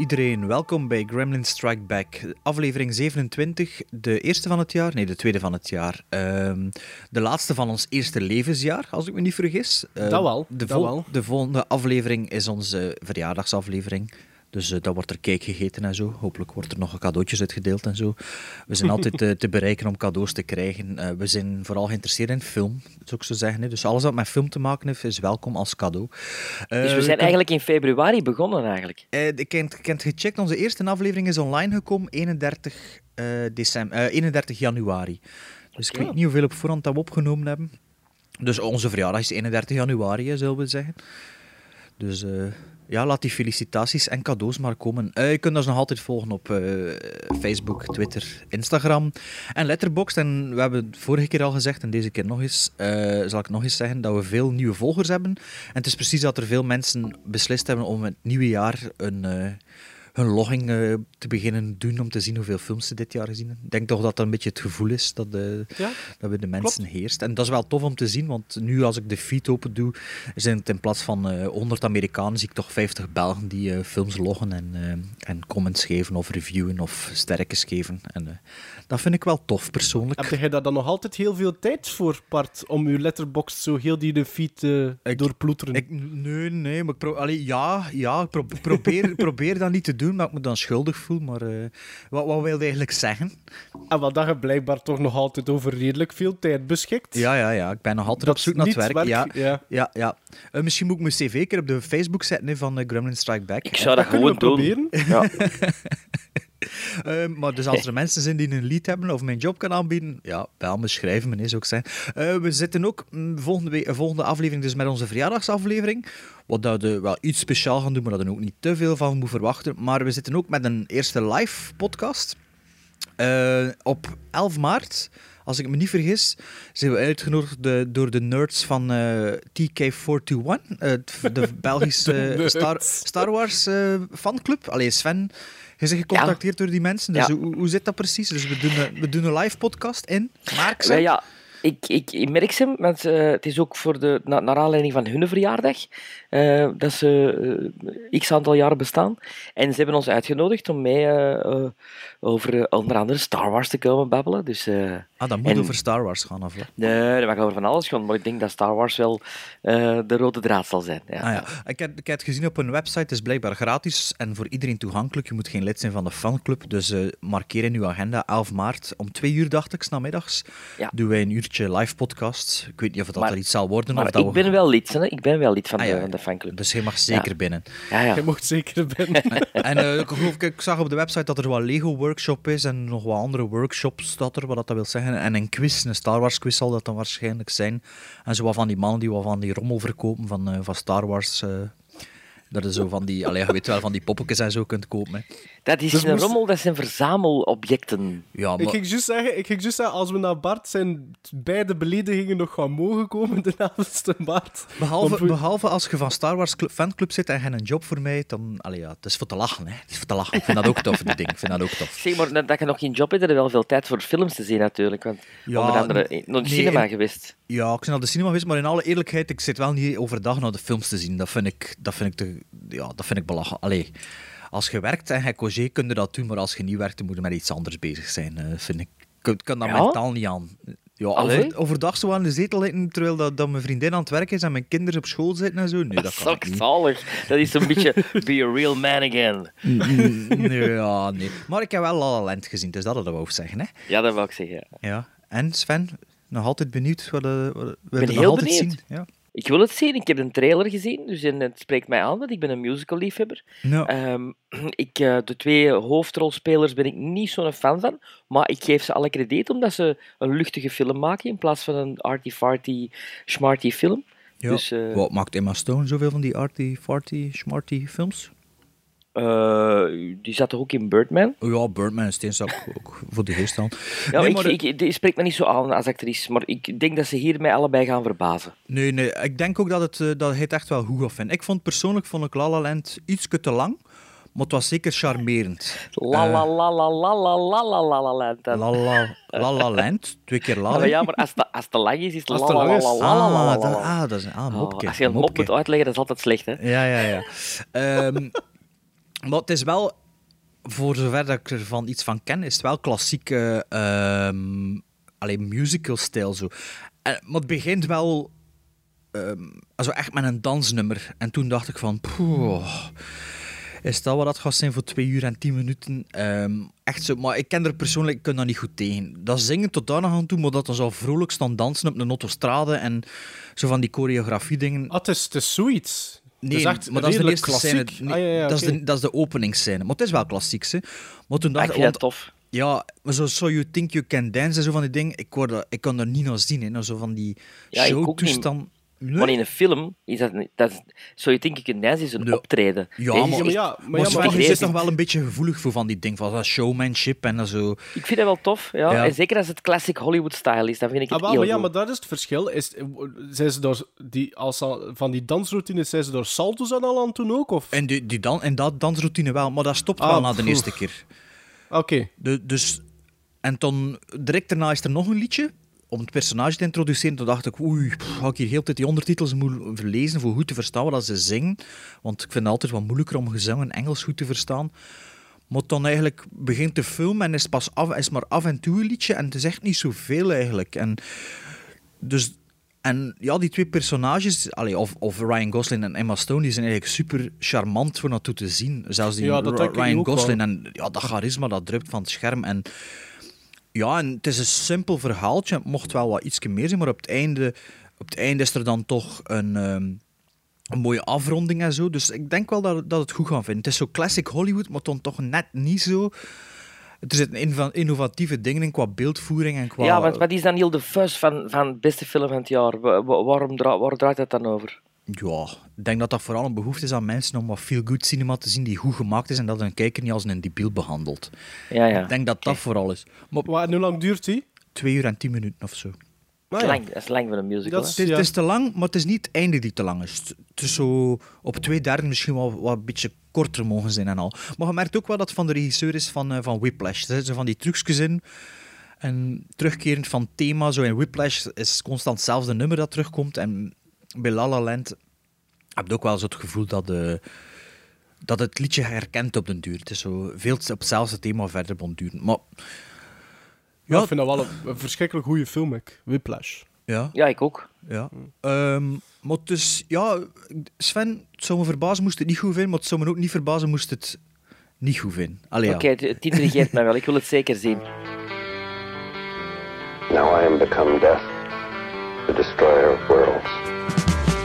iedereen, welkom bij Gremlin Strike Back, aflevering 27, de eerste van het jaar, nee, de tweede van het jaar. Ehm, de laatste van ons eerste levensjaar, als ik me niet vergis. Ehm, Dat wel, De, dat wel. de volgende aflevering is onze verjaardagsaflevering. Dus eh, dat wordt er cake gegeten en zo. Hopelijk wordt er nog cadeautjes uitgedeeld en zo. We zijn altijd eh, te bereiken om cadeaus te krijgen. Eh, we zijn vooral geïnteresseerd in film, zou ik zo zeggen. hè. Dus alles wat met film te maken heeft, is welkom als cadeau. Dus we zijn eigenlijk in februari begonnen eigenlijk. ik het gecheckt, onze eerste aflevering is online gekomen 31, eh, december, eh, 31 januari. Dus ik weet niet hoeveel op voorhand dat we opgenomen hebben. Dus onze verjaardag is 31 januari, zullen we zeggen. Dus ja, laat die felicitaties en cadeaus maar komen. Eh, je kunt ons nog altijd volgen op eh, Facebook, Twitter, Instagram en Letterboxd. En we hebben het vorige keer al gezegd, en deze keer nog eens, eh, zal ik nog eens zeggen, dat we veel nieuwe volgers hebben. En het is precies dat er veel mensen beslist hebben om het nieuwe jaar een, hun logging eh, te beginnen doen om te zien hoeveel films ze dit jaar gezien hebben. Ik denk toch dat dat een beetje het gevoel is dat, eh, Ja, dat bij de mensen heerst. En dat is wel tof om te zien, want nu als ik de feed open doe, zijn het in plaats van eh 100 Amerikanen, zie ik toch 50 Belgen die eh, films loggen en, eh, en comments geven of reviewen of sterretjes geven. En eh, dat vind ik wel tof, persoonlijk. heb jij daar dan nog altijd heel veel tijd voor, Bart, om je letterbox zo heel die de feed eh Ik- doorploeteren? Ik, nee, nee, maar ik pro allee, ja, ja, ik pro- probeer, probeer dat niet te doen, maar ik me dan schuldig voel. Maar eh, wat, wat wil je eigenlijk zeggen? En wat dat je blijkbaar toch nog altijd over redelijk veel tijd beschikt. Ja, ja, ja, ik ben nog altijd Dat op zoek naar het niet werk. Ja, ja. ja, ja. Eh, misschien moet ik mijn cv keer op de Facebook zetten hè, van eh, Gremlin Strike Back. Ik zou dat, gewoon doen. proberen. Ja. Eh, maar dus als er mensen zijn die een lead hebben of mijn job kan aanbieden, ja, bel me, schrijf me, zou ik zeggen. Eh, we zitten ook mm, volgende, week, volgende aflevering dus met onze verjaardagsaflevering. Wat dat we wel iets speciaal gaan doen, maar dat er ook niet te veel van moet verwachten. Maar we zitten ook met een eerste live podcast. Eh, op 11 maart, als ik me niet vergis, zijn we uitgenodigd door de nerds van eh, TK421, eh, het- de Belgische. Star, Star Wars fanclub. Allee, Sven, je bent gecontacteerd door die mensen. Dus Ja. hoe, hoe zit dat precies? Dus we doen een, we doen een live podcast in Markse. Wij, ja, ik, ik, ik merk ze, want eh, het is ook voor de, na, naar aanleiding van hun verjaardag, eh, dat ze eh, x aantal jaren bestaan. En ze hebben ons uitgenodigd om mee eh, over onder andere Star Wars te komen babbelen. Dus Ah, dat moet En- over Star Wars gaan, of wat? nee, dat mag over van alles gaan, maar ik denk dat Star Wars wel de rode draad zal zijn. Ja. Ah, ja. Ik, heb, ik heb het gezien op een website, het is blijkbaar gratis en voor iedereen toegankelijk. Je moet geen lid zijn van de fanclub, dus markeer in uw agenda 11 maart om twee uur, dacht ik, namiddags. Ja. Doen wij een uurtje live podcast. Ik weet niet of dat Maar- er iets zal worden. Maar of dat ik we... ben wel lid, hè. ik ben wel lid van, Ah, de, ja. de fanclub. Dus je mag zeker binnen. Ja, ja. Je mocht zeker binnen. En eh, ik, geloof, ik, ik zag op de website dat er wat Lego-workshop is en nog wat andere workshops, dat er, wat dat wil zeggen. En een quiz, een Star Wars quiz zal dat dan waarschijnlijk zijn. En zo wat van die mannen die wat van die rommel verkopen van, eh, van Star Wars. eh, dat is zo van die, allee, je weet wel, van die poppetjes en zo kunt kopen. Hè. Dat is Dus een moest- rommel, dat zijn verzamelobjecten. Ja, Ik maar, ging juist zeggen, ik ging juist zeggen, als we naar Bart zijn beide beledigingen nog gaan mogen komen de avondste Bart. behalve, behalve als je van Star Wars club, fanclub zit en je hebt een job voor mij, dan, allee, ja, het is voor te lachen. Hè. Het is voor te lachen. Ik vind dat ook tof, die ding. Ik vind dat ook tof. Zeg maar, dat je nog geen job hebt, heb je wel veel tijd voor films te zien natuurlijk. Want Ja, onder andere in- naar de nee, cinema in- geweest. Ja, ik ben naar de cinema geweest, maar in alle eerlijkheid, ik zit wel niet overdag naar de films te zien. Dat vind ik, dat vind ik, te, ja, dat vind ik belachelijk. Allee, als je werkt en je congé, kun je dat doen, maar als je niet werkt, dan moet je met iets anders bezig zijn. eh, vind ik. Ik kan- dat Ja? mentaal niet aan. Ja, over, overdag zo aan de zetel zitten, terwijl dat, dat mijn vriendin aan het werk is en mijn kinderen op school zitten en zo. Nee, dat kan ik ook niet. zalig. Dat is een beetje be a real man again. Nee, ja, nee. Maar ik heb wel La La Land gezien, dus dat hadden we ook zeggen. Hè? Ja, dat wou ik zeggen. ja. Ja. En Sven, nog altijd benieuwd wat, eh, wat je ben heel altijd benieuwd. zien? Ja. Ik wil het zien. Ik heb een trailer gezien, dus en het spreekt mij aan, want ik ben een musical-liefhebber. Ja. Ehm, ik, eh, de twee hoofdrolspelers ben ik niet zo'n fan van, maar ik geef ze alle krediet omdat ze een luchtige film maken in plaats van een arty-farty, smarty film. Ja. Dus, eh, Wat maakt Emma Stone zoveel van die arty, farty, smarty films? Eh, die zat toch ook in Birdman? Ja, Birdman en Steensak ook voor de geest aan. Ja, Nee, ik, maar- ik, die spreekt me niet zo aan als actrice, maar ik denk dat ze hier mij allebei gaan verbazen. Nee, nee, ik denk ook dat, het, eh, dat hij het echt wel goed gaat vinden. Ik vond persoonlijk vond ik La La Land iets te lang, maar het was zeker charmerend. La Eh, la la la la la la la la la la dan. La La, La La Land, twee keer La. Ja, maar, hè? ja, maar als het te lang is, is het la Als het la te la lang la is. la la la la Ah, dat, ah, is ah, een Oh, mopje. Als je een mop moet uitleggen, dat is altijd slecht, hè? Ja, ja, ja. Maar het is wel, voor zover dat ik ervan iets van ken, is het wel klassieke ehm alleen musical-stijl zo. En, maar het begint wel ehm, also echt met een dansnummer. En toen dacht ik van, poeh, is dat wat dat gaat zijn voor twee uur en tien minuten? Ehm, echt zo, maar ik ken er persoonlijk, ik kan daar niet goed tegen. Dat zingen tot daar nog aan toe, maar dat dan zo vrolijk staan dansen op een autostrade en zo van die choreografie dingen. Ah, het is, het is. Nee, is echt maar dat is de eerste klassiek. scène. Nee, Ah, ja, ja, dat, is oké. de, dat is de openingsscène. Maar het is wel klassiek, hè. Maar toen Ah, dacht ik ik... want- tof. Ja, maar zo So You Think You Can Dance en zo van die dingen, ik, word dat, ik kan er niet naar zien, hè. Zo van die Ja, ik ook niet. showtoestand. Nee? Maar in een film is dat, dat is, zou je denken, een dance is een Nee. optreden. Ja, maar- Ja, maar echt- ja, maar, Maar ja, Sven, maar ik je zit nog wel een beetje gevoelig voor van die dingen, van dat showmanship en dat zo. Ik vind dat wel tof, ja. Ja. En zeker als het classic Hollywood-style is, dan vind ik het Ah, wel, heel maar ja, goed. maar dat is het verschil. Is, zijn ze door die, als van die dansroutines, zijn ze door salto's aan al aan toen ook? Of? En, die, die dan, en dat dansroutine wel, maar dat stopt Ah, wel na de eerste keer. Oké. Dus, en dan direct daarna is er nog een liedje om het personage te introduceren. Toen dacht ik, oei, pff, ga ik hier heel tijd die ondertitels moeten verlezen voor goed te verstaan wat ze zingen. Want ik vind het altijd wat moeilijker om gezang en Engels goed te verstaan. Maar dan eigenlijk begint de film en is, pas af, is maar af en toe een liedje en het is echt niet zoveel eigenlijk. En, dus, en ja, die twee personages, allee, of, of Ryan Gosling en Emma Stone, die zijn eigenlijk super charmant voor naartoe te zien. Zelfs die Ja, Ryan wel. Gosling en ja, dat charisma dat drupt van het scherm. En ja, en het is een simpel verhaaltje. Het mocht wel wat iets meer zijn, maar op het einde, op het einde is er dan toch een, ehm, een mooie afronding en zo. Dus ik denk wel dat, dat het goed gaan vinden. Het is zo classic Hollywood, maar dan toch net niet zo. Er zitten innovatieve dingen in qua beeldvoering en qua... Ja, want wat is dan heel de fuss van, van beste film van het jaar? Wa- wa- waarom dra waar draait het dan over? Ja, ik denk dat dat vooral een behoefte is aan mensen om wat feel-good cinema te zien die goed gemaakt is en dat een kijker niet als een debiel behandelt. Ja, ja. Ik denk dat dat vooral is. Maar Maar en hoe lang duurt die? twee uur en tien minuten of zo. Ah, Dat ja. is lang, dat is lang voor een musical. Is- Het is, Ja. het is te lang, maar het is niet het einde die te lang is. Het is zo op twee derde misschien wel wat een beetje korter mogen zijn en al. Maar je merkt ook wel dat het van de regisseur is van, eh, van Whiplash. Er zitten zo van die trucjes in. En terugkerend van thema, zo in Whiplash is constant hetzelfde nummer dat terugkomt. En bij La La Land heb je ook wel zo het gevoel dat, eh, dat het liedje herkent op den duur. Het is zo veel op hetzelfde thema verder bonduren. Maar Ja, ik vind dat wel een, een verschrikkelijk goede film, ik. Whiplash. ja, Ja, ik ook. Ja. Ehm, maar dus, ja, Sven, het zou me verbazen moest het niet goed vinden, maar het zou me ook niet verbazen moest het niet goed vinden. Oké, het intrigeert mij wel. Ik wil het zeker zien. Now I am become death, the destroyer of worlds.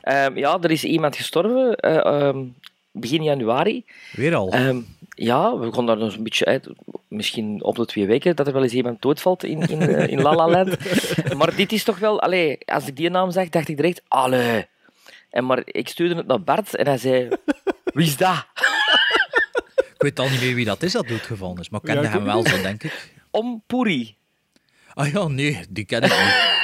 Ehm, ja, er is iemand gestorven eh, ehm, begin januari. Weer al. Ehm, ja, we gaan daar nog een beetje uit. Misschien op de twee weken dat er wel eens iemand doodvalt in, in, eh, in La La Land. Maar dit is toch wel... Allee, als ik die naam zag, dacht ik direct... Allee. En maar ik stuurde het naar Bart en hij zei... Wie is dat? ik weet al niet meer wie dat is dat doodgevallen is, maar ik kende Ja, hem wel zo, denk ik. Om Puri. Ah ja, nee, die ken ik niet.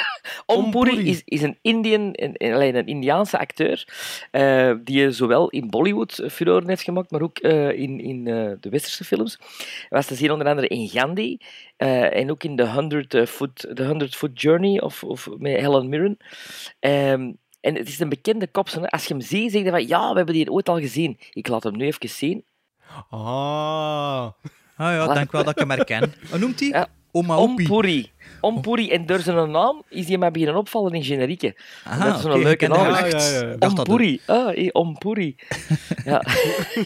Om Om Puri Puri. is, is een, Indian, een, een- alleen een Indiaanse acteur eh, die zowel in Bollywood eh, furoren heeft gemaakt, maar ook eh, in, in de westerse films. Hij was te zien onder andere in Gandhi en ook in The 100 eh, Foot, The 100 Foot Journey of, of met Helen Mirren. Ehm, en het is een bekende kop. zo, hè. Als je hem ziet, zeg je van ja, we hebben die ooit al gezien. Ik laat hem nu even zien. Ah. Ah ja, ik denk wel dat ik hem herken. Hoe noemt hij? Ja, Oma. Ompuri. Ompuri. En door zijn naam is hij mij beginnen opvallen in generieke. Aha, dat is zo'n oké, leuke naam. Ja, ja, ja. Ik dacht dat Ompuri. Ah, Ompuri. Ja.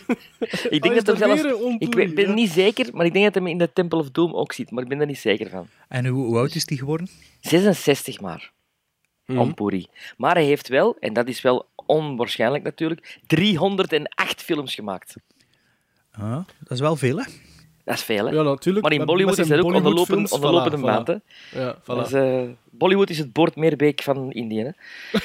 ik denk is dat hem zelfs... een Ik ben ja. niet zeker, maar ik denk dat hij in de Temple of Doom ook zit. Maar ik ben er niet zeker van. En hoe, hoe oud is die geworden? 66 maar. Mhm. Ompuri. Maar hij heeft wel, en dat is wel onwaarschijnlijk natuurlijk, 308 films gemaakt. Ah, dat is wel veel, hè? Dat is veel, hè? Ja, natuurlijk. maar in Met- Bollywood met is dat ook on de lopende, Bollywoodfilms, on de lopende voilà, maand. voilà. Hè? Ja, voilà. Is, eh, Bollywood is het Boordmeerbeek van Indië. Hè?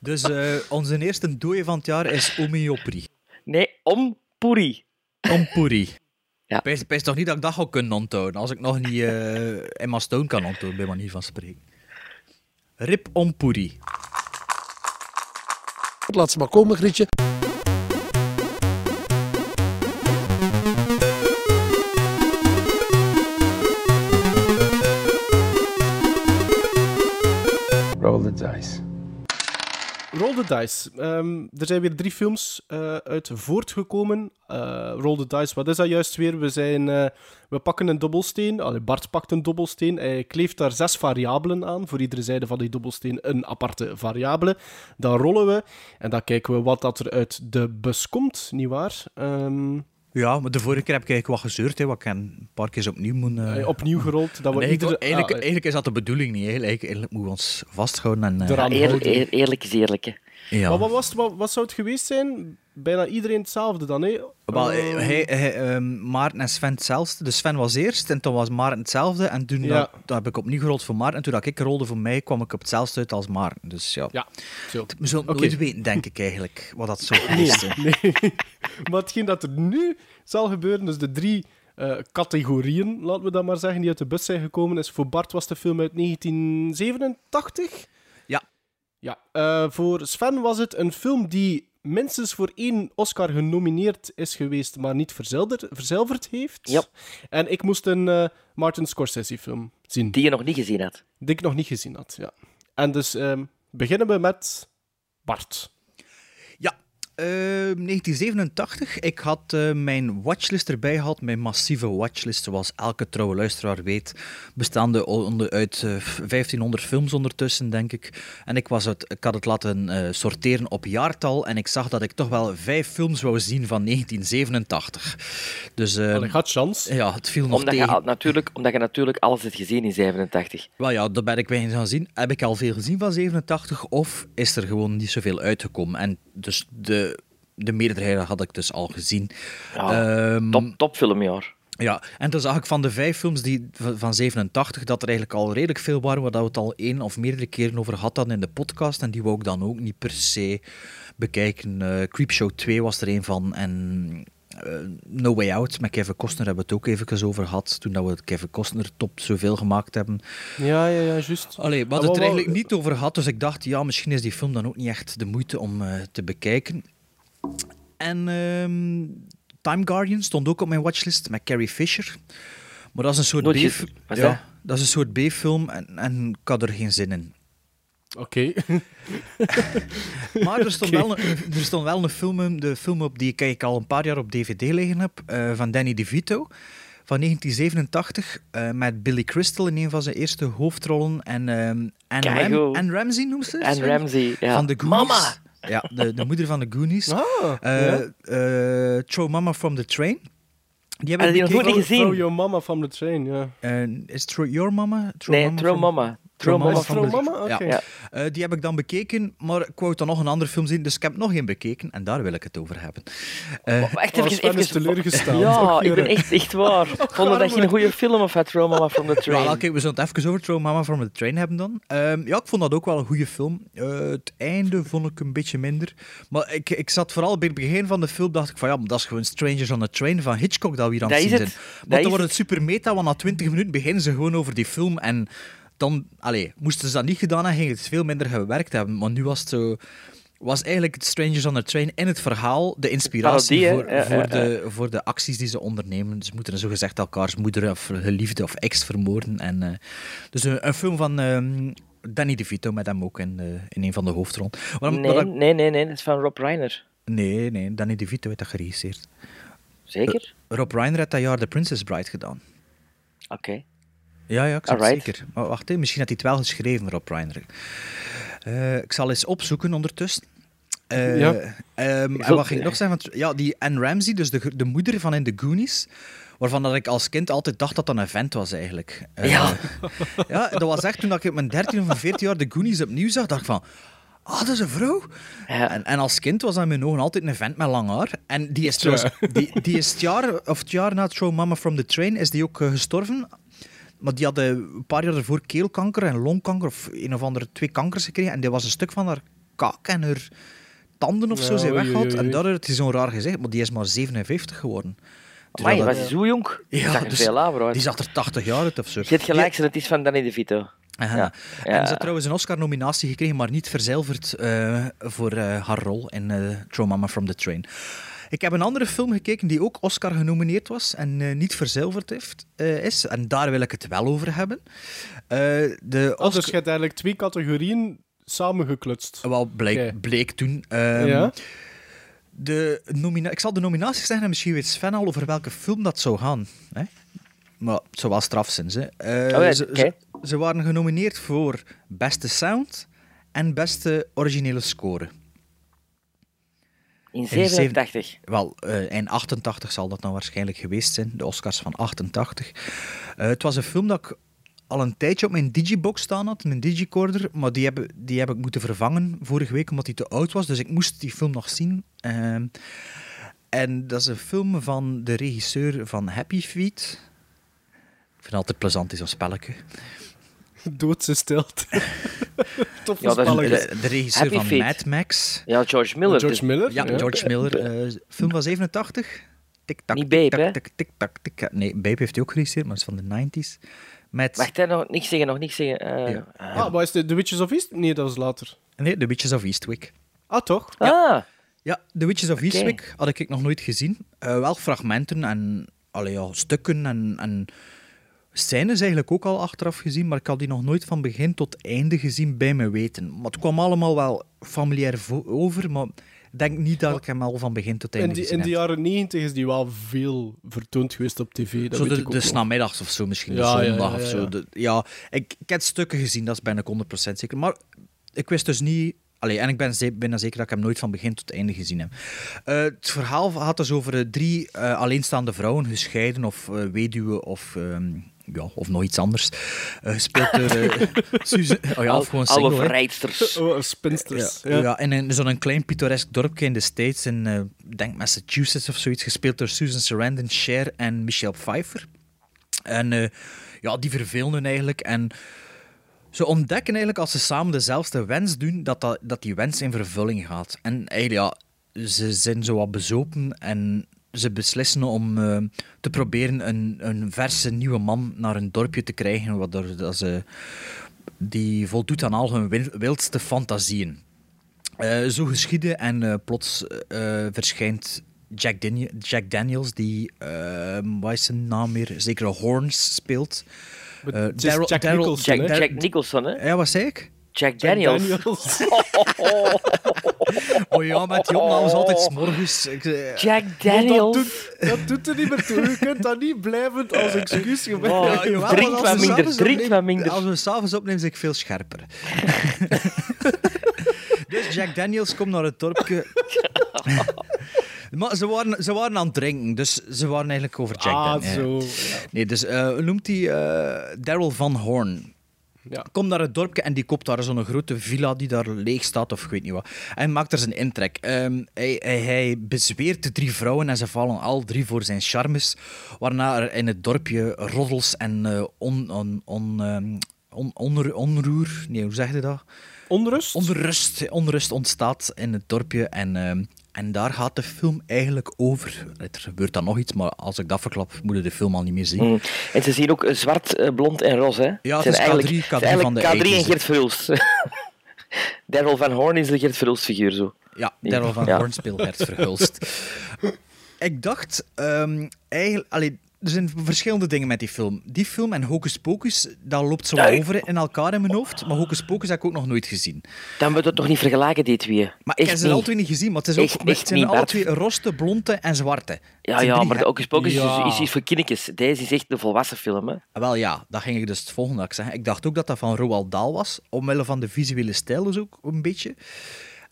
Dus eh, onze eerste dooie van het jaar is Omiopri. Nee, Ompuri. Ompuri. Ja. Pijs, pijs toch niet dat ik dat ga kunnen onthouden, als ik nog niet eh Emma Stone kan onthouden, bij manier van spreken. Rip Ompuri. Laat ze maar komen, Grietje. Dice. Roll the Dice. Ehm, er zijn weer drie films eh, uit voortgekomen. Eh Roll the Dice, wat is dat juist weer? We, zijn, eh, we pakken een dobbelsteen. Bart pakt een dobbelsteen. Hij kleeft daar zes variabelen aan. Voor iedere zijde van die dobbelsteen een aparte variabele. Dan rollen we en dan kijken we wat dat er uit de bus komt, nietwaar? Ehm Ja, maar de vorige keer heb ik eigenlijk wat gezeurd, hè, wat ik een paar keer opnieuw moet... eh, eh, opnieuw gerold. Dat we en eigenlijk, iedere, eigenlijk, ah, eh, eigenlijk is dat de bedoeling niet. hè. Eigenlijk, eigenlijk moeten we ons vasthouden en... eh, Eraan Eer- eerlijk is eerlijk. Hè. Ja. Maar wat, was wat, wat zou het geweest zijn? Bijna iedereen hetzelfde dan, hè? Wel, Ehm, hij, hij, ehm, Maarten en Sven hetzelfde. Dus Sven was eerst en toen was Maarten hetzelfde. En toen Ja. dat, dat heb ik opnieuw gerold voor Maarten. En toen dat ik rolde voor mij, kwam ik op hetzelfde uit als Maarten. Dus ja, Ja, zo. we zullen het Oké. nooit weten, denk ik eigenlijk, wat dat zou geweest zijn. Nee. maar hetgeen dat er nu zal gebeuren, dus de drie eh, categorieën, laten we dat maar zeggen, die uit de bus zijn gekomen, is voor Bart was de film uit 1987. Ja. Eh, voor Sven was het een film die minstens voor één Oscar genomineerd is geweest, maar niet verzilverd, verzilverd heeft. Ja. En ik moest een eh, Martin Scorsese film zien, Die je nog niet gezien had. die ik nog niet gezien had. Ja. En dus ehm, beginnen we met Bart. Ja, eh, 1987. Ik had eh, mijn watchlist erbij gehad. Mijn massieve watchlist, zoals elke trouwe luisteraar weet. Bestaande onder, uit eh, 1500 films ondertussen, denk ik. En ik, was het, ik had het laten eh, sorteren op jaartal. En ik zag dat ik toch wel vijf films wou zien van 1987. Dus eh, Allee, gaat chance. ja, het viel nog Omdat je, al- natuurlijk, omdat je natuurlijk alles hebt gezien in 87. Wel ja, dat ben ik weinig gaan zien. Heb ik al veel gezien van 87 of is er gewoon niet zoveel uitgekomen? En dus de, de meerderheid had ik dus al gezien. Ja, Ehm, top, topfilmjaar. Ja, en toen zag ik van de vijf films die, van van 87 dat er eigenlijk al redelijk veel waren waar dat we het al één of meerdere keren over hadden in de podcast. En die wou ik dan ook niet per se bekijken. Eh Creepshow 2 was er een van. En eh, No Way Out met Kevin Costner hebben we het ook even over gehad. Toen dat we het Kevin Costner top zoveel gemaakt hebben. Ja, ja, ja, juist. Allee, we hadden het er eigenlijk niet over gehad, dus ik dacht, ja, misschien is die film dan ook niet echt de moeite om eh, te bekijken. En ehm, Time Guardian stond ook op mijn watchlist met Carrie Fisher. Maar dat is een soort Nooit B- ja, dat? dat is een soort B-film en, en ik had er geen zin in. Oké. Maar er stond, wel, een, er stond wel een film, de film op die ik eigenlijk al een paar jaar op DVD liggen heb, eh, van Danny DeVito. Van 1987, eh, met Billy Crystal in een van zijn eerste hoofdrollen. En ehm Ram- Keigoed. Anne Ramsey noemt ze? En? Ramsey, ja. Van de Goonies. Mama! Ja, de, de moeder van de Goonies. Ah, Eh, eh, Throw Mama from the Train. Die heb Had ik je die nog bekeken. nooit gezien? Throw your mama from the train, ja. Is Throw Your Mama? Throw Nee, Mama Throw from- Mama. Throw Mama Mama the... Ja. Eh, die heb ik dan bekeken, maar ik wou dan nog een andere film zien, dus ik heb nog één bekeken en daar wil ik het over hebben. Eh, Maar Echt Oh, even, Sven is even... teleurgesteld. Ja, ik ben echt, echt waar. Vond dat geen goede film of had Throw Mama from the Train? wel, kijk, we zullen het even over Throw Mama from the Train hebben dan. Ehm, ja, ik vond dat ook wel een goede film. Eh, het einde vond ik een beetje minder. Maar ik, ik zat vooral bij het begin van de film, dacht ik van ja, maar dat is gewoon Strangers on a Train van Hitchcock dat we hier aan Dat het is zien het. zijn. Dat Maar dan wordt het. het super meta, want na 20 minuten beginnen ze gewoon over die film en dan, allee, moesten ze dat niet gedaan hebben, ging het veel minder gewerkt hebben. Maar nu was het zo... Was eigenlijk het Strangers on a Train in het verhaal de inspiratie voor, Ja, voor, ja, de, voor de acties die ze ondernemen. Ze moeten zogezegd elkaars moeder of geliefde of ex vermoorden. En, eh, dus een, een film van ehm, Danny DeVito met hem ook in, eh, in een van de hoofdrollen. Waarom- Nee, nee, nee, nee, dat is van Rob Reiner. nee, nee, Danny DeVito heeft dat geregisseerd. Zeker? Rob Reiner heeft dat jaar The Princess Bride gedaan. Oké. Ja, ja, ik het zeker. Maar wacht, hè, misschien had hij het wel geschreven, Rob Reiner. Eh, ik zal eens opzoeken ondertussen. Eh, Ja. ehm, en wat ging ik nog zeggen? Want, ja, die Anne Ramsey, dus de, de moeder van in The Goonies, waarvan dat ik als kind altijd dacht dat dat een vent was eigenlijk. Eh, Ja. ja, dat was echt toen ik op mijn 13 of mijn 14 jaar The Goonies opnieuw zag, dacht ik van... Ah, dat is een vrouw. Ja. En, en als kind was dat in mijn ogen altijd een vent met lang haar. En die is trouwens, die, die is het jaar, of het jaar na Throw Mama from the Train, is die ook gestorven. Maar die had een paar jaar ervoor keelkanker en longkanker, of een of andere twee kankers gekregen. En die was een stuk van haar kaak en haar tanden of zo Ja, zijn weggehaald. En heeft hij zo'n raar gezicht. Maar die is maar 57 geworden. Amai, Terwijl was dat- hij zo jong? Ja, zag dus veel. Die zag er 80 jaar uit of zo. Je hebt gelijk, het is van Danny DeVito. Aha. Ja. En Ja. ze had trouwens een Oscar-nominatie gekregen, maar niet verzilverd eh, voor eh, haar rol in eh Throw Mama from the Train. Ik heb een andere film gekeken die ook Oscar genomineerd was en eh, niet verzilverd heeft, eh, is. En daar wil ik het wel over hebben. Eh, de Oh, dus Oscar... je hebt eigenlijk twee categorieën samengeklutst. Wel, bleek, toen. Ehm, Ja? de nomina ik zal de nominaties zeggen en misschien weet Sven al over welke film dat zou gaan. Hè? Maar het. Hè? Eh, Oh ja, ze, oké. ze, ze waren genomineerd voor beste sound en beste originele score. In zeven- 87. Wel, eh, in 88 zal dat dan waarschijnlijk geweest zijn, de Oscars van 88. Eh, het was een film dat ik al een tijdje op mijn digibox staan had, mijn digicorder, maar die heb, die heb ik moeten vervangen vorige week omdat die te oud was, dus ik moest die film nog zien. Ehm, en dat is een film van de regisseur van Happy Feet. Ik vind het altijd plezant, is zo'n spelletje. Doodse stilte. Toffe Ja, dat is- spelletjes. De, de regisseur Happy van Feet. Mad Max. Ja, George Miller. George dus- Miller? Ja, George Miller. eh, film van 87. Tik-tak, Niet Babe, hè? tik- tik-tak. Nee, Babe heeft hij ook geregisseerd, maar het is van de 90s. Met... Wacht, hè, nog niks zeggen, nog niks zeggen. Eh, Ja. ah. Ah, maar is de The Witches of East? Nee, dat was later. Nee, The Witches of Eastwick. Ah, toch? Ah, Ja, The Witches of. Eastwick had ik nog nooit gezien. Eh, wel fragmenten en allee, ja, stukken en, en scènes eigenlijk ook al achteraf gezien, maar ik had die nog nooit van begin tot einde gezien bij me weten. Maar het kwam allemaal wel familiair over, maar ik denk niet dat ik hem al van begin tot einde In, die, gezien in de jaren 90 is die wel veel vertoond geweest op tv. Dat Zo de, de namiddags of zo, misschien Ja, de zondag ja, ja, of zo. ja. De- ja, ik, ik heb stukken gezien, dat is bijna 100% zeker. Maar ik wist dus niet... Allee, en ik ben bijna zeker dat ik hem nooit van begin tot einde gezien heb. Eh, het verhaal gaat dus over eh, drie eh, alleenstaande vrouwen, gescheiden of eh, weduwe of... ehm, ja, of nog iets anders. Eh, gespeeld door eh, Susan... Oh ja, of gewoon alle single, hè. verrijdsters. Oh, spinsters. Ja, Ja. ja. in zo'n klein pittoresk dorpje in de States, in eh, ik denk Massachusetts of zoiets, gespeeld door Susan Sarandon, Cher en Michelle Pfeiffer. En eh, ja, die vervelen hun eigenlijk. En ze ontdekken eigenlijk als ze samen dezelfde wens doen, dat, dat, dat die wens in vervulling gaat. En eigenlijk, ja, ze zijn zo wat bezopen en ze beslissen om eh, te proberen een, een verse nieuwe man naar een dorpje te krijgen, waardoor dat ze, die voldoet aan al hun wil- wildste fantasieën. Eh, zo geschieden en eh, plots eh, verschijnt Jack, Dan- Jack Daniels, die, wat is zijn naam meer? Zeker Horns speelt. Eh, Daryl- Jack Daryl- Nicholson? Jack Nicholson, hè? Ja, wat zei ik? Jack Jack Daniels. Oh ja, met die opnames altijd s'morgens. Ik, Jack Dat Daniels. doet, dat doet er niet meer toe. Je kunt dat niet blijvend als excuus Oh, gebruiken. Ja, jawel, drink want wat als we minder, s'avonds drink wat minder. Als we s'avonds opnemen, ben ik veel scherper. dus Jack Daniels komt naar het dorpje. maar ze waren, ze waren aan het drinken, dus ze waren eigenlijk over Jack ah, zo. Ja. Nee, dus eh, noemt hij eh, Daryl Van Horn. Ja. Komt naar het dorpje en die koopt daar zo'n grote villa die daar leeg staat of ik weet niet wat. En maakt er zijn intrek. Ehm, hij, hij, hij bezweert de drie vrouwen en ze vallen al drie voor zijn charmes. Waarna er in het dorpje roddels en eh, on, on, on, ehm, on, onro- onroer... Nee, hoe zeg je dat? Onrust? Onrust, onrust ontstaat in het dorpje en, ehm, en daar gaat de film eigenlijk over. Er gebeurt dan nog iets, maar als ik dat verklap, moet je de film al niet meer zien. Mm. En ze zien ook zwart, eh, blond en roze. Hè? Ja, het is K3, het is eigenlijk van de K3 en 80s. Gert Verhulst. Daryl Van Horn is de Gert Verhulst figuur zo. Ja, Daryl van Ja. Horn speelt Gert Verhulst. ik dacht, ehm, eigenlijk, allee, er zijn verschillende dingen met die film. Die film en Hocus Pocus, dat loopt zo Ja, over in elkaar in mijn hoofd. Maar Hocus Pocus heb ik ook nog nooit gezien. Dan moeten we het toch niet vergelijken, die twee. Maar ik heb ze alle twee niet gezien, maar het, is ook, Echt- zijn alle twee roste, blonde en zwarte. Ja, ja, drie, maar de? Hocus Pocus is- Ja. is, is voor kindertjes. Deze is echt een volwassen film, hè. Ah, Wel ja, dat ging ik dus het volgende dat ik zeggen. Ik dacht ook dat dat van Roald Dahl was, omwille van de visuele stijl dus ook een beetje.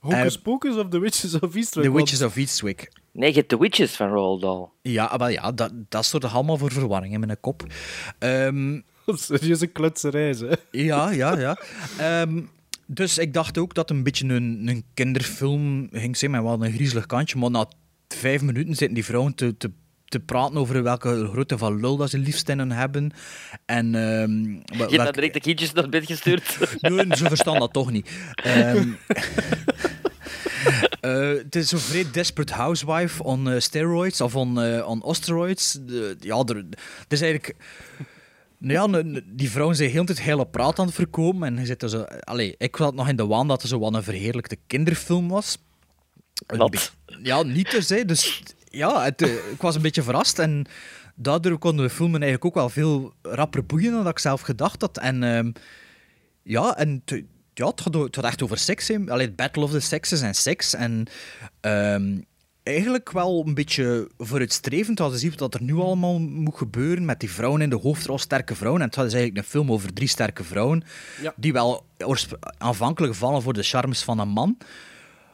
Hocus Eh, Pocus of The Witches of Eastwick? The Witches of Eastwick. Nee, je hebt The Witches van Roald Dahl. Ja, ah, wel ja, dat, dat zorgde allemaal voor verwarring in mijn kop. Ehm, Serieuze klutserij, hè. Ja, ja, ja. Ehm, dus ik dacht ook dat een beetje een, een kinderfilm ging zijn met wel een griezelig kantje. Maar na vijf minuten zitten die vrouwen te, te, te praten over welke grootte van lul dat ze liefst in hen hebben. En, wel- Je hebt welk- direct de kindjes naar bed gestuurd. Nee, ze verstaan dat toch niet. Ehm, eh, het is zo vrij Desperate Housewife on eh, steroids of on, eh, on osteroids. Ja, er, het is eigenlijk... Nou ja, die vrouwen zijn heel tijd hele praat aan het voorkomen. En je zit er zo... Allee, ik had nog in de waan dat het zo wat een verheerlijkte kinderfilm was. Een Wat? Ja, niet dus. Hè. Dus ja, het, eh, ik was een beetje verrast. En daardoor konden we filmen eigenlijk ook wel veel rapper boeien dan dat ik zelf gedacht had. En ehm, ja, en ja, het, gaat, o- het gaat echt over seks. Hè. Allee, het Battle of the Sexes en seks. En ehm, eigenlijk wel een beetje vooruitstrevend als je ziet wat er nu allemaal moet gebeuren met die vrouwen in de hoofdrol, sterke vrouwen. En het is eigenlijk een film over drie sterke vrouwen, Ja. die wel aanvankelijk vallen voor de charmes van een man,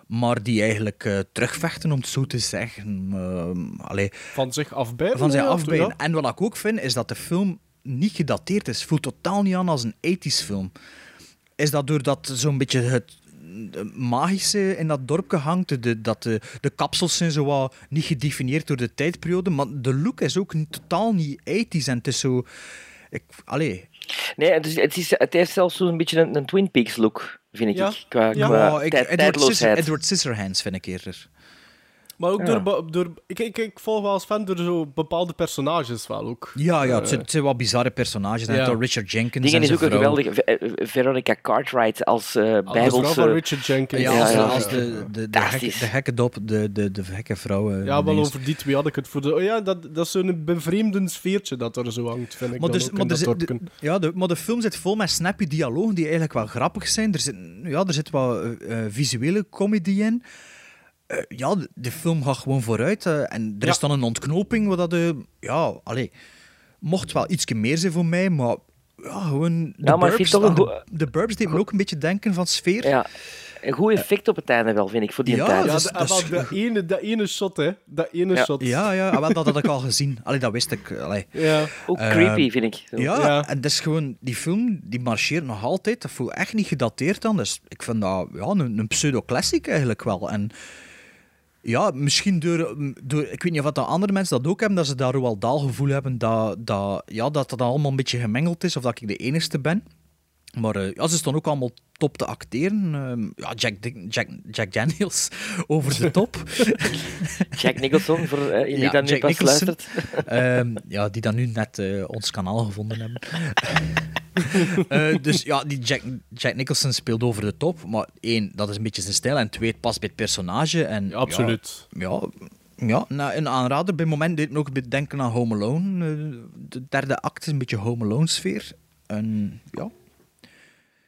maar die eigenlijk eh, terugvechten, om het zo te zeggen. Ehm, allee, Van zich afbijten. van afbeelden. ja. En wat ik ook vind, is dat de film niet gedateerd is. Voelt totaal niet aan als een ethisch film. Is dat doordat zo'n beetje het magische in dat dorpje hangt, de, dat de, de kapsels zijn zo wat niet gedefinieerd door de tijdperiode, maar de look is ook niet- totaal niet ethisch en het is zo... Ik, allee, Nee, het, is, het, is, het heeft zelfs zo'n beetje een, een Twin Peaks look, vind Ja. ik. Qua, Ja. qua oh, ik, tijd- Edward, tijdloosheid. Edward Scissorhands vind ik eerder. Maar ook Ja. door, door... Ik, ik, ik volg wel als fan door zo bepaalde personages wel ook. Ja, ja het, zijn, het zijn wat bizarre personages. Ja. door Richard Jenkins Dingen en is ook een. Ve- eh, Veronica Cartwright als eh Als vrouw bijbelse... van Richard Jenkins. Ja, Ja, als, de, ja, als de, de, de, Fantastisch. de gekke dop, de, de, de gekke vrouw. eh, Ja, wel over die twee had ik het voor de... Oh ja, dat, dat is zo'n bevreemdend sfeertje dat er zo hangt, vind ik Maar, dan dus, maar, er ja, de, maar de film zit vol met snappy dialogen die eigenlijk wel grappig zijn. Er zit, ja, er zit wat eh, eh, visuele comedy in. Eh, ja, de, de film gaat gewoon vooruit. eh, en er Ja. is dan een ontknoping, wat dat... eh, ja, allee, mocht wel iets meer zijn voor mij, maar... Ja, gewoon... De Ja, toch een de, Burbs deed me ook een beetje denken van sfeer. Ja, een goed effect op het einde wel, vind ik, voor die Ja, tijd. Ja, dat is- de- dat is- wel, dat, ene, dat ene shot, hè. Dat ene Ja. shot. Ja, ja, ah, wel, dat had ik al gezien. Allee, dat wist ik. Allee. Ja. Ook creepy, vind ik. Ja. en dat is gewoon, die film die marcheert nog altijd. Dat voelt echt niet gedateerd dan. Dus ik vind dat ja, een, een pseudo-classic eigenlijk wel. En ja, misschien door, door. Ik weet niet of dat andere mensen dat ook hebben, dat ze daar wel daal gevoel hebben dat, dat, ja, dat dat allemaal een beetje gemengeld is of dat ik de enigste ben. Maar eh, ja, ze stonden ook allemaal top te acteren. Ehm, ja, Jack, Jack, Jack Daniels over de top. Jack Nicholson, voor eh, die Ja, dan nu pas luistert. Ehm, ja, die dan nu net eh, ons kanaal gevonden hebben. Eh, dus ja, die Jack, Jack Nicholson speelt over de top. Maar één, dat is een beetje zijn stijl. En twee, het past bij het personage. En, Ja, absoluut. Ja, ja, ja nou, een aanrader. Bij het moment deed me ook een beetje denken aan Home Alone. Eh, de derde act is een beetje Home Alone sfeer. En ja,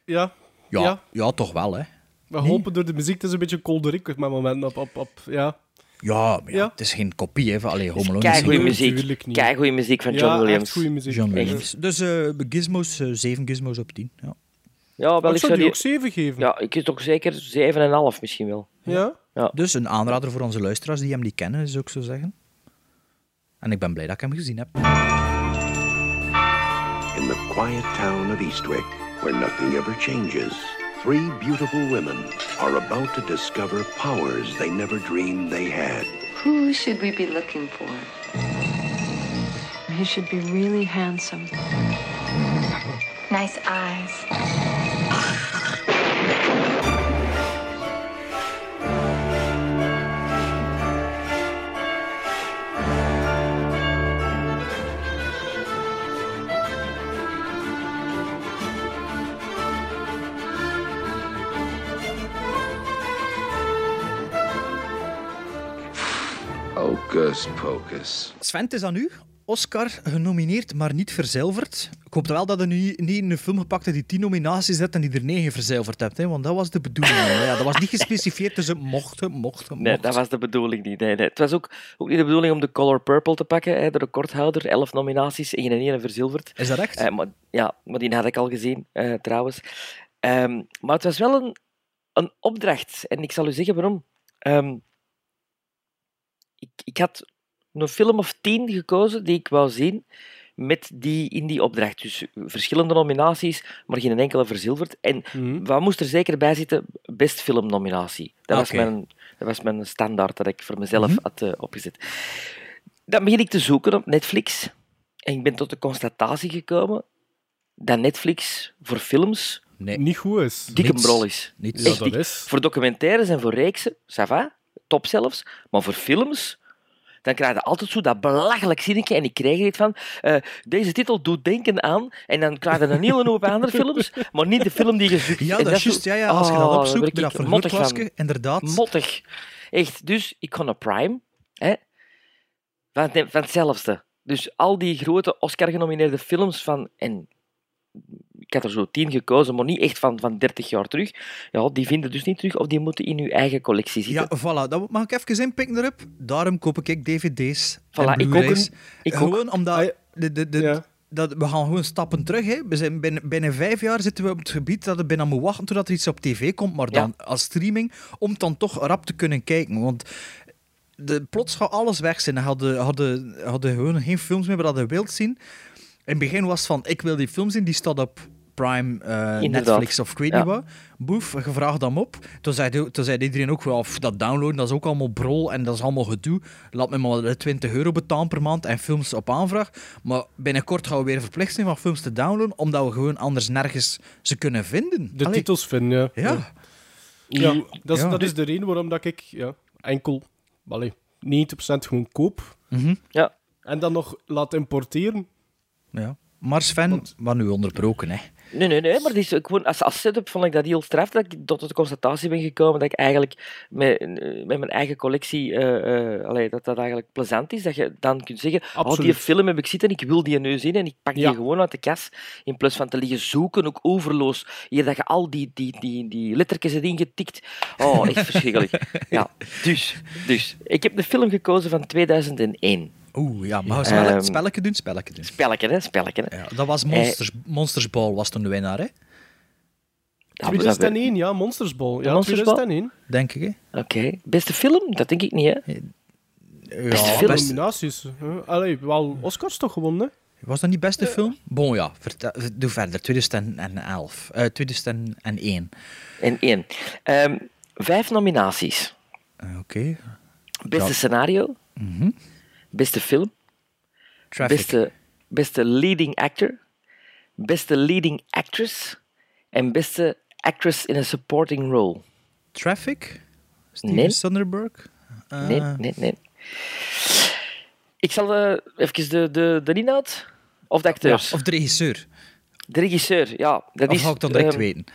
Ja. ja, Ja. toch wel, hè. We Nee? hopen door de muziek, het is een beetje kolderiek met momenten op, op, op, ja. Ja, maar ja, Ja. het is geen kopie hè, van allee, Home Alone. Is goede muziek. Kei goede muziek van John ja, Williams. echt goede muziek. John Echt. Williams. Dus eh gizmos, eh, zeven gizmos op tien. Ja. Ja, wel, ik ik zou die... ook 7 geven. Ja, ik is toch zeker 7,5 misschien wel. Ja? Dus een aanrader voor onze luisteraars die hem niet kennen, zou ik zo zeggen. En ik ben blij dat ik hem gezien heb. In the quiet town of Eastwick, where nothing ever changes, three beautiful women are about to discover powers they never dreamed they had. Who should we be looking for? He should be really handsome. Nice eyes. Hocus pocus. Sven, het is aan u Oscar genomineerd, maar niet verzilverd. Ik hoop wel dat je nu niet een film gepakt hebt die tien nominaties zet en die er negen verzilverd hebt. Hè? Want dat was de bedoeling. ja, dat was niet gespecificeerd, dus het mocht, het mocht, het Nee, dat was de bedoeling niet. Nee, nee. Het was ook, ook niet de bedoeling om de Color Purple te pakken, hè, de recordhouder. Elf nominaties, één en één verzilverd. Is dat echt? Eh, maar, ja, maar die had ik al gezien, eh, trouwens. Ehm, maar het was wel een, een opdracht. En ik zal u zeggen waarom. Ehm, ik, ik had een film of tien gekozen die ik wou zien met die in die opdracht. Dus verschillende nominaties, maar geen enkele verzilverd. En Mhm. wat moest er zeker bij zitten? Best filmnominatie. Dat, was Oké. mijn, dat was mijn standaard dat ik voor mezelf Mhm. had eh, opgezet. Dan begin ik te zoeken op Netflix. En ik ben tot de constatatie gekomen dat Netflix voor films Nee, Niet goed is. dikke brol is. niet. Ja, dat is. Voor documentaires en voor reeksen, ça va, top zelfs. Maar voor films, dan krijg je altijd zo dat belachelijk zinnetje en ik krijg er iets van. eh, deze titel doet denken aan, en dan krijg je een hele hoop andere films, maar niet de film die je zoekt. Ja, dat is juist. Ja, ja, als je dat Oh, opzoekt, bij dat vergrootglasje, inderdaad. Mottig. Echt. Dus ik ga naar Prime. Hè, van, van hetzelfde. Dus al die grote Oscar-genomineerde films van... En ik had er zo tien gekozen, maar niet echt van, van 30 jaar terug. Ja, die vinden dus niet terug, of die moeten in uw eigen collectie zitten. Ja, voilà. Dat mag ik even inpikken erop. Daarom koop ik dvd's Voilà, en ik ook een- ik ook. Gewoon omdat... Ah, de, de, de, Ja. dat, we gaan gewoon stappen terug. Hè. We zijn binnen, binnen vijf jaar zitten we op het gebied dat we bijna moeten wachten totdat er iets op tv komt, maar dan als streaming, om dan toch rap te kunnen kijken. Want de, plots gaat alles weg zijn. Hadden, hadden, hadden gewoon geen films meer dat je wilt zien. In het begin was van, ik wil die film zien, die staat op Prime, eh. Netflix of ik weet Ja. niet wat. Boef, je vraagt hem op. Toen zei, toen zei iedereen ook, wel, "Pff, dat downloaden, dat is ook allemaal brol en dat is allemaal gedoe. Laat me maar de 20 euro betalen per maand en films op aanvraag. Maar binnenkort gaan we weer verplicht zijn van films te downloaden, omdat we gewoon anders nergens ze kunnen vinden. De Allee, titels vinden, ja. Ja. Ja, dat is, Ja. dat is de reden waarom dat ik ja, enkel allee, 90% gewoon koop. Mhm. Ja. En dan nog laat importeren. ja. Maar Sven, Want- wat nu onderbroken, hè. Nee, nee, nee, maar is gewoon, als, als setup vond ik dat heel straf dat ik tot de constatatie ben gekomen dat ik eigenlijk met, eh, met mijn eigen collectie, eh, eh, allee, dat dat eigenlijk plezant is. Dat je dan kunt zeggen, oh, die film heb ik zitten, ik wil die nu zien en ik pak die Ja. gewoon uit de kas. In plaats van te liggen zoeken, ook overloos. Hier dat je al die, die, die, die lettertjes hebt ingetikt. Oh, echt verschrikkelijk. Ja, dus, dus. Ik heb de film gekozen van 2001. Oeh, ja, maar spelle, Ehm, spelletje doen, spelletje doen. Spelletje, hè, spelletje. Hè. Ja, dat was Monsters, Monsters Ball, was toen de winnaar, hè? Ja, maar dat- 2001, ja, Monsters Ball. Ja, Monsters Ball? 2001. Denk ik, hè? Oké. Beste film? Dat denk ik niet, hè? Ja, Beste film. Nominaties. Allee, wel Oscars toch gewonnen? Was dat niet beste film? Bon, ja. Vertel, doe verder. 2011. eh 2001. En één. Ehm, vijf nominaties. Eh, Oké. Beste Ja. scenario, Mhm. Beste film, Traffic. beste, beste leading actor, beste leading actress en beste actress in a supporting role. Traffic? Steven Nee. Soderbergh? Eh, Nee, nee, nee. Ik zal eh, even de, de, de inhoud of de acteurs. Of de regisseur. De regisseur, ja. Dat Of is, ga ik dan direct ehm, weten?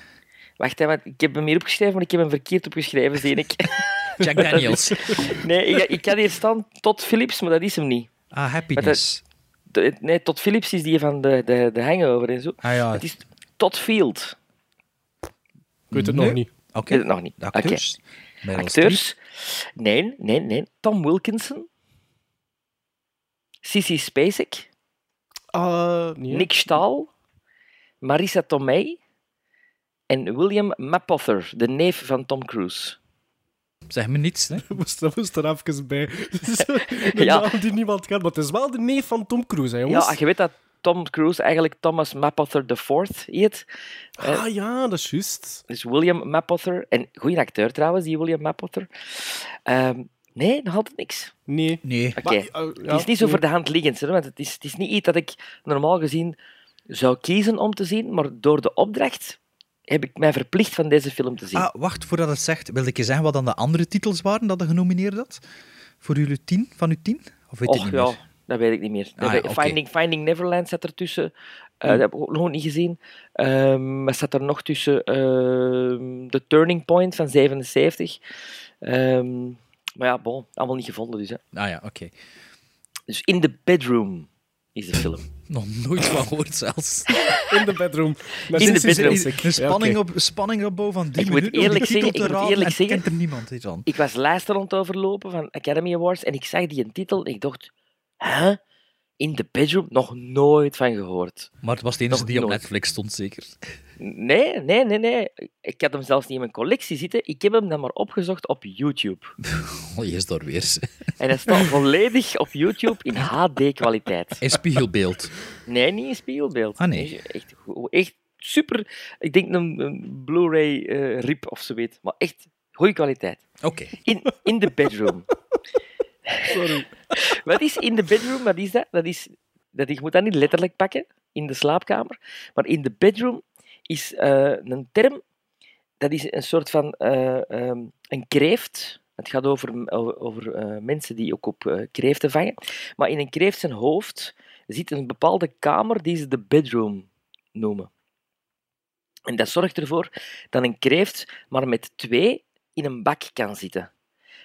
Wacht, want ik heb hem hier opgeschreven, maar ik heb hem verkeerd opgeschreven, zie ik. Jack Daniels. nee, ik, ik had hier staan tot Philips, maar dat is hem niet. Ah, Happiness. De- nee, tot Philips is die van de, de, de hangover en zo. Ah ja, Het is Todd Field. Ik weet het Nee. nog niet. oké. Ik weet het nog niet. De acteurs. Acteurs. Nee, nee, nee. Tom Wilkinson. Sissy Spacek. Ah, nee. Nick Stahl. Marissa Tomei. En William Mapother, de neef van Tom Cruise. Zeg me niets, hè? Dat moest, dat moest er even bij. Ja. naam die niemand kent, maar het is wel de neef van Tom Cruise, hè, jongens. Ja, je weet dat Tom Cruise eigenlijk Thomas Mapother IV heet. Ah ja, dat is juist. Dus William Mapother. En goede acteur trouwens, die William Mapother. Ehm, nee, nog altijd niks. Nee. Nee. Oké. Eh, ja, het is niet zo nee. voor de hand liggend, hè, want het is, het is niet iets dat ik normaal gezien zou kiezen om te zien, maar door de opdracht heb ik mij verplicht van deze film te zien. Ah, wacht, voordat het zegt, wil ik je zeggen wat dan de andere titels waren dat je genomineerd had? Voor jullie tien, van uw tien? Of weet je Och niet ja, dat weet ik niet meer. Ah, ja. Finding, Finding Neverland zat ertussen. Eh Dat heb ik ook nog niet gezien. Ehm wat zat er nog tussen? Ehm The Turning Point van 77. Ehm, maar ja, bon, allemaal niet gevonden dus. Hè. Ah ja, oké. Dus In the Bedroom is de film. Nog nooit van gehoord zelfs. In de bedroom. Met In de bedroom. Een spanning, Ja, oké. op, spanning opbouw van drie Ik moet minuten om eerlijk die titel zeggen- ik moet eerlijk en zeggen- kent er niemand iets aan. Ik was lijsten rond overlopen van Academy Awards en ik zag die een titel en ik dacht, hè? In the bedroom? Nog nooit van gehoord. Maar het was de enige die op. Netflix stond, zeker. Nee, nee, nee, nee. Ik had hem zelfs niet in mijn collectie zitten. Ik heb hem dan maar opgezocht op YouTube. Oh, je is daar weer. En hij staat volledig op YouTube in HD-kwaliteit. In spiegelbeeld. Nee, niet in spiegelbeeld. Ah, nee. Echt, echt super. Ik denk een, een Blu-ray eh, rip of zoiets. Maar echt goede kwaliteit. Oké. In, in the bedroom. Sorry. Wat is in de bedroom? Wat is dat? Dat is, dat, je moet dat niet letterlijk pakken, in de slaapkamer. Maar in de bedroom is eh, een term, dat is een soort van eh, ehm, een kreeft. Het gaat over, over, eh, mensen die ook op kreeften vangen. Maar in een kreeft zijn hoofd zit een bepaalde kamer die ze de bedroom noemen. En dat zorgt ervoor dat een kreeft maar met twee in een bak kan zitten.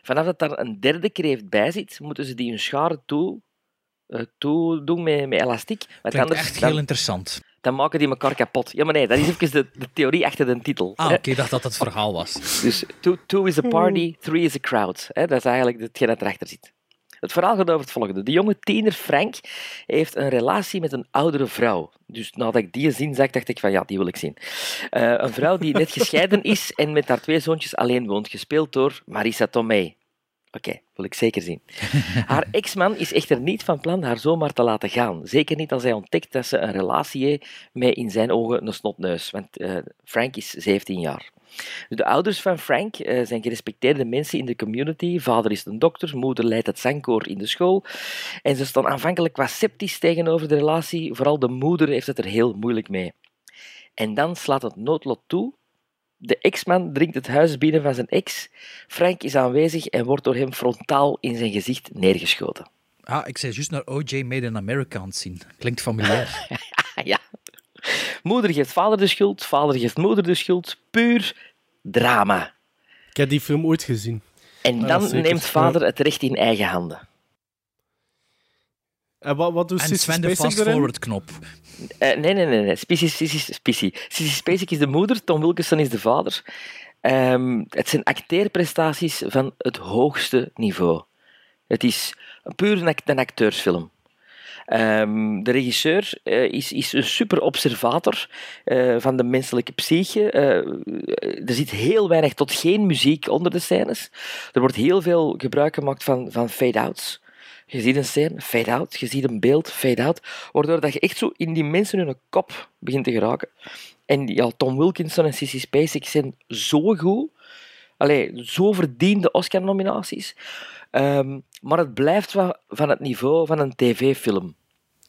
Vanaf dat daar een derde kreeft bij zit, moeten ze die hun scharen toe, eh, toe doen met, met elastiek. Want Klinkt anders echt dan, heel interessant. dan maken die elkaar kapot. Ja, maar nee, dat is even de, de theorie achter de titel. Ah, oké, ik dacht dat dat het verhaal was. Dus two, two is a party, three is a crowd. Hè? Dat is eigenlijk hetgeen dat erachter zit. Het verhaal gaat over het volgende. De jonge tiener Frank heeft een relatie met een oudere vrouw. Dus nadat ik die zin zag, dacht ik van ja, die wil ik zien. Eh, een vrouw die net gescheiden is en met haar twee zoontjes alleen woont, gespeeld door Marisa Tomei. Oké, wil ik zeker zien. Haar ex-man is echter niet van plan haar zomaar te laten gaan. Zeker niet als hij ontdekt dat ze een relatie heeft met in zijn ogen een snotneus. Want eh, Frank is 17 jaar. De ouders van Frank eh, zijn gerespecteerde mensen in de community. Vader is een dokter, moeder leidt het zangkoor in de school. En ze staan aanvankelijk wat sceptisch tegenover de relatie. Vooral de moeder heeft het er heel moeilijk mee. En dan slaat het noodlot toe. De ex-man dringt het huis binnen van zijn ex. Frank is aanwezig en wordt door hem frontaal in zijn gezicht neergeschoten. Ah, ik zei juist naar OJ Made in America aan het zien. Klinkt familiair. Moeder geeft vader de schuld, vader geeft moeder de schuld. Puur drama. Ik heb die film ooit gezien. En dan neemt vader het recht in eigen handen. En wat, wat doet en Sissy Sven de Spacek erin? fast-forward knop. Eh, nee, nee, nee. nee. Sissy, Sissy, Sissy. Sissy Spacek is de moeder, Tom Wilkinson is de vader. Ehm, het zijn acteerprestaties van het hoogste niveau. Het is puur een acteursfilm. Ehm, de regisseur eh, is, is een super observator eh, van de menselijke psyche. Eh, er zit heel weinig tot geen muziek onder de scènes. Er wordt heel veel gebruik gemaakt van, van fade-outs. Je ziet een scène, fade-out. Je ziet een beeld, fade-out. Waardoor dat je echt zo in die mensen hun kop begint te geraken. En ja, Tom Wilkinson en Sissy Spacek zijn zo goed. Allee, zo verdiende Oscar-nominaties. Ehm, maar het blijft wel van het niveau van een tv-film.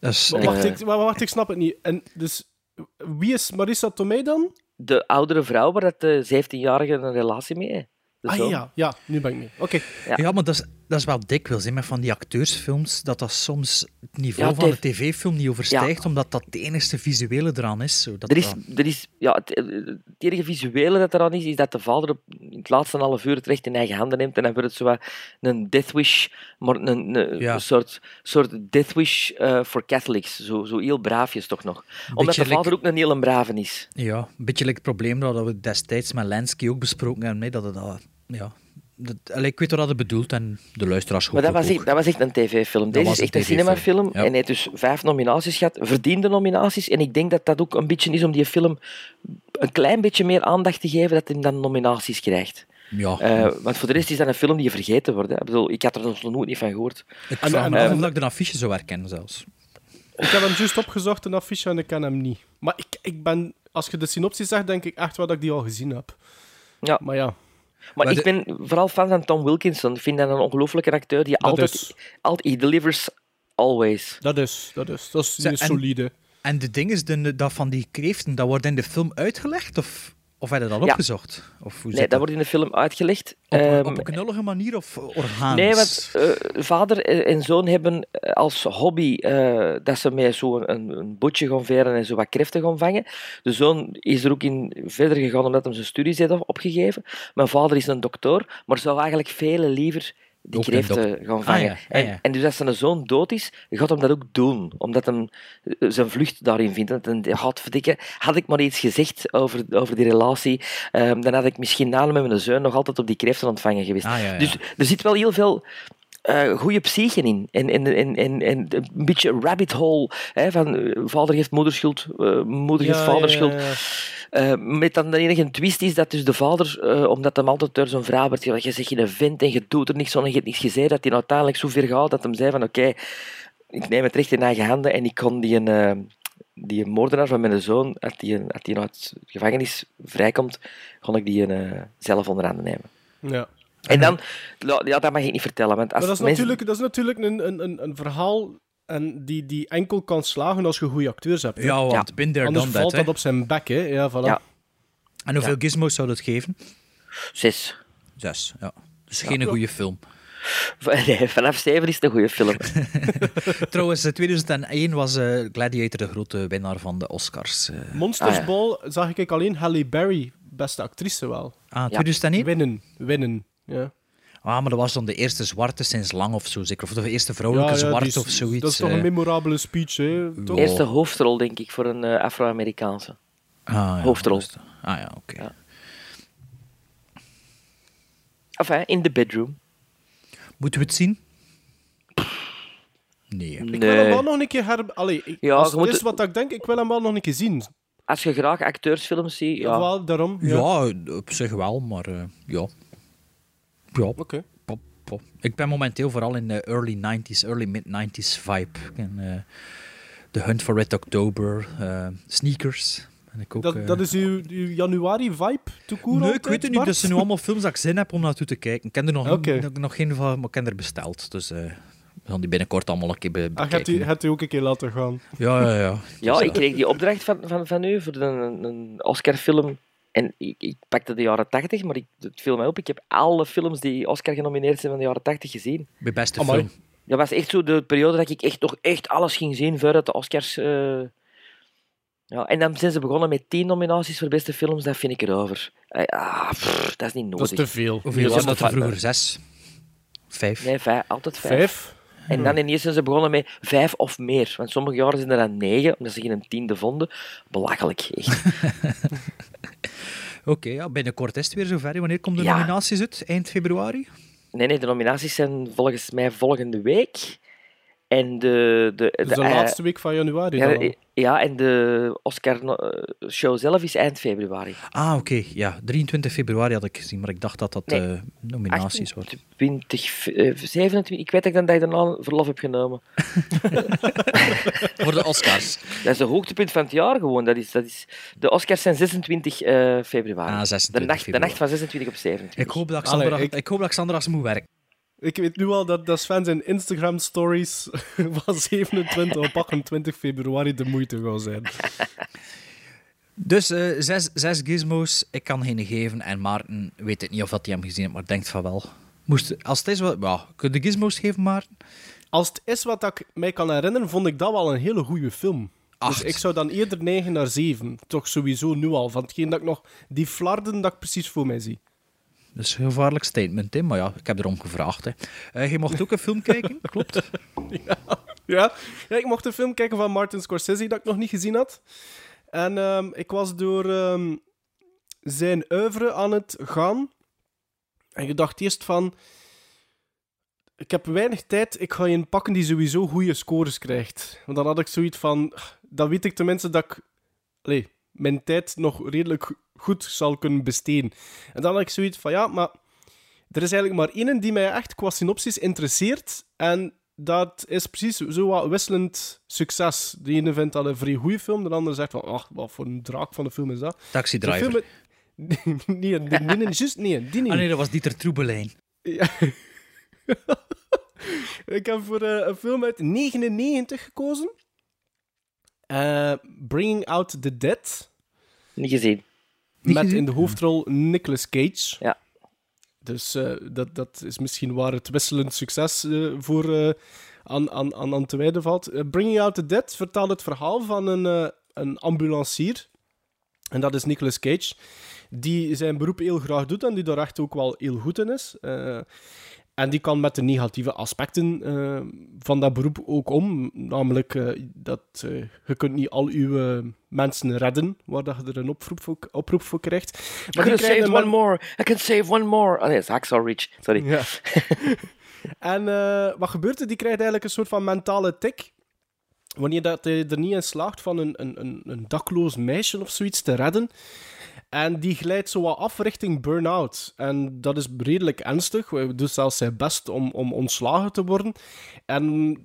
Is, Maar Eh. Wacht, ik, wacht, ik snap het niet. En dus, wie is Marissa Tomei dan? De oudere vrouw waar dat de 17-jarige een relatie mee heeft. Ah ja, ja, nu ben ik mee. Oké. Ja. Ja, maar dat is, dat is wel dikwijls hè, met van die acteursfilms, dat dat soms het niveau Ja, van de het tv-film niet overstijgt, omdat dat de enige visuele eraan is. Zo, dat Er is, er is, ja, het, het enige visuele dat eraan is, is dat de vader op, in het laatste half uur het recht in eigen handen neemt en dan wordt het zo een death wish, maar een, een Ja. soort, soort death wish eh, voor Catholics. Zo, zo heel braafjes toch nog. Omdat de vader like- ook een heel brave is. Ja, een beetje like het probleem dat we destijds met Lansky ook besproken hebben. hè, Dat het, dat, ja, dat, allee, ik weet wat dat bedoelt en de luisteraars Maar dat was, echt, dat was echt een tv-film. Deze was is een echt een TV-film, cinemafilm. ja. En hij heeft dus vijf nominaties gehad, verdiende nominaties. En ik denk dat dat ook een beetje is om die film een klein beetje meer aandacht te geven dat hij dan nominaties krijgt. Ja, Eh, want voor de rest is dat een film die vergeten wordt. Hè. Ik, bedoel, ik had er nog nooit niet van gehoord. ik en- vraag me en- af of ik de affiche zou herkennen zelfs. Ik heb hem juist opgezocht, een affiche, en ik ken hem niet. Maar ik, ik ben, als je de synopsis zegt, denk ik echt wel dat ik die al gezien heb. Ja. Maar ja, Maar, Maar ik de- ben vooral fan van Tom Wilkinson. Ik vind dat een ongelooflijke acteur die Dat altijd, altijd... He delivers always. dat is, dat is. Dat is en- solide. En de ding is, de, dat van die kreeften, dat wordt in de film uitgelegd? Of, of je dat Ja. opgezocht? Of hoe Nee, dat wordt in de film uitgelegd. Op, een- Ehm, op een knullige manier of organisch? Nee, want eh, vader en zoon hebben eh, als hobby eh, dat ze met zo'n een, een bootje gaan veren en zo wat kreeften gaan vangen. De zoon is er ook in verder gegaan omdat hij zijn studies heeft opgegeven. Mijn vader is een dokter, maar zou eigenlijk veel liever die een kreeften dok- gaan Ah, vangen. ja, En, ja. en dus als zijn zoon dood is, gaat hem dat ook doen. Omdat hem eh, zijn vlucht daarin vindt. En dan, had, verdikke, had ik maar iets gezegd over, over die relatie, ehm, dan had ik misschien na met mijn zoon nog altijd op die kreeften ontvangen geweest. Ah, ja. Dus er zit wel heel veel eh goede psyche in. En, en, en, en, en een beetje rabbit hole. Hè, van eh, vader geeft moederschuld, eh moeder geeft Ja, vaderschuld. ja, met dan de enige twist is dat dus de vader, omdat hem altijd door zijn vrouw werd gezegd, je zegt geen vent en je doet er niks van en je hebt niks gezegd, dat hij uiteindelijk zo ver gaat dat hij zei van oké, ik neem het recht in eigen handen en ik kon die, een, die moordenaar van mijn zoon, als die, als die uit de gevangenis vrijkomt, kon ik die eh, zelf onder handen nemen. Ja. En dan, ja, dat mag ik niet vertellen, want als Maar dat is mensen- natuurlijk, dat is natuurlijk een, een, een, een verhaal en die, die enkel kan slagen als je goede acteurs hebt. hè. Ja, want bin there, Anders valt that, dat op zijn bek, hè. Ja, voilà. Ja. En hoeveel gizmos zou dat geven? Zes. Zes, ja. Dus geen goede film. Nee, vanaf zeven is het een goede film. Trouwens, eh, 2001 was eh, Gladiator de grote winnaar van de Oscars. eh. Monsters Ah, ja. Ball zag ik alleen Halle Berry, beste actrice wel. ah, 2001? Winnen, winnen. Ja, Ah, maar dat was dan de eerste zwarte sinds lang of zo, zeker. Of de eerste vrouwelijke ja, ja, zwart die is- of zoiets. Dat is toch eh. een memorabele speech, hè? Toch? Ja. Eerste hoofdrol, denk ik, voor een eh, Afro-Amerikaanse. Ah, ja, hoofdrol. Ah ja, oké. Ja. Enfin, in the bedroom. Moeten we het zien? Nee. Ik wil hem wel nog een keer her... Allee, ik, Ja, als het moet is wat ik denk, ik wil hem wel nog een keer zien. Als je graag acteursfilms ziet, ja. Ja. Wel, daarom. Ja. Ja, op zich wel, maar eh, ja. Ja, Oké. pop, pop. Ik ben momenteel vooral in de early 90s, early mid-90s vibe. En, eh, The Hunt for Red October, eh, Sneakers. Ben ik ook, Dat, eh, dat is uw, uw januari-vibe, to Nee, ik weet het niet. Dat zijn nu allemaal films dat ik zin heb om naartoe te kijken. Ik ken er nog, nog, nog geen van, maar ik ken er besteld. Dus eh, we gaan die binnenkort allemaal een keer be Ah, gaat bekijken. u, gaat u ook een keer laten gaan. Ja, ja, ja. Ja, Dus, ik eh, kreeg die opdracht van, van, van u voor een, een Oscar-film. En ik, ik pakte de jaren 80, maar ik, het viel mij op. Ik heb alle films die Oscar genomineerd zijn van de jaren 80 gezien. Mijn beste Amai. film. Dat was echt zo de periode dat ik echt nog echt alles ging zien voordat de Oscars. eh, Ja, en dan zijn ze begonnen met tien nominaties voor beste films. Dat vind ik erover. Eh, Ah, pff, dat is niet Dat nodig. is te veel. Hoeveel was dat dat er vroeger? Zes? Vijf? Nee, vijf, altijd vijf. Vijf? En dan ineens zijn ze begonnen met vijf of meer. Want sommige jaren zijn er dan negen, omdat ze geen tiende vonden. Belachelijk, echt. Oké, ja, binnenkort is het weer zover. Wanneer komt de Ja. nominaties uit? Eind februari? Nee, nee, de nominaties zijn volgens mij volgende week. En de... de, Dus de eh, laatste week van januari ja, dan al. eh, ja, en de Oscar-show zelf is eind februari. Ah, oké. Ja, 23 februari had ik gezien, maar ik dacht dat dat Nee. eh, nominaties waren. 20, eh, 27... Ik weet dat ik dan dat ik daarna verlof heb genomen. Voor de Oscars. Dat is het hoogtepunt van het jaar gewoon. Dat is, dat is, de Oscars zijn 26 eh, februari. Ah, 26 de, nacht, de februari. nacht van 26 op 27. Ik hoop dat Allee, Xandra, ik- ik... hoop dat Xandra moet werken. Ik weet nu al dat, dat Sven zijn Instagram-stories van 27 op 28 februari de moeite gaan zijn. Dus eh, zes, zes gizmos, ik kan geen geven. En Maarten weet het niet of dat hij hem gezien heeft, maar denkt van wel. Moest, als het is, wel, ja, kun je de gizmos geven, Maarten? Als het is wat ik mij kan herinneren, vond ik dat wel een hele goede film. Acht. Dus ik zou dan eerder neigen naar 7. Toch sowieso nu al. Van hetgeen dat ik nog... Die flarden dat ik precies voor mij zie. Dat is een gevaarlijk statement, hè? maar ja, ik heb erom gevraagd. Hè. Eh, je mocht ook een film kijken, klopt? Ja. ja, ik mocht een film kijken van Martin Scorsese dat ik nog niet gezien had. En ehm, ik was door ehm, zijn oeuvre aan het gaan. En je dacht eerst van... Ik heb weinig tijd, ik ga je een pakken die sowieso goede scores krijgt. Want dan had ik zoiets van... Dan weet ik tenminste dat ik... Allee, mijn tijd nog redelijk goed zal kunnen besteden. En dan had ik zoiets van, ja, maar... Er is eigenlijk maar één die mij echt qua synopsis interesseert. En dat is precies zo wat wisselend succes. De ene vindt dat een vrij goede film, de andere zegt van, ach, wat voor een draak van de film is dat? Taxi Driver. met- nee, nee, nee, nee, juist, nee, die niet. Ah nee, dat was Dieter Troebelijn. Ja. ik heb voor eh, een film uit 99 gekozen. Eh, Bringing Out the Dead. Niet gezien. Niet met gezien? in de hoofdrol Nicolas Cage. Ja. Dus eh, dat, dat is misschien waar het wisselend succes eh, voor eh, aan, aan, aan, te wijden valt. Bringing Out the Dead vertelt het verhaal van een, een ambulancier. En dat is Nicolas Cage. Die zijn beroep heel graag doet en die daar echt ook wel heel goed in is. En die kan met de negatieve aspecten eh, van dat beroep ook om. Namelijk eh, dat eh, je kunt niet al uw eh, mensen redden, waar dat je er een oproep voor, oproep voor krijgt. I die can save one more. I can save one more. Oh nee, Hacksaw Ridge. Sorry. Ja. en wat gebeurt er? Die krijgt eigenlijk een soort van mentale tik. Wanneer dat hij er niet in slaagt van een, een, een dakloos meisje of zoiets te redden. En die glijdt zo wat af richting burn-out. En dat is redelijk ernstig. Hij doet zelfs zijn best om, om ontslagen te worden. En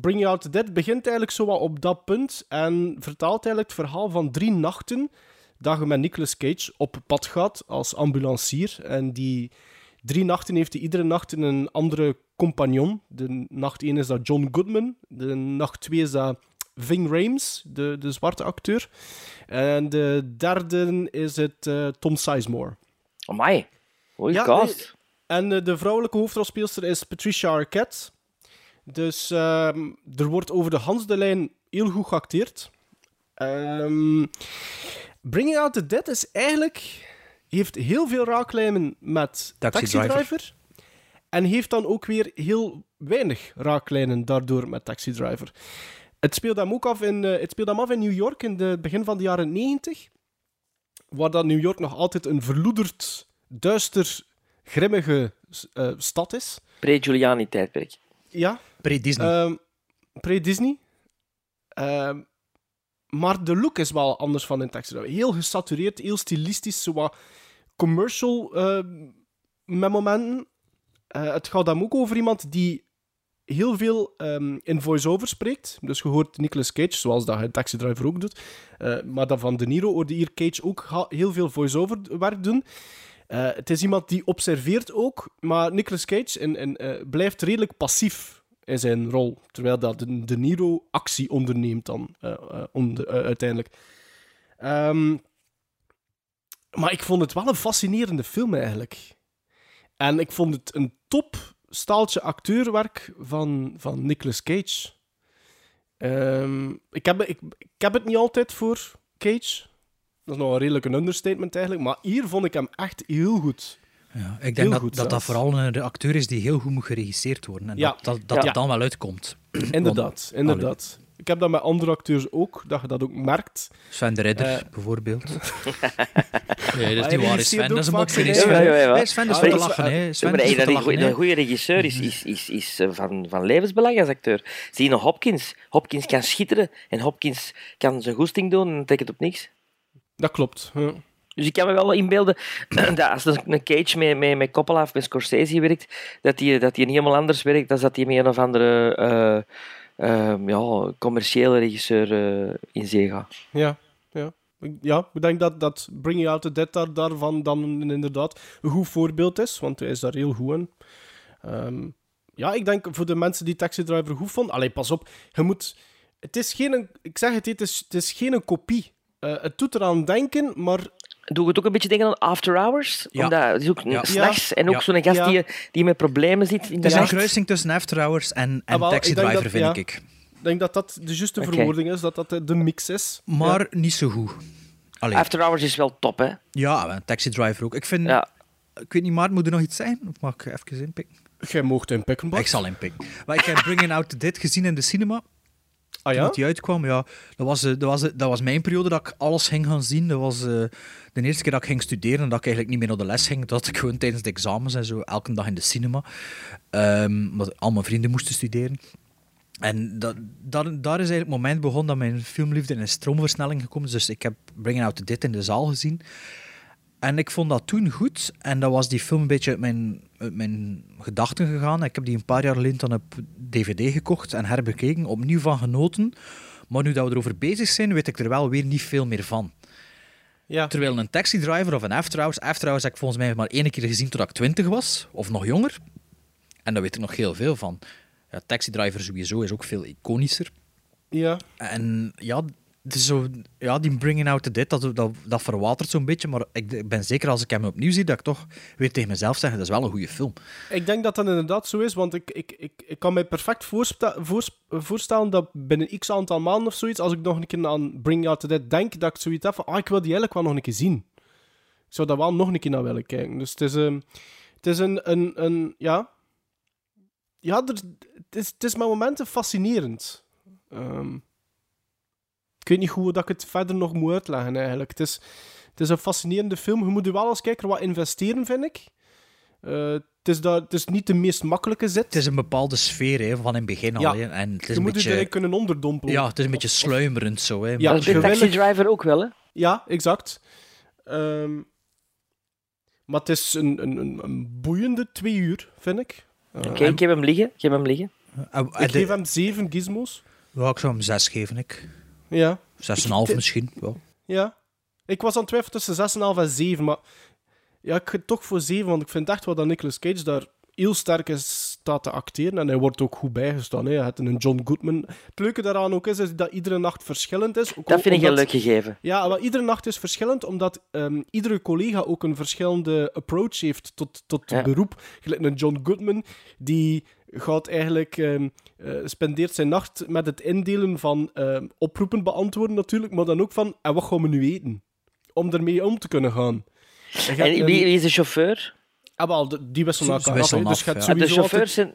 Bring Out Dead begint eigenlijk zo wat op dat punt. En vertaalt eigenlijk het verhaal van drie nachten dat je met Nicolas Cage op pad gaat als ambulancier. En die drie nachten heeft hij iedere nacht een andere compagnon. De nacht 1 is dat John Goodman. De nacht 2 is dat Ving Rhames, de, de zwarte acteur. En de derde is het eh, Tom Sizemore. Amai. Goeie Ja, cast. nee, En eh, de vrouwelijke hoofdrolspeelster is Patricia Arquette. Dus ehm, er wordt over de Hans de Lijn heel goed geacteerd. Ehm Bringing Out the Dead is eigenlijk... Heeft heel veel raaklijnen met Taxi Taxi, Driver. Driver. En heeft dan ook weer heel weinig raaklijnen daardoor met Taxi Driver. Het speelt hem ook af in, eh, het speelt hem af in New York in het begin van de jaren 90. Waar dat New York nog altijd een verloederd, duister, grimmige eh, stad is. Pre-Giuliani-tijdperk. Ja. Pre-Disney. Ehm, Pre-Disney. Ehm, maar de look is wel anders van in Driver. Heel gesatureerd, heel stilistisch, zo wat commercial ehm, met momenten. Eh, het gaat dan ook over iemand die heel veel ehm, in voice-over spreekt. Dus je hoort Nicolas Cage, zoals dat hij Taxi Driver ook doet. Eh, maar dat van De Niro hoorde hier Cage ook heel veel voice-over werk doen. Eh, het is iemand die observeert ook, maar Nicolas Cage en, eh, blijft redelijk passief in zijn rol. Terwijl dat de, Niro actie onderneemt dan uiteindelijk. Ehm, maar ik vond het wel een fascinerende film eigenlijk. En ik vond het een top staaltje acteurwerk van, van Nicolas Cage. Ehm, ik, heb, ik, ik heb het niet altijd voor Cage. Dat is nog een redelijk een understatement eigenlijk. Maar hier vond ik hem echt heel goed. Ja, ik denk dat, goed dat vooral een acteur is die heel goed moet geregisseerd worden. En Ja. dat, dat, dat Ja. het dan wel uitkomt. Inderdaad, Want- inderdaad. Ik heb dat met andere acteurs ook, dat je dat ook merkt. Sven de Ridder, Eh. bijvoorbeeld. nee, dat Hij is niet waar. Sven, ook dat is een mopje. Ja, ja, ja. Nee, Sven is voor te is- lachen. hè. Ja, Sven is te lachen. een goede regisseur is, is, is, is eh, van, van levensbelang als acteur. Zie je nog Hopkins? Hopkins kan schitteren en Hopkins kan zijn goesting doen en trekt het op niks. Dat klopt. ja. Dus ik kan me wel inbeelden dat als een Cage met, met, met Coppola of met Scorsese werkt, dat die, dat die niet helemaal anders werkt dan dat hij met een of andere eh, eh, ja, commerciële regisseur eh, in zee. Ja, ja. Ja, ik denk dat, dat Bring You Out the Dead daar, daarvan dan inderdaad een goed voorbeeld is, want hij is daar heel goed in. Ehm, ja, ik denk voor de mensen die Taxi Driver goed vonden... Allee, pas op, je moet... Het is geen... Ik zeg het, het is, het is geen kopie. Eh, het doet eraan denken, maar... Doe het ook een beetje denken aan After Hours? Ja. Omdat het is ook Ja. s'nachts en ook Ja. zo'n gast Ja. die, die met problemen zit in Het de is een kruising tussen After Hours en, en Ah, wel, Taxi Driver, dat- vind ja. ik. Ik denk dat dat de juiste verwoording is, dat dat de, mix is. Maar niet zo goed. Allee, After Hours is wel top, hè? ja, Taxi Driver ook. Ik vind... Ja. Ik weet niet, Maart, moet er nog iets zijn? Of mag ik even inpikken? Jij mocht in pikken, Bart. Ik zal inpikken. Maar ik heb Bringing Out the Dead gezien in de cinema. Ah Toen ja? dat die uitkwam, ja, dat was, eh, dat, was, dat was mijn periode dat ik alles ging gaan zien. Dat was eh, de eerste keer dat ik ging studeren en dat ik eigenlijk niet meer naar de les ging. Dat ik gewoon tijdens de examens en zo elke dag in de cinema. Ehm omdat al mijn vrienden moesten studeren. En dat, dat, daar is eigenlijk het moment begonnen dat mijn filmliefde in een stroomversnelling gekomen is. Dus ik heb Bringing Out the Dead in de zaal gezien. En ik vond dat toen goed. En dat was die film een beetje uit mijn, uit mijn gedachten gegaan. Ik heb die een paar jaar geleden dan op DVD gekocht en herbekeken. Opnieuw van genoten. Maar nu dat we erover bezig zijn, weet ik er wel weer niet veel meer van. Ja. Terwijl een Taxi Driver of een After Hours... After Hours heb ik volgens mij maar één keer gezien toen ik twintig was. Of nog jonger. En daar weet ik nog heel veel van. Ja, Taxi Driver sowieso is ook veel iconischer. Ja. En ja, is zo, ja die Bringing Out the Dead, dat, dat, dat verwatert zo'n beetje. Maar ik, ben zeker als ik hem opnieuw zie, dat ik toch weer tegen mezelf zeg, dat is wel een goede film. Ik denk dat dat inderdaad zo is, want ik, ik, ik, ik kan mij perfect voorstellen dat binnen x aantal maanden of zoiets, als ik nog een keer aan Bring Out the Dead denk, dat ik zoiets heb van, ah, ik wil die eigenlijk wel nog een keer zien. Ik zou daar wel nog een keer naar willen kijken. Dus het is, ehm, het is een, een, een, ja, ja, het, is, het is momenten fascinerend. Ehm, ik weet niet hoe dat ik het verder nog moet uitleggen, eigenlijk. Het is, het is een fascinerende film. Je moet er wel als kijker wat investeren, vind ik. Eh, het, is dat, het is niet de meest makkelijke zet. Het is een bepaalde sfeer hè, van in het begin al. Ja. hè. En het is je een moet beetje, je erin kunnen onderdompelen. ja, het is een beetje sluimerend zo. Hè. Ja, dat Taxi wil- Driver ook wel, hè? Ja, exact. Ehm, maar het is een, een, een, een boeiende twee uur, vind ik. Eh, Oké, ik heb hem liggen. Ik heb hem liggen. Eh, ik de- geef hem zeven gizmos. Ja, ik zou hem zes geven, ik. Ja. 6,5 Ik- misschien. Ja. Ja. Ik was aan het twijfelen tussen 6,5 en 7, maar ja, ik ga toch voor 7, want ik vind echt wel dat Nicolas Cage daar heel sterk is staat te acteren en hij wordt ook goed bijgestaan. Hè. Hij heeft een John Goodman. Het leuke daaraan ook is, is dat iedere nacht verschillend is. Ook Dat vind ik heel omdat- leuk gegeven. Ja, maar iedere nacht is verschillend, omdat ehm, iedere collega ook een verschillende approach heeft tot, tot Ja. het beroep. Gelijk een John Goodman, die gaat eigenlijk, ehm, eh, spendeert zijn nacht met het indelen van ehm, oproepen beantwoorden natuurlijk, maar dan ook van, en wat gaan we nu eten? Om ermee om te kunnen gaan. En wie, wie is de chauffeur? Ah, wel, die wisselen elkaar af. Dus af, je hebt ja. Ah, de chauffeurs altijd- zijn...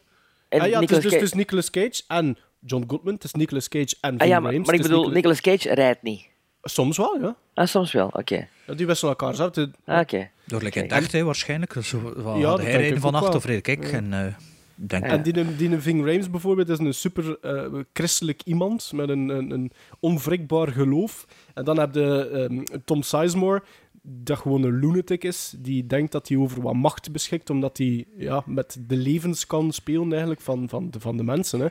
En Ah, ja, het is Nicolas dus, Cage- dus Nicolas Cage en John Goodman. Het is Nicolas Cage en Ah ja, maar, ik bedoel, Nicolas- Nicolas Cage rijdt niet. Soms wel, ja. Ah, soms wel, oké. ja die wisselen elkaar. De- Ah, oké. Door lekker dacht, hè, waarschijnlijk. Zo, van, Ja, hij rijden ook wel. of reed ik? En, eh, En die, die Ving Rhames bijvoorbeeld is een super eh, christelijk iemand met een, een, een onwrikbaar geloof. En dan heb je ehm, Tom Sizemore, dat gewoon een lunatic is, die denkt dat hij over wat macht beschikt, omdat hij ja, met de levens kan spelen eigenlijk van, van, de, van de mensen. Hè.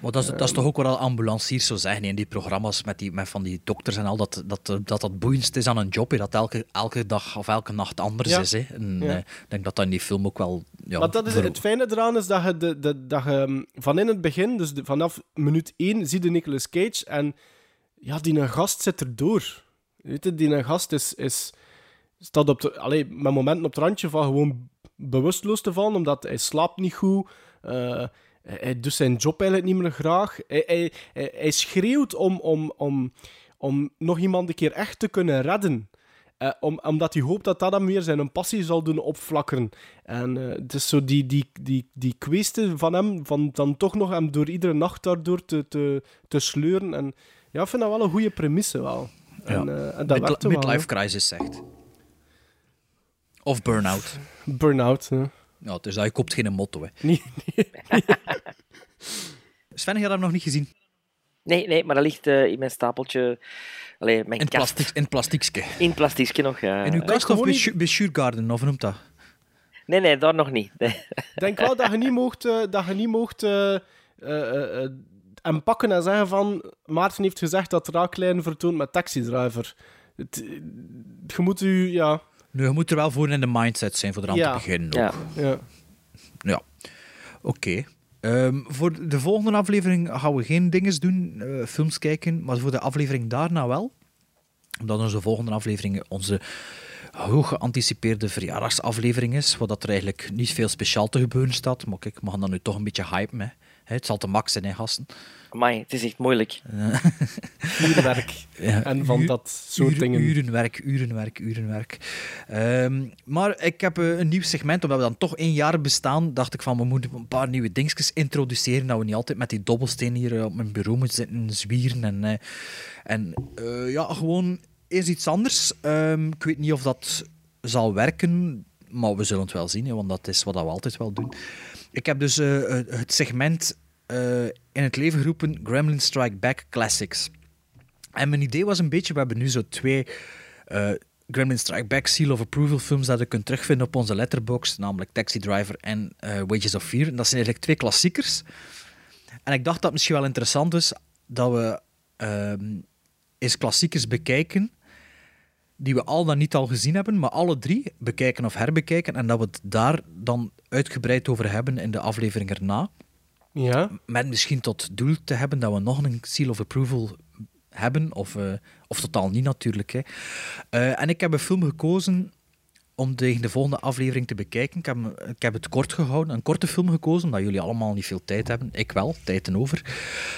Maar dat is, dat is toch ook wat al ambulanciers zo zeggen in die programma's met, die, met van die dokters en al, dat dat, dat, dat het boeiendste is aan een job, hè, dat elke, elke dag of elke nacht anders Ja. is. Hè. En, Ja. eh, ik denk dat dat in die film ook wel... Ja, maar dat is, het fijne eraan is dat je, de, de, dat je ehm, van in het begin, dus de- vanaf minuut 1, zie je Nicolas Cage en ja, die een gast zit erdoor. Weet je, die een gast is, is, staat op de, allee, met momenten op het randje van gewoon bewusteloos te vallen, omdat hij slaapt niet goed. eh, hij, doet zijn job eigenlijk niet meer graag. Hij, hij, hij, hij schreeuwt om, om, om, om nog iemand een keer echt te kunnen redden. Eh, om, omdat hij hoopt dat dat dan weer zijn passie zal doen opflakkeren. En eh, het is zo die, die, die, die kweeste van hem, van dan toch nog hem door iedere nacht daardoor te, te, te sleuren. En ja, ik vind dat wel een goede premisse wel. En, eh, en dat Mid- wel. midlife crisis zegt. Of burn-out. Burn-out. hè. Ja, dus hij koopt geen motto. Hè. Nee, Sven, je had hem nog niet gezien. Nee, nee, maar dat ligt eh, in mijn stapeltje... Allee, mijn In, kast. plastic, in plastiekske. In plastiekje nog, ja. In uw kast of bij bij Schuurgarden, of noemt dat? Nee, nee, daar nog niet. Nee. Ik denk wel dat je niet mocht, eh, dat je niet mocht eh, eh, hem pakken en zeggen van Maarten heeft gezegd dat raaklijn vertoont met taxidriver. Het, je moet u, ja... Nu, je moet er wel voor in de mindset zijn voor eraan Ja. te beginnen. Ook. Ja. ja. Ja, oké. Ehm, voor de volgende aflevering gaan we geen dinges doen, eh, films kijken, maar voor de aflevering daarna wel. Omdat onze volgende aflevering onze hoog geanticipeerde verjaardagsaflevering is, dat er eigenlijk niet veel speciaal te gebeuren staat. Maar kijk, we gaan dan nu toch een beetje hypen. Hè. Hè, Het zal te max zijn, hè, gasten. Amai, het is echt moeilijk. Uurwerk. Ja, En van uur- dat soort uren, dingen. Urenwerk, urenwerk, urenwerk. Ehm, maar ik heb eh, een nieuw segment, omdat we dan toch één jaar bestaan, dacht ik van, we moeten een paar nieuwe dingetjes introduceren, dat we niet altijd met die dobbelsteen hier eh, op mijn bureau moeten zitten zwieren. En, eh, en eh, ja, gewoon eens iets anders. Ehm, ik weet niet of dat zal werken, maar we zullen het wel zien, hè, want dat is wat we altijd wel doen. Ik heb dus eh, het segment eh, in het leven geroepen Gremlin Strike Back Classics. En mijn idee was een beetje, we hebben nu zo twee eh Gremlin Strike Back Seal of Approval films dat je kunt terugvinden op onze letterbox, namelijk Taxi Driver en eh, Wages of Fear. En dat zijn eigenlijk twee klassiekers. En ik dacht dat het misschien wel interessant is dat we ehm, eens klassiekers bekijken die we al dan niet al gezien hebben, maar alle drie bekijken of herbekijken en dat we het daar dan uitgebreid over hebben in de aflevering erna. Ja. Met misschien tot doel te hebben dat we nog een seal of approval hebben, of, eh, of totaal niet natuurlijk. Hè. Eh, en ik heb een film gekozen om tegen de volgende aflevering te bekijken. Ik heb, hem- ik heb het kort gehouden, een korte film gekozen, omdat jullie allemaal niet veel tijd hebben. Ik wel, tijd en over.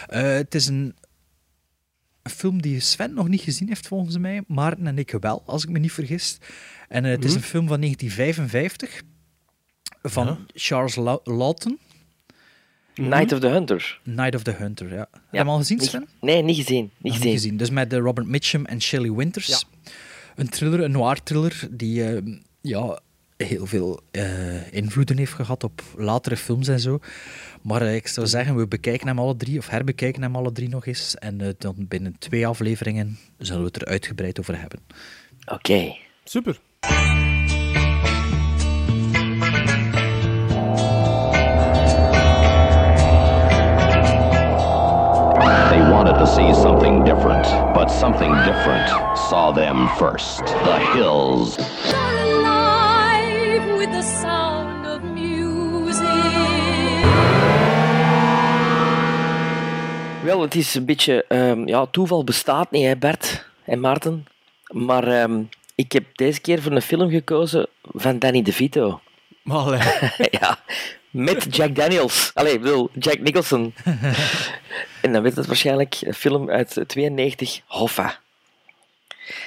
Eh, het is een, een film die Sven nog niet gezien heeft, volgens mij. Maarten en ik wel, als ik me niet vergis. En eh, het is Mhm. een film van 1955 van Ja. Charles Lawton. Night of the Hunter. Night of the Hunter, ja. Heb je hem al gezien, Sven? Nee, niet gezien. Niet gezien. niet gezien. Dus met eh, Robert Mitchum en Shelley Winters. Een thriller, een noir thriller, die eh, ja, heel veel eh, invloeden heeft gehad op latere films en zo. Maar eh, ik zou zeggen, we bekijken hem alle drie, of herbekijken hem alle drie nog eens. En eh, dan binnen twee afleveringen zullen we het er uitgebreid over hebben. Oké. Super. They wanted to see something different, but something different saw them first. The Hills. alive with the sound Wel, het is een beetje... ehm, ja, toeval bestaat niet, hè, Bert en Maarten. Maar ehm, ik heb deze keer voor een film gekozen van Danny DeVito. ja, met Jack Daniels. Allee, ik bedoel, Jack Nicholson. en dan weet het waarschijnlijk, een film uit 92, Hoffa.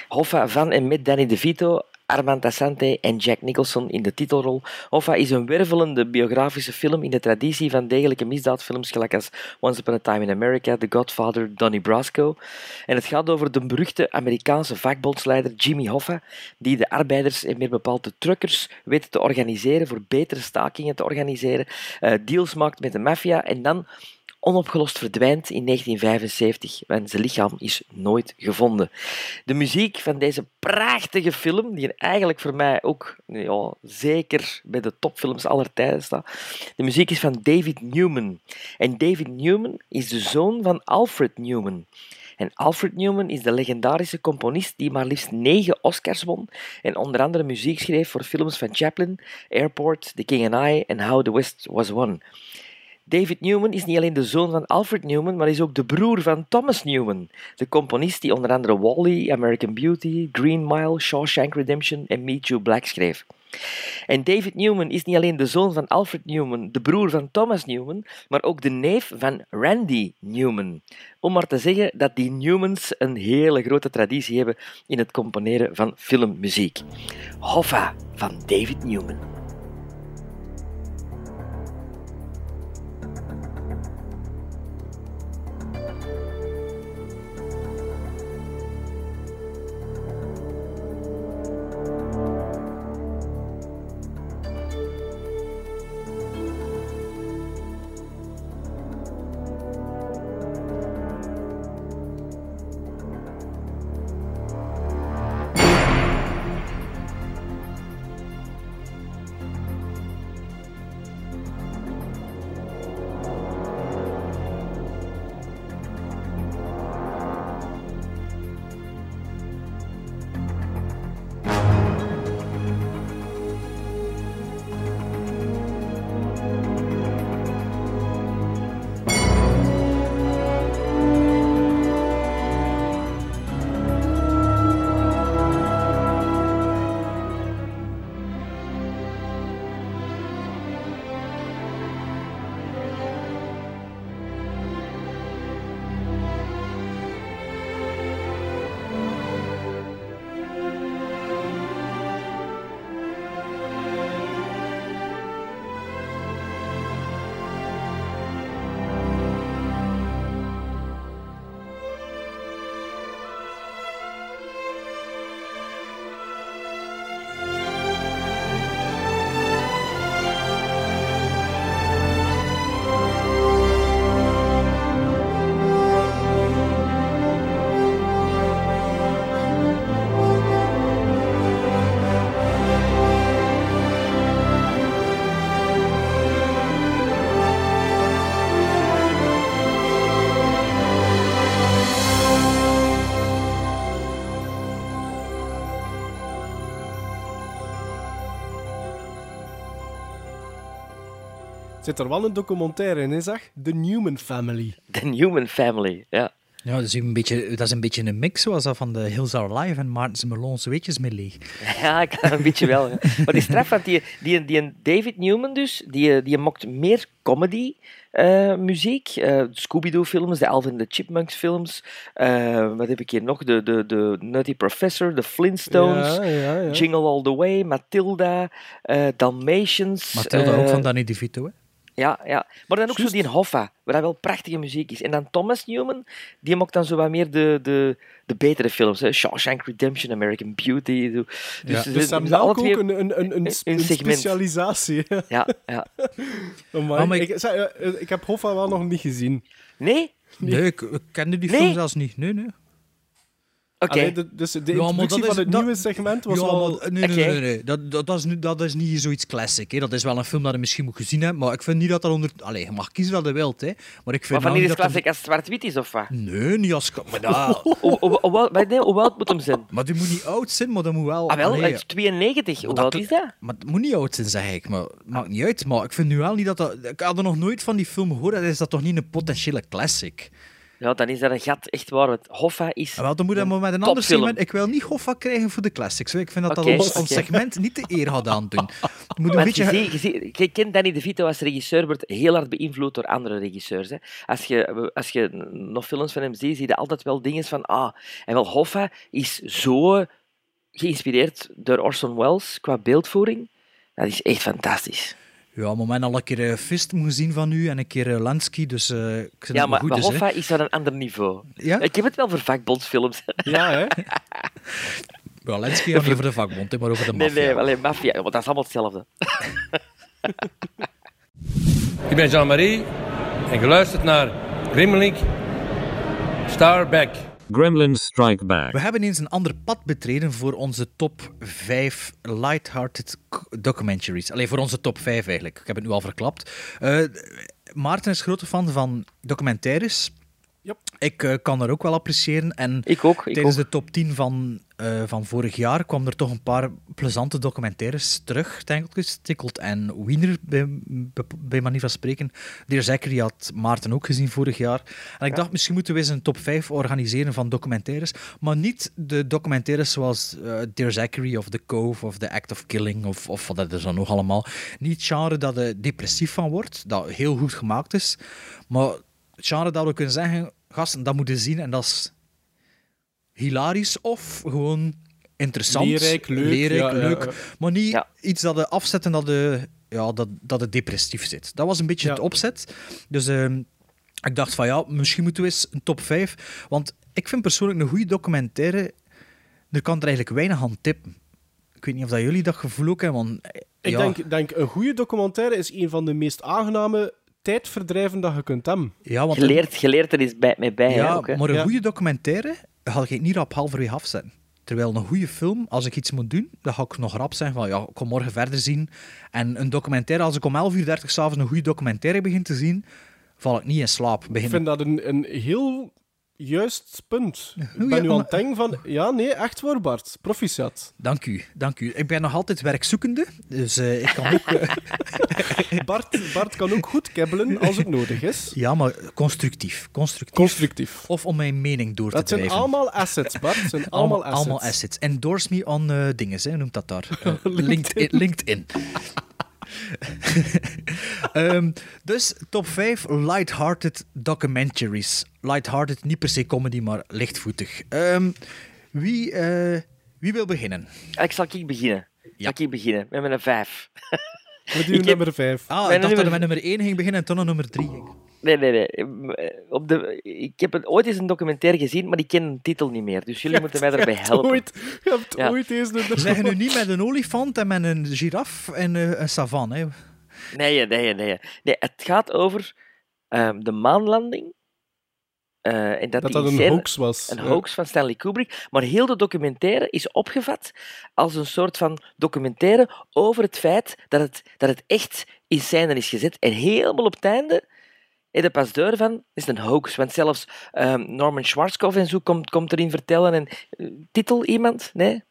Hoffa van en met Danny DeVito, Armand Assante en Jack Nicholson in de titelrol. Hoffa is een wervelende biografische film in de traditie van degelijke misdaadfilms gelijk als Once Upon a Time in America, The Godfather, Donnie Brasco. En het gaat over de beruchte Amerikaanse vakbondsleider Jimmy Hoffa, die de arbeiders en meer bepaald de truckers weet te organiseren, voor betere stakingen te organiseren, eh, deals maakt met de maffia en dan onopgelost verdwijnt in 1975 en zijn lichaam is nooit gevonden. De muziek van deze prachtige film, die eigenlijk voor mij ook ja, zeker bij de topfilms aller tijden staat, de muziek is van David Newman. En David Newman is de zoon van Alfred Newman. En Alfred Newman is de legendarische componist die maar liefst negen Oscars won en onder andere muziek schreef voor films van Chaplin, Airport, The King and I en How the West Was Won. David Newman is niet alleen de zoon van Alfred Newman, maar is ook de broer van Thomas Newman, de componist die onder andere Wall-E, American Beauty, Green Mile, Shawshank Redemption en Meet You Black schreef. En David Newman is niet alleen de zoon van Alfred Newman, de broer van Thomas Newman, maar ook de neef van Randy Newman. Om maar te zeggen dat die Newmans een hele grote traditie hebben in het componeren van filmmuziek. Hoffa van David Newman. Zit er wel een documentaire in, hè, zeg? The Newman Family. The Newman Family, ja. Ja, dat is een beetje, dat is een, beetje een mix zoals dat van de Hills Are Live en Maarten Merlon's Weetjes met leeg. Ja, ik kan een beetje wel. ja. Maar die straf, want die, die, die David Newman dus, die, die mocht meer comedy eh, muziek. Eh, Scooby-Doo-films, de Alvin the Chipmunks films. Eh, wat heb ik hier nog? De, de, de Nutty Professor, de Flintstones, Ja, ja, ja. Jingle All the Way, Matilda, eh, Dalmatians. Matilda ook eh, van Danny DeVito, hè? Ja, ja. Maar dan ook zo die Hoffa, waar dat wel prachtige muziek is. En dan Thomas Newman, die maakt dan zo wat meer de, de, de betere films. Hè. Shawshank Redemption, American Beauty. zo. Dus, Dus, ze- dus twee ook een, een, een, een, een een segment. specialisatie. Ja, ja. Ah, maar ik- eh, eh, ik heb Hoffa wel nog niet gezien. Nee? Nee, ik, ik kende die Nee? film zelfs niet. Nee, nee. Oké. De- dus de Ja, maar introductie dat van het dat- nieuwe segment was ja, wel... maar- nee, nee, nee, Oké. nee, nee. Dat, dat, dat, is, nu- dat is niet zoiets classic. Hè. Dat is wel een film dat je misschien moet gezien hebben, maar ik vind niet dat dat onder... Allee, je mag kiezen wat je wilt, hè. Maar ik vind Maar wanneer niet is klassiek als het zwart-wit is, of wat? Nee, niet als... Maar, dat- Hoe, oud- maar nee, hoe oud moet hem zijn? maar die moet niet oud zijn, maar dat moet wel... Ah, wel, allee, is 92. Hoe dat oud is dat? Maar het moet niet oud zijn, zeg ik. Maar het maakt niet uit. Maar ik vind nu wel niet dat dat... Ik had er nog nooit van die film gehoord. Dat is dat toch niet een potentiële classic? Ja, dan is dat een gat, echt waar. Want Hoffa is... En wel, dan moet je maar met een ander segment... Ik wil niet Hoffa krijgen voor de classics. Ik vind dat dat ons, segment niet te eer gaat aandoen. Het moet een beetje... je, ziet, je kent Danny DeVito als regisseur, wordt heel hard beïnvloed door andere regisseurs. Hè. Als, je, als je nog films van hem ziet, zie je altijd wel dingen van... Ah, en wel, Hoffa is zo geïnspireerd door Orson Welles qua beeldvoering. Dat is echt fantastisch. Ja, maar men al een keer eh, Fist moet zien van u en een keer eh, Lansky, dus eh ik vind Ja, maar, goed maar. Hoffa is aan een ander niveau. Ja? Ik heb het wel voor vakbondsfilms. Ja, hè? Ja, Lansky gaat niet over de vakbond, maar over de Nee, maffia. nee, alleen maffia. Want dat is allemaal hetzelfde. Ik ben Jean-Marie en geluisterd naar Grimlink Starback. Gremlins Strike Back. We hebben eens een ander pad betreden voor onze top 5 lighthearted documentaries. Alleen voor onze top 5 eigenlijk. Ik heb het nu al verklapt. Eh, Maarten is grote fan van documentaires. Yep. Ik eh, kan dat ook wel appreciëren. En Ik ook. Ik tijdens ook. de top 10 van, eh, van vorig jaar kwam er toch een paar plezante documentaires terug. Tangled, Tickled en Wiener, bij, bij, manier van spreken. Dear Zachary had Maarten ook gezien vorig jaar. En ik dacht, misschien moeten we eens een top 5 organiseren van documentaires. Maar niet de documentaires zoals eh, Dear Zachary of The Cove of The Act of Killing of, of wat dat is dan nog allemaal. Niet genre dat je depressief van wordt, dat heel goed gemaakt is. Maar het genre dat we kunnen zeggen, gasten, dat moeten zien en dat is hilarisch of gewoon interessant. Leerrijk, leuk, Leerrijk, ja, ja, leuk. ja. Maar niet Ja. iets dat je afzet en dat je, ja, dat, dat je depressief zit. Dat was een beetje Ja. het opzet. Dus ehm, ik dacht van ja, misschien moeten we eens een top 5. Want ik vind persoonlijk een goede documentaire, er kan er eigenlijk weinig aan tippen. Ik weet niet of dat jullie dat gevoel ook hebben. Want, eh, Ik denk, denk, een goede documentaire is een van de meest aangename tijdverdrijven dat je kunt hebben. ja, want Geleerd, geleerd er is bij, mee bij. hè, Ja, ook, hè. maar een Ja. goede documentaire ga ik niet rap halverwege afzetten. Terwijl een goede film, als ik iets moet doen, dan ga ik nog rap zeggen van ja, ik kom morgen verder zien. En een documentaire, als ik om 11.30 uur s'avonds een goede documentaire begin te zien, val ik niet in slaap. Ik vind dat een, een heel juist punt. Ik ben nu aan het denken van... Ja, nee, echt waar, Bart. Proficiat. Dank u, dank u. Ik ben nog altijd werkzoekende, dus eh, ik kan ook... Bart, Bart kan ook goed kebbelen als het nodig is. ja, maar constructief. Constructief. Constructief. Of om mijn mening door Dat te zijn drijven. allemaal assets, Bart. Dat zijn allemaal, allemaal, allemaal assets. assets. Endorse me on eh dingen, hè, hoe noemt dat daar? Eh, LinkedIn. LinkedIn. Ehm, dus top 5 lighthearted documentaries. Lighthearted, niet per se comedy, maar lichtvoetig. Ehm, wie, eh, wie wil beginnen? Ik zal ik beginnen. Ja. Zal ik beginnen met mijn vijf. Met uw Ik heb- nummer 5. Ah, ik dacht dat we met nummer 1 ging beginnen en toen naar nummer 3 ging. Nee, nee, nee. Eh, Op de, ik heb het ooit eens een documentaire gezien, maar ik ken de titel niet meer. Dus jullie moeten mij daarbij helpen. Ooit, je hebt Ja. ooit eens een... We zeggen nu niet met een olifant en met een giraf en eh, een savan. Hè. Nee, nee, nee. Nee, het gaat over ehm, de maanlanding. Eh, en dat, Dat een hoax was. Een Ja. hoax van Stanley Kubrick. Maar heel de documentaire is opgevat als een soort van documentaire over het feit dat het, dat het echt in scène is gezet. En helemaal op het einde, in de pas door van, is een hoax. Want zelfs ehm, Norman Schwarzkopf en zo komt, komt erin vertellen. En eh, titel iemand? Nee?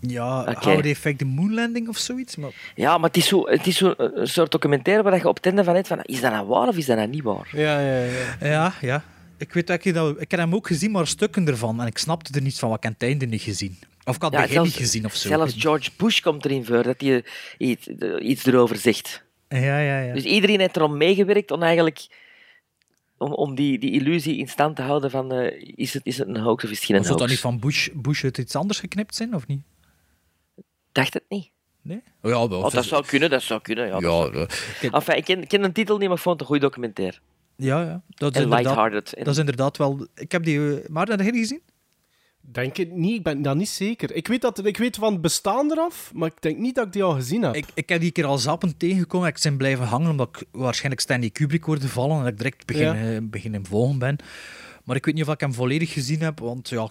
Ja, Oké. How They Effect the Moon Landing of zoiets. Maar... Ja, maar het is zo, het is zo eh, een soort documentaire waar je op het einde van hebt van, is dat nou waar of is dat nou niet waar? Ja, ja, ja. Ja, ja. Ik weet dat ik, dat, ik heb hem ook gezien, maar stukken ervan. En ik snapte er niets van, wat ik aan het einde niet gezien. Of ik had het Ja, begin niet gezien of zo. Zelfs George Bush komt erin voor dat hij iets, iets erover zegt. Ja, ja, ja. Dus iedereen heeft erom meegewerkt om eigenlijk om, om die, die illusie in stand te houden van eh, is, het, is het een hoax of is het geen Of zou dat niet van Bush, Bush uit iets anders geknipt zijn, of niet? Dacht het niet. Nee? Oh, ja, wel. Oh, dat zou kunnen, dat zou kunnen. Ja, dat Ja, zou kunnen. Enfin, ik ken, ik ken de titel niet, maar ik vond het een goede documentaire. Ja, ja. Dat is, En inderdaad, dat is inderdaad wel... Ik heb die... eh, Maar heb je die gezien? Denk het niet, ik ben dat niet zeker. Ik weet, dat, ik weet van het bestaan eraf, maar ik denk niet dat ik die al gezien heb. Ik, ik heb die keer al zappend tegengekomen. Ik ben blijven hangen omdat ik waarschijnlijk Stanley Kubrick hoorde vallen en dat ik direct begin, Ja. begin in volgen ben. Maar ik weet niet of ik hem volledig gezien heb, want ja,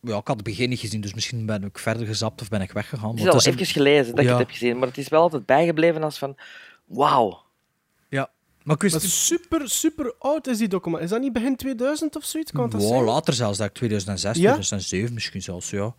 ja, ik had het begin niet gezien, dus misschien ben ik verder gezapt of ben ik weggegaan. Het is al even een- gelezen dat Ja. ik het heb gezien, maar het is wel altijd bijgebleven als van... Wauw. Maar ik wist... Maar super, super oud is die document. Is dat niet begin 2000 of zoiets? Kan dat Wow, zijn? later zelfs, dat ik 2006, Ja? 2007 misschien zelfs, ja.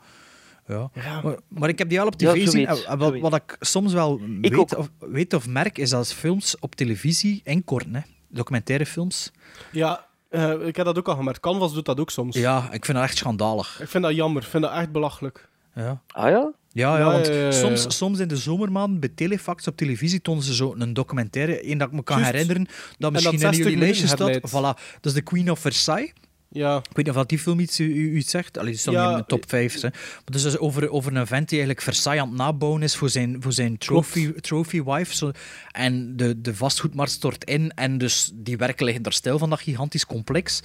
Ja. Ja. Maar, maar ik heb die al op tv gezien. En wat, wat ik soms wel Ik weet, ook. of, weet of merk, is dat films op televisie inkorten. Hè. Documentaire films. Ja, eh, ik heb dat ook al gemerkt. Canvas doet dat ook soms. Ja, ik vind dat echt schandalig. Ik vind dat jammer. Ik vind dat echt belachelijk. Ja. Ah ja? Ja, ja, want ja. Soms, soms in de zomermaanden bij Telefax op televisie tonen ze zo een documentaire, één dat ik me kan herinneren, dat dat misschien in 60 jullie lijstje staat. Voilà, dat is de Queen of Versailles. Ja. Ik weet niet of dat die film iets, u, u iets zegt. Allee, die staat Ja, niet in de top 5. Hè. Maar dus over, over een vent die eigenlijk Versailles aan het nabouwen is voor zijn, voor zijn trophy, trophy wife. Zo. En de, de vastgoedmarkt stort in. En dus die werken liggen daar stil van dat gigantisch complex.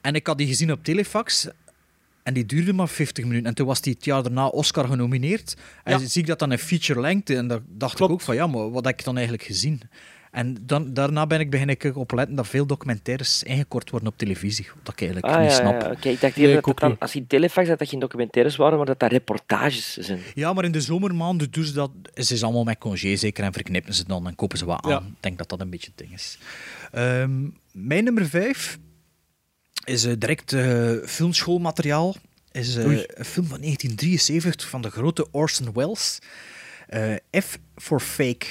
En ik had die gezien op Telefax. En die duurde maar 50 minuten. En toen was die het jaar daarna Oscar genomineerd. En Ja. zie ik dat dan in feature lengte. En dan dacht Klopt. ik ook van, ja, maar wat heb ik dan eigenlijk gezien? En dan, daarna ben ik begin ik op letten dat veel documentaires ingekort worden op televisie. Wat ik eigenlijk Ah niet ja, snap. ja, oké. Ik dacht eerder dat dat dan, als je telefax dat dat geen documentaires waren, maar dat dat reportages zijn. Ja, maar in de zomermaanden doen ze dat. Ze is allemaal met congé zeker en verknippen ze dan en kopen ze wat aan. Ik denk dat dat een beetje het ding is. Ehm, mijn nummer vijf is eh, direct eh, filmschoolmateriaal. Is eh, een film van 1973 van de grote Orson Welles. Eh, F for Fake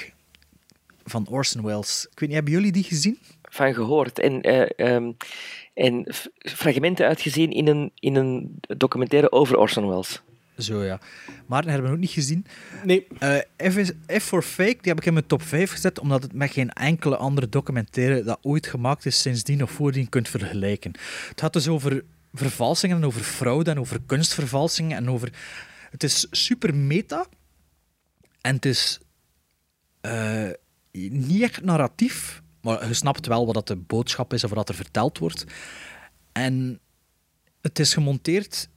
van Orson Welles. Ik weet niet, hebben jullie die gezien? Van gehoord. En, eh, ehm, en fragmenten uitgezien in een, in een documentaire over Orson Welles. Zo ja. Maar hebben we ook niet gezien. Nee. Eh, F, is, F for Fake, die heb ik in mijn top 5 gezet, omdat het met geen enkele andere documentaire dat ooit gemaakt is sindsdien of voordien kunt vergelijken. Het gaat dus over vervalsingen en over fraude en over kunstvervalsingen en over... Het is super meta en het is eh, niet echt narratief, maar je snapt wel wat dat de boodschap is of wat er verteld wordt. En het is gemonteerd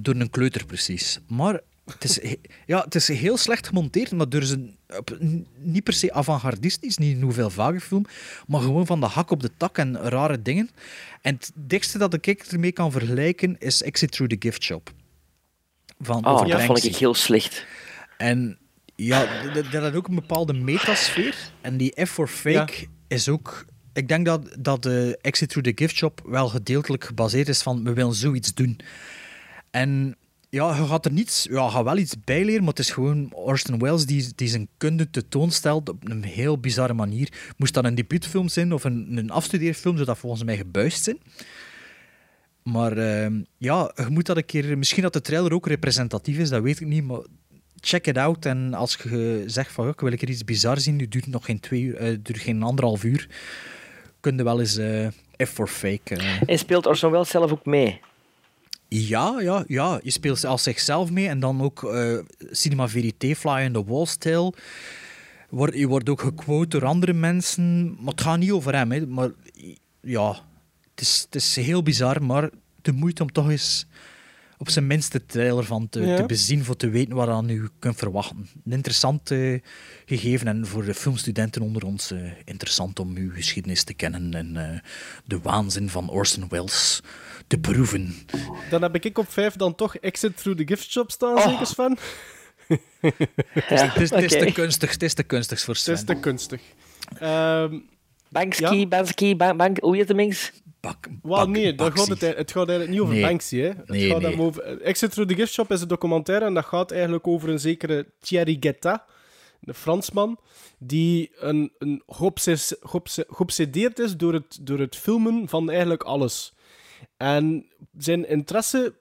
door een kleuter precies. Maar het is, ja, het is heel slecht gemonteerd, maar door zijn, niet per se avant-gardistisch, niet een hoeveel vage film, maar gewoon van de hak op de tak en rare dingen. En het dichtste dat ik ermee kan vergelijken is Exit Through the Gift Shop. Van Oh, over dat vond ik heel slecht. En ja, dat had ook een bepaalde metasfeer. En die F for Fake is ook... Ik denk dat, dat de Exit Through the Gift Shop wel gedeeltelijk gebaseerd is van we willen zoiets doen. En ja, je gaat er niets... Ja, gaat wel iets bij leren, maar het is gewoon Orson Welles die, die zijn kunde tentoonstelt op een heel bizarre manier. Moest dat een debuutfilm zijn of een, een afstudeerfilm, zou dat volgens mij gebuist zijn. Maar ehm, ja, je moet dat een keer... Misschien dat de trailer ook representatief is, dat weet ik niet, maar check it out. En als je zegt van, "Ja, ik wil er iets bizar zien, duurt nog geen twee uur, eh, duurt geen anderhalf uur, kun je wel eens eh F for Fake... eh. En speelt Orson Welles zelf ook mee? Ja, ja, ja. Je speelt als zichzelf mee en dan ook eh, Cinema Verité, Fly in the Walls Tale. Word, je wordt ook gequote door andere mensen, maar het gaat niet over hem. Hè. Maar ja, het is, het is heel bizar, maar de moeite om toch eens op zijn minst de trailer van te, Ja. te bezien, voor te weten wat je dan nu kunt verwachten. Een interessant gegeven en voor de filmstudenten onder ons eh, interessant om uw geschiedenis te kennen en eh, de waanzin van Orson Welles te proeven. Dan heb ik op 5 dan toch Exit Through the Gift Shop staan, Oh. zeker Sven? Het is, het het te kunstig, het is te kunstig voor Het Sven. is te kunstig. Ehm Banksy, Ja. Banksy, Bank, Bank, hoe heet de Wel, nee, gaat het, het gaat eigenlijk niet over Nee. Banksy. Hè. Het Nee, gaat nee. over, Exit Through the Gift Shop is een documentaire en dat gaat eigenlijk over een zekere Thierry Guetta, een Fransman, die een, een geobses- geobsedeerd is door het, door het filmen van eigenlijk alles. En zijn interesse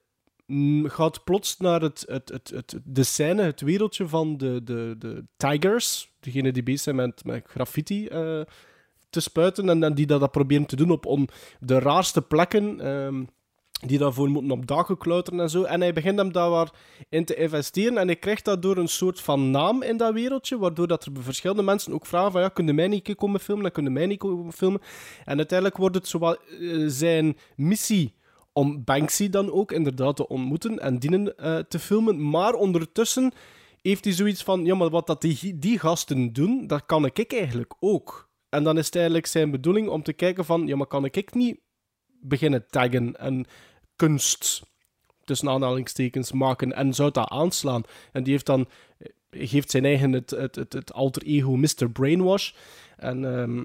mm, gaat plots naar het, het, het, het, de scène, het wereldje van de, de, de Tigers, degene die bezig zijn met, met graffiti eh, te spuiten en, en die dat, dat proberen te doen op on, de raarste plekken. ehm, die daarvoor moeten op dagen klauteren en zo. En hij begint hem daar waar in te investeren en hij krijgt daardoor een soort van naam in dat wereldje, waardoor dat er verschillende mensen ook vragen van ja, kunnen mij niet komen filmen, dan kunnen mij niet komen filmen. En uiteindelijk wordt het zowel eh, zijn missie om Banksy dan ook inderdaad te ontmoeten en dienen eh, te filmen, maar ondertussen heeft hij zoiets van, ja, maar wat dat die, die gasten doen, dat kan ik eigenlijk ook. En dan is het eigenlijk zijn bedoeling om te kijken van, ja, maar kan ik niet beginnen taggen en kunst tussen aanhalingstekens maken en zou dat aanslaan? En die heeft dan, eh, geeft zijn eigen het, het, het, het alter ego Mr. Brainwash. En ehm,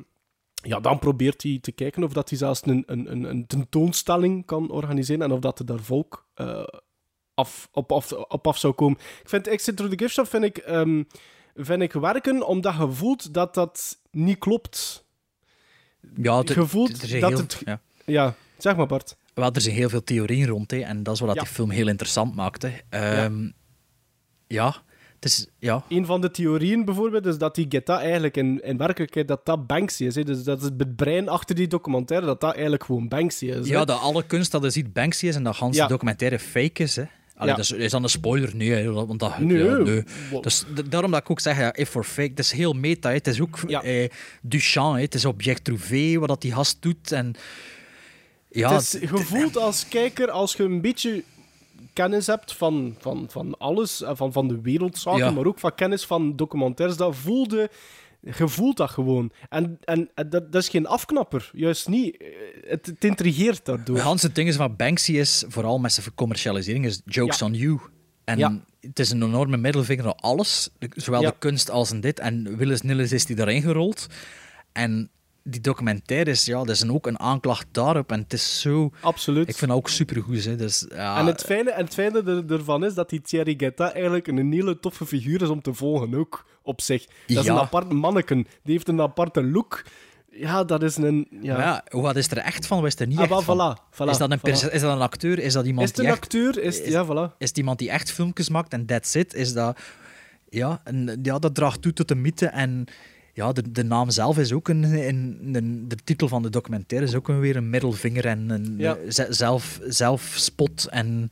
ja, dan probeert hij te kijken of dat hij zelfs een, een, een, tentoonstelling kan organiseren en of dat er daar volk eh, af, op, af, op af zou komen. Ik vind Exit Through the Gift Shop vind ik, ehm, vind ik werken omdat je voelt dat dat niet klopt. Ja, je voelt dat heel- het... ja. Ja. zeg maar Bart. Wel, er zijn heel veel theorieën rond, hè, en dat is wat Ja. die film heel interessant maakte. Ehm, ja. het is... Ja. Een van de theorieën bijvoorbeeld is dat die Geta eigenlijk in, in werkelijkheid dat dat Banksy is. Hè? Dus dat is het brein achter die documentaire, dat dat eigenlijk gewoon Banksy is. hè. Ja, dat alle kunst dat je ziet Banksy is en dat ganse Ja. documentaire fake is. Hè. Allee, Ja. dat is, is dan een spoiler? Nee, hè, want dat, Nee. ja, nee. Dus daarom dat ik ook zeg, ja, if for fake, het is heel meta. hè. Het is ook eh, Duchamp, hè. het is object trouvé, wat dat die gast doet. En, ja, het is, je voelt als kijker, als je een beetje kennis hebt van, van, van alles, eh, van, van de wereldzaken, maar ook van kennis van documentaires, dat voelde... Je voelt dat gewoon. En, en, en dat, dat is geen afknapper. Juist niet. Het, het intrigeert daardoor. Het ganse ding is van Banksy is, vooral met zijn commercialisering, is jokes Ja. on you. En Ja. het is een enorme middelvinger naar alles, zowel Ja. de kunst als in dit. En Willis Nillis is die daarin gerold. En die documentaire is, ja, dat is een, ook een aanklacht daarop. En het is zo... Absoluut. Ik vind dat ook supergoed. Hè. Dus, ja, En het fijne, en het fijne er- ervan is dat die Thierry Guetta eigenlijk een hele toffe figuur is om te volgen, ook op zich. Dat is Ja. een apart manneken. Die heeft een aparte look. Ja, dat is een... Ja. Ja, wat is er echt van? Wat is er niet Ah, echt van? voilà, voilà, is, dat een voilà. is dat een acteur? Is dat iemand Is het een die echt- acteur? Is, is- ja, voilà. Is het iemand die echt filmpjes maakt en that's it? Is dat... Ja, en, ja dat draagt toe tot de mythe. En ja, de, de naam zelf is ook een, een, een- De titel van de documentaire is ook een, weer een middelvinger en een Ja. eh, ze- zelf, zelfspot. En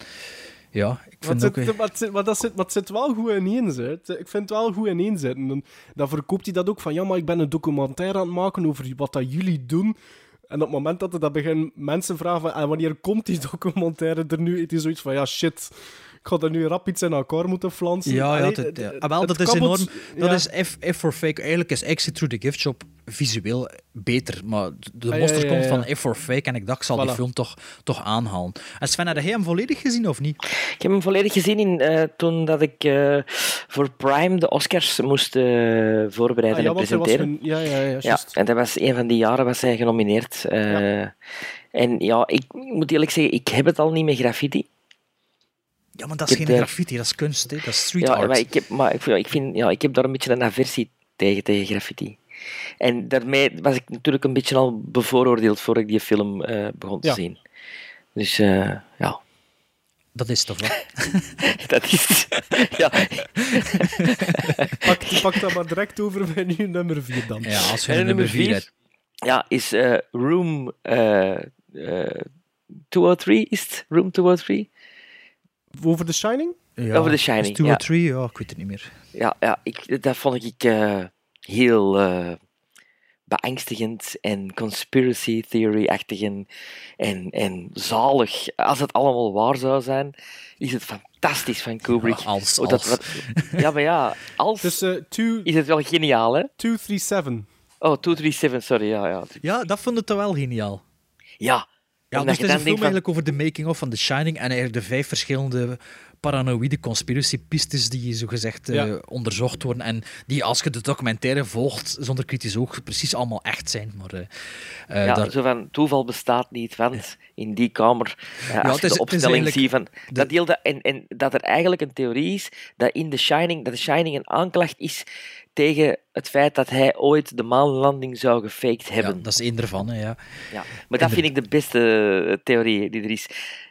ja, ik vind het, ook... zit, maar, het zit, maar, dat zit, zit wel goed ineens. Hè. Ik vind het wel goed ineens zitten. En dan verkoopt hij dat ook van, ja, maar ik ben een documentaire aan het maken over wat dat jullie doen. En op het moment dat er dat begin mensen vragen van, en wanneer komt die documentaire er nu? Het is zoiets van, ja, shit, ik ga er nu rap iets in elkaar moeten flansen. Ja, ja, Allee, dat, het- ja. het- Ah, wel, dat is kabbelt- enorm. Dat ja. is F, F for Fake. Eigenlijk is Exit Through the Gift Shop visueel beter. Maar de Ah, ja, monster ja, komt ja. van F for Fake en ik dacht, ik zal die film toch, toch aanhalen. En Sven, had jij hem volledig gezien of niet? Ik heb hem volledig gezien in, eh, toen dat ik eh, voor Prime de Oscars moest eh, voorbereiden Ah, ja, en presenteren. een- ja, ja, ja, Ja, en dat was een van die jaren was hij genomineerd. En ja, ik moet eerlijk zeggen, ik heb het al niet met graffiti. Ja, maar dat is Ik geen graffiti, dat is kunst. Hè. Dat is street Ja, art. maar ik heb, maar ik, vind- ik, vind, ja, ik heb daar een beetje een aversie tegen, tegen graffiti. En daarmee was ik natuurlijk een beetje al bevooroordeeld voor ik die film eh, begon te Ja. zien. Dus eh, ja, Dat is toch wat? dat is... ja. Pak, pak dat maar direct over bij nu nummer 4 dan. Ja, als we En nummer nummer 4 vier ja, is eh, Room eh, eh, 203, is het? Room 203? Over The Shining? Ja, Over The Shining, het two ja. or three? Ja, ik weet het niet meer. Ja, ja ik, dat vond ik eh, heel eh, beangstigend en conspiracy theory-achtig en, en, en zalig. Als het allemaal waar zou zijn, is het fantastisch van Kubrick. Ja, als- dat als. wat- ja, maar ja, als Dus eh, two- is het wel geniaal, hè? 237. Oh, 237, sorry, ja, ja. Ja, dat vond ik toch wel geniaal. Ja, Ja, dus het is een film eigenlijk over de making-of van The Shining en eigenlijk de vijf verschillende paranoïde conspiratiepistes die zogezegd eh Ja. onderzocht worden en die als je de documentaire volgt zonder kritisch oog precies allemaal echt zijn. Maar, eh, eh, ja, daar- zo van, toeval bestaat niet, want in die kamer, eh, als je is- de opstelling ziet van... Dat deel dat, en, en dat er eigenlijk een theorie is dat in The Shining, dat The Shining een aanklacht is tegen het feit dat hij ooit de maanlanding zou gefaked ja, hebben. dat is één ervan, hè, ja. Ja, maar dat vind ik de beste eh, theorie die er is.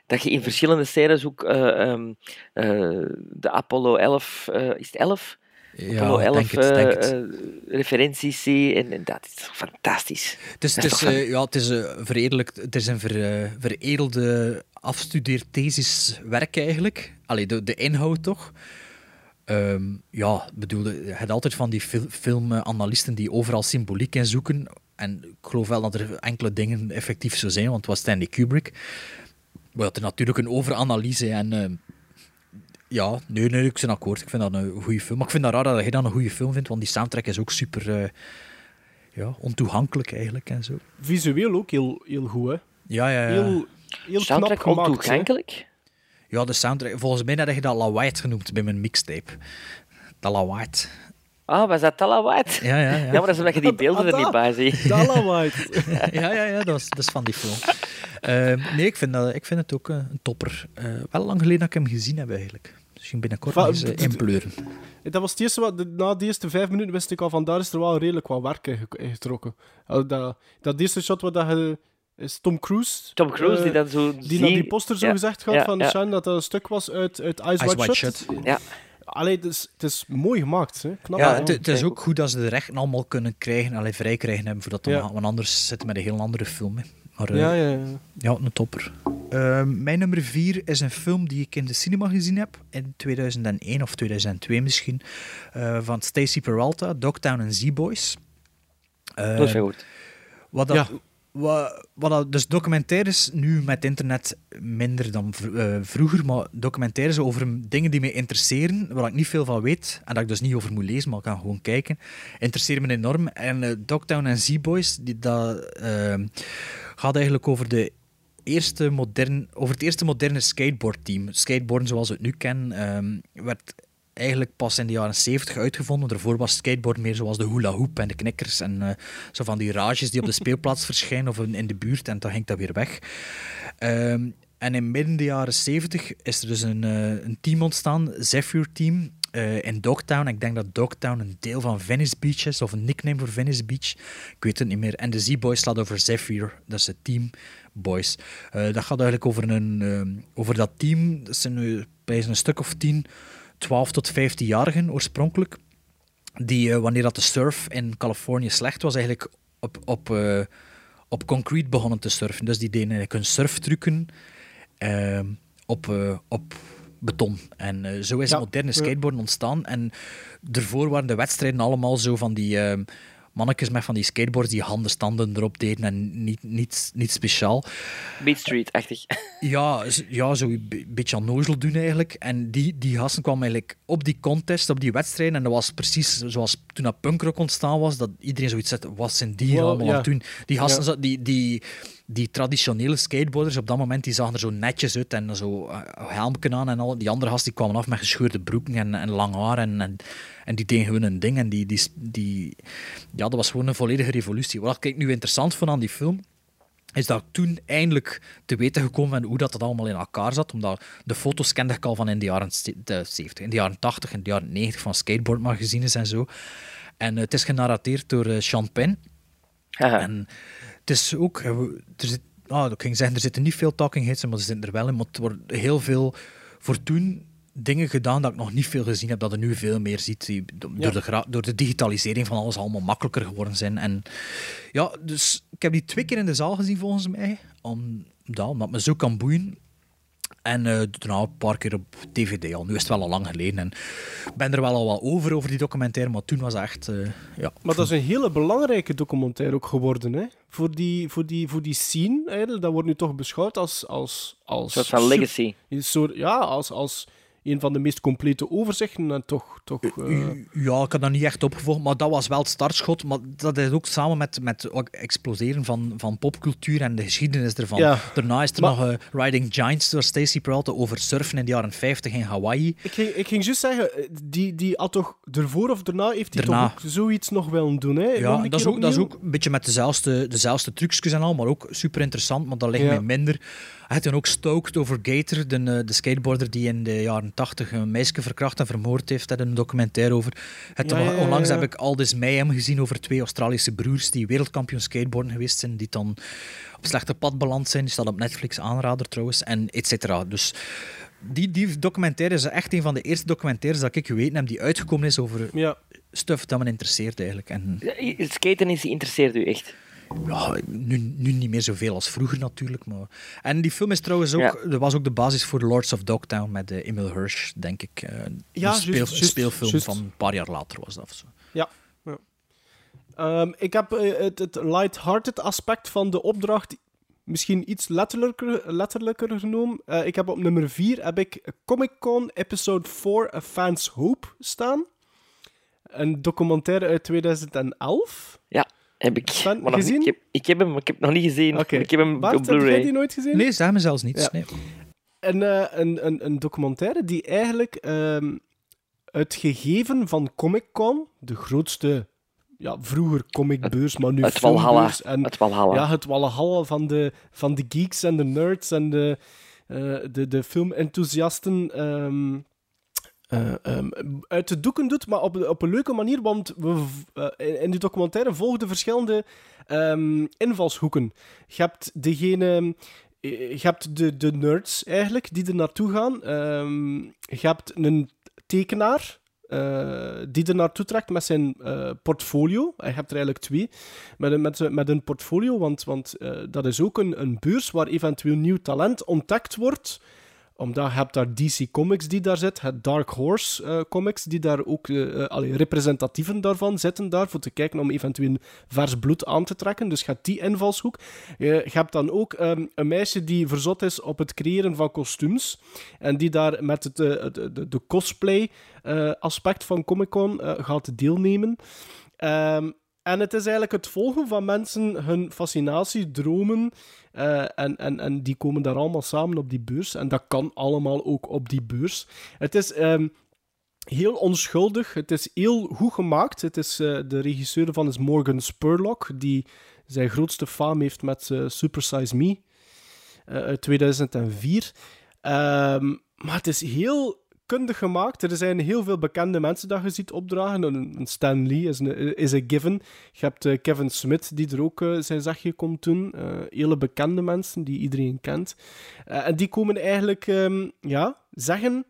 Dat je in verschillende scènes ook eh, ehm, eh, de Apollo 11, eh, is het 11? Ja, Apollo 11 denk het, denk het. eh, eh, referenties zie. En, en dat is fantastisch. Het is, het is ja, het is veredelijk, het is een ver, veredelde afstudeerthesis werk eigenlijk. Allee, de, de inhoud toch. Ehm, ja, ik bedoel, je hebt altijd van die fil filmanalisten die overal symboliek in zoeken. En ik geloof wel dat er enkele dingen effectief zo zijn, want het was Stanley Kubrick. Maar het is natuurlijk een overanalyse en... ehm, ja, nee, nee, ik ben akkoord. Ik vind dat een goede film. Maar ik vind dat raar dat jij dat een goede film vindt, want die soundtrack is ook super eh, ja, ontoegankelijk eigenlijk en zo. Visueel ook heel, heel goed, hè. Ja, ja, ja. Heel, heel Soundtrack knap gemaakt. hè. Ja, de soundtrack. Volgens mij had je dat Lawait genoemd bij mijn mixtape. Dat. Ah, was dat Tala White? Ja, ja, ja. Ja, maar dat is omdat je die beelden er niet bij ziet. Tala White. ja, ja, ja, dat is, dat is van die film. Ehm, nee, ik vind, dat, ik vind het ook een topper. Eh, wel lang geleden dat ik hem gezien heb, eigenlijk. Misschien binnenkort Va- nog eens eh, inpleuren. Dat was het eerste wat, na de eerste vijf minuten wist ik al van daar is er wel redelijk wat werk in ge- in getrokken. Dat, dat eerste shot wat dat je, is Tom Cruise. Tom Cruise, eh, die dat zo Die zie- naar die poster zo Ja, gezegd gaat ja, van ja. Shine, dat dat een stuk was uit, uit Ice, Ice White, White Shut. Shut. Ja. Allee, het is, het is mooi gemaakt. Hè. Knap Ja, het, het is ook goed dat ze de rechten allemaal kunnen krijgen, alleen vrij krijgen hebben, voordat dan, Ja. want anders zitten we met een heel andere film. Hè. Maar, eh, Ja, ja, ja. Ja, een topper. Ehm, mijn nummer vier is een film die ik in de cinema gezien heb, in 2001 of 2002 misschien, eh, van Stacey Peralta, Dogtown en Z-Boys. Eh, Dat is heel goed. wat dat, Ja. Wat, wat dus documentaires, nu met internet minder dan eh, vroeger, maar documentaires over dingen die mij interesseren, waar ik niet veel van weet, en dat ik dus niet over moet lezen, maar ik kan gewoon kijken, interesseren me enorm. En eh Dogtown en Z-Boys, die- dat ehm, gaat eigenlijk over de eerste modern, over het eerste moderne skateboardteam. Skateboarden zoals we het nu kennen, ehm, werd eigenlijk pas in de jaren 70 uitgevonden. Daarvoor was skateboard meer zoals de hula hoop en de knikkers en eh, zo van die rages die op de speelplaats verschijnen of in de buurt en dan ging dat weer weg. Ehm, en in midden de jaren 70 is er dus een, eh, een team ontstaan, Zephyr Team, eh, in Dogtown. Ik denk dat Dogtown een deel van Venice Beach is, of een nickname voor Venice Beach. Ik weet het niet meer. En de Z-Boys slaat over Zephyr, dat is het team Boys. Dat gaat eigenlijk over, een, over dat team. Dat zijn nu bij een stuk of 10, 12 tot 15-jarigen oorspronkelijk. Die, eh, wanneer dat de surf in Californië slecht was, eigenlijk op, op, eh, op concrete begonnen te surfen. Dus die deden eigenlijk hun surftrucken ehm, op, eh, op beton. En zo is Ja, het moderne skateboarden ontstaan. En daarvoor waren de wedstrijden allemaal zo van die ehm mannetjes met van die skateboards die handenstanden erop deden en niet, niet, niet speciaal. Beat Street-achtig. Ja, ja zo een be- beetje onnozel doen eigenlijk. En die, die gasten kwamen eigenlijk op die contest, op die wedstrijden. En dat was precies zoals toen dat punkrock ontstaan was, dat iedereen zoiets zette, wat zijn die allemaal aan ja. het doen? Die gasten, Ja. die, die, die traditionele skateboarders op dat moment, die zagen er zo netjes uit en zo uh, helmken aan en al. Die andere gasten die kwamen af met gescheurde broeken en, en lang haar en, en, en die deden gewoon een ding. En die, die, die, ja, dat was gewoon een volledige revolutie. Wat ik nu interessant vond aan die film, is dat ik toen eindelijk te weten gekomen ben hoe dat, dat allemaal in elkaar zat. Omdat de foto's kende ik al van in de jaren ze- de 70, in de jaren 80 en de jaren 90 van skateboardmagazines en zo. En eh, het is genarrateerd door eh, Sean Penn. En het is ook... eh, Er zit, ah, ik ging zeggen, er zitten niet veel talking heads in, maar er zitten er wel in. Maar het wordt heel veel voor toen dingen gedaan dat ik nog niet veel gezien heb, dat je nu veel meer ziet. Die Door, Ja. de, door de digitalisering van alles allemaal makkelijker geworden zijn. En ja, dus ik heb die twee keer in de zaal gezien volgens mij. Om, omdat het me zo kan boeien. En eh, daarna een paar keer op DVD al. Nu is het wel al lang geleden. En ik ben er wel al wat over, over die documentaire. Maar toen was het echt... eh, ja, Maar dat is een hele belangrijke documentaire ook geworden, hè? Voor die, voor die, voor die scene, eigenlijk. Dat wordt nu toch beschouwd als... als, als soort van sup- legacy. Een soort, ja, als, als een van de meest complete overzichten. En toch... toch eh, Ja, ik had dat niet echt opgevolgd, maar dat was wel het startschot. Maar dat is ook samen met, met het exploseren van, van popcultuur en de geschiedenis ervan. Ja. Daarna is er Maar- nog eh, Riding Giants door Stacey Peralta over surfen in de jaren 50 in Hawaii. ik, ging, ik ging juist zeggen, eh, die, die had toch ervoor of daarna heeft hij toch ook zoiets nog willen doen, hè? Ja, dat is, ook, dat is ook een beetje met dezelfde, dezelfde trucjes en al, maar ook super interessant, maar dat ligt Ja. mij minder. Hij had dan ook Stoked over Gator, de, eh, de skateboarder die in de jaren 80 een meisje verkracht en vermoord heeft. Daar een documentaire over. Het, Ja, ja, ja, onlangs ja. heb ik Aldis Mayhem gezien over twee Australische broers die wereldkampioen skateboarden geweest zijn, die dan op slechte pad beland zijn. Die staat op Netflix, aanrader trouwens, en et cetera. Dus die, die documentaire is echt een van de eerste documentaires dat ik geweten heb die uitgekomen is over Ja. stuff dat me interesseert eigenlijk. En Skaten is, interesseert u echt. Ja, nu, nu niet meer zoveel als vroeger natuurlijk. Maar... En die film is trouwens ook, er was ook de basis voor Lords of Dogtown met eh, Emil Hirsch, denk ik. Eh, Ja, een, speel- speelfilm van een paar jaar later was dat of zo. Ja. ja. Ehm, ik heb eh, het, het light-hearted aspect van de opdracht misschien iets letterlijker, letterlijker genomen. Eh, ik heb op nummer 4 heb ik Comic Con Episode 4 A Fan's Hope staan. Een documentaire uit 2011. Ja, heb ik. Sven, maar nog gezien? niet- Ik, heb, ik heb hem, maar ik heb hem nog niet gezien. Oké. Ik heb hem Bart, op heb jij Blu-ray. die nooit gezien? Nee, ze hebben zelfs niets. Ja. Nee. Een, eh, een, een, een documentaire die eigenlijk ehm, het gegeven van Comic Con, de grootste ja, vroeger comicbeurs, maar nu het En, Het Walhalla. Ja, het Walhalla van de, van de geeks en de nerds en de, eh, de, de filmenthousiasten ehm, eh, ehm, uit de doeken doet, maar op, op een leuke manier, want we, eh, in, die documentaire volgden verschillende ehm, invalshoeken. Je hebt degene... eh, Je hebt de, de nerds eigenlijk die er naartoe gaan. Ehm, je hebt een tekenaar die er naartoe trekt met zijn portfolio. Je hebt er eigenlijk twee. Met een, met, met een portfolio, want, want dat is ook een, een beurs waar eventueel nieuw talent ontdekt wordt omdat je hebt daar DC Comics die daar zit, het Dark Horse eh, Comics die daar ook, allee, representatieven daarvan zitten daar, voor te kijken om eventueel vers bloed aan te trekken. Dus hebt die invalshoek. Je hebt dan ook ehm, een meisje die verzot is op het creëren van kostuums en die daar met het, het- de, de cosplay aspect van Comic-Con gaat deelnemen. Ehm, en het is eigenlijk het volgen van mensen hun fascinatie, dromen. eh, en, en, en die komen daar allemaal samen op die beurs. En dat kan allemaal ook op die beurs. Het is ehm, heel onschuldig. Het is heel goed gemaakt. Het is, eh, de regisseur van is Morgan Spurlock, die zijn grootste faam heeft met eh, Super Size Me uit 2004. Ehm, maar het is heel kundig gemaakt. Er zijn heel veel bekende mensen dat je ziet opdragen. Een Stan Lee is een, is given. Je hebt eh, Kevin Smith, die er ook eh, zijn zegje komt doen. Eh, hele bekende mensen die iedereen kent. En die komen eigenlijk ehm, ja, zeggen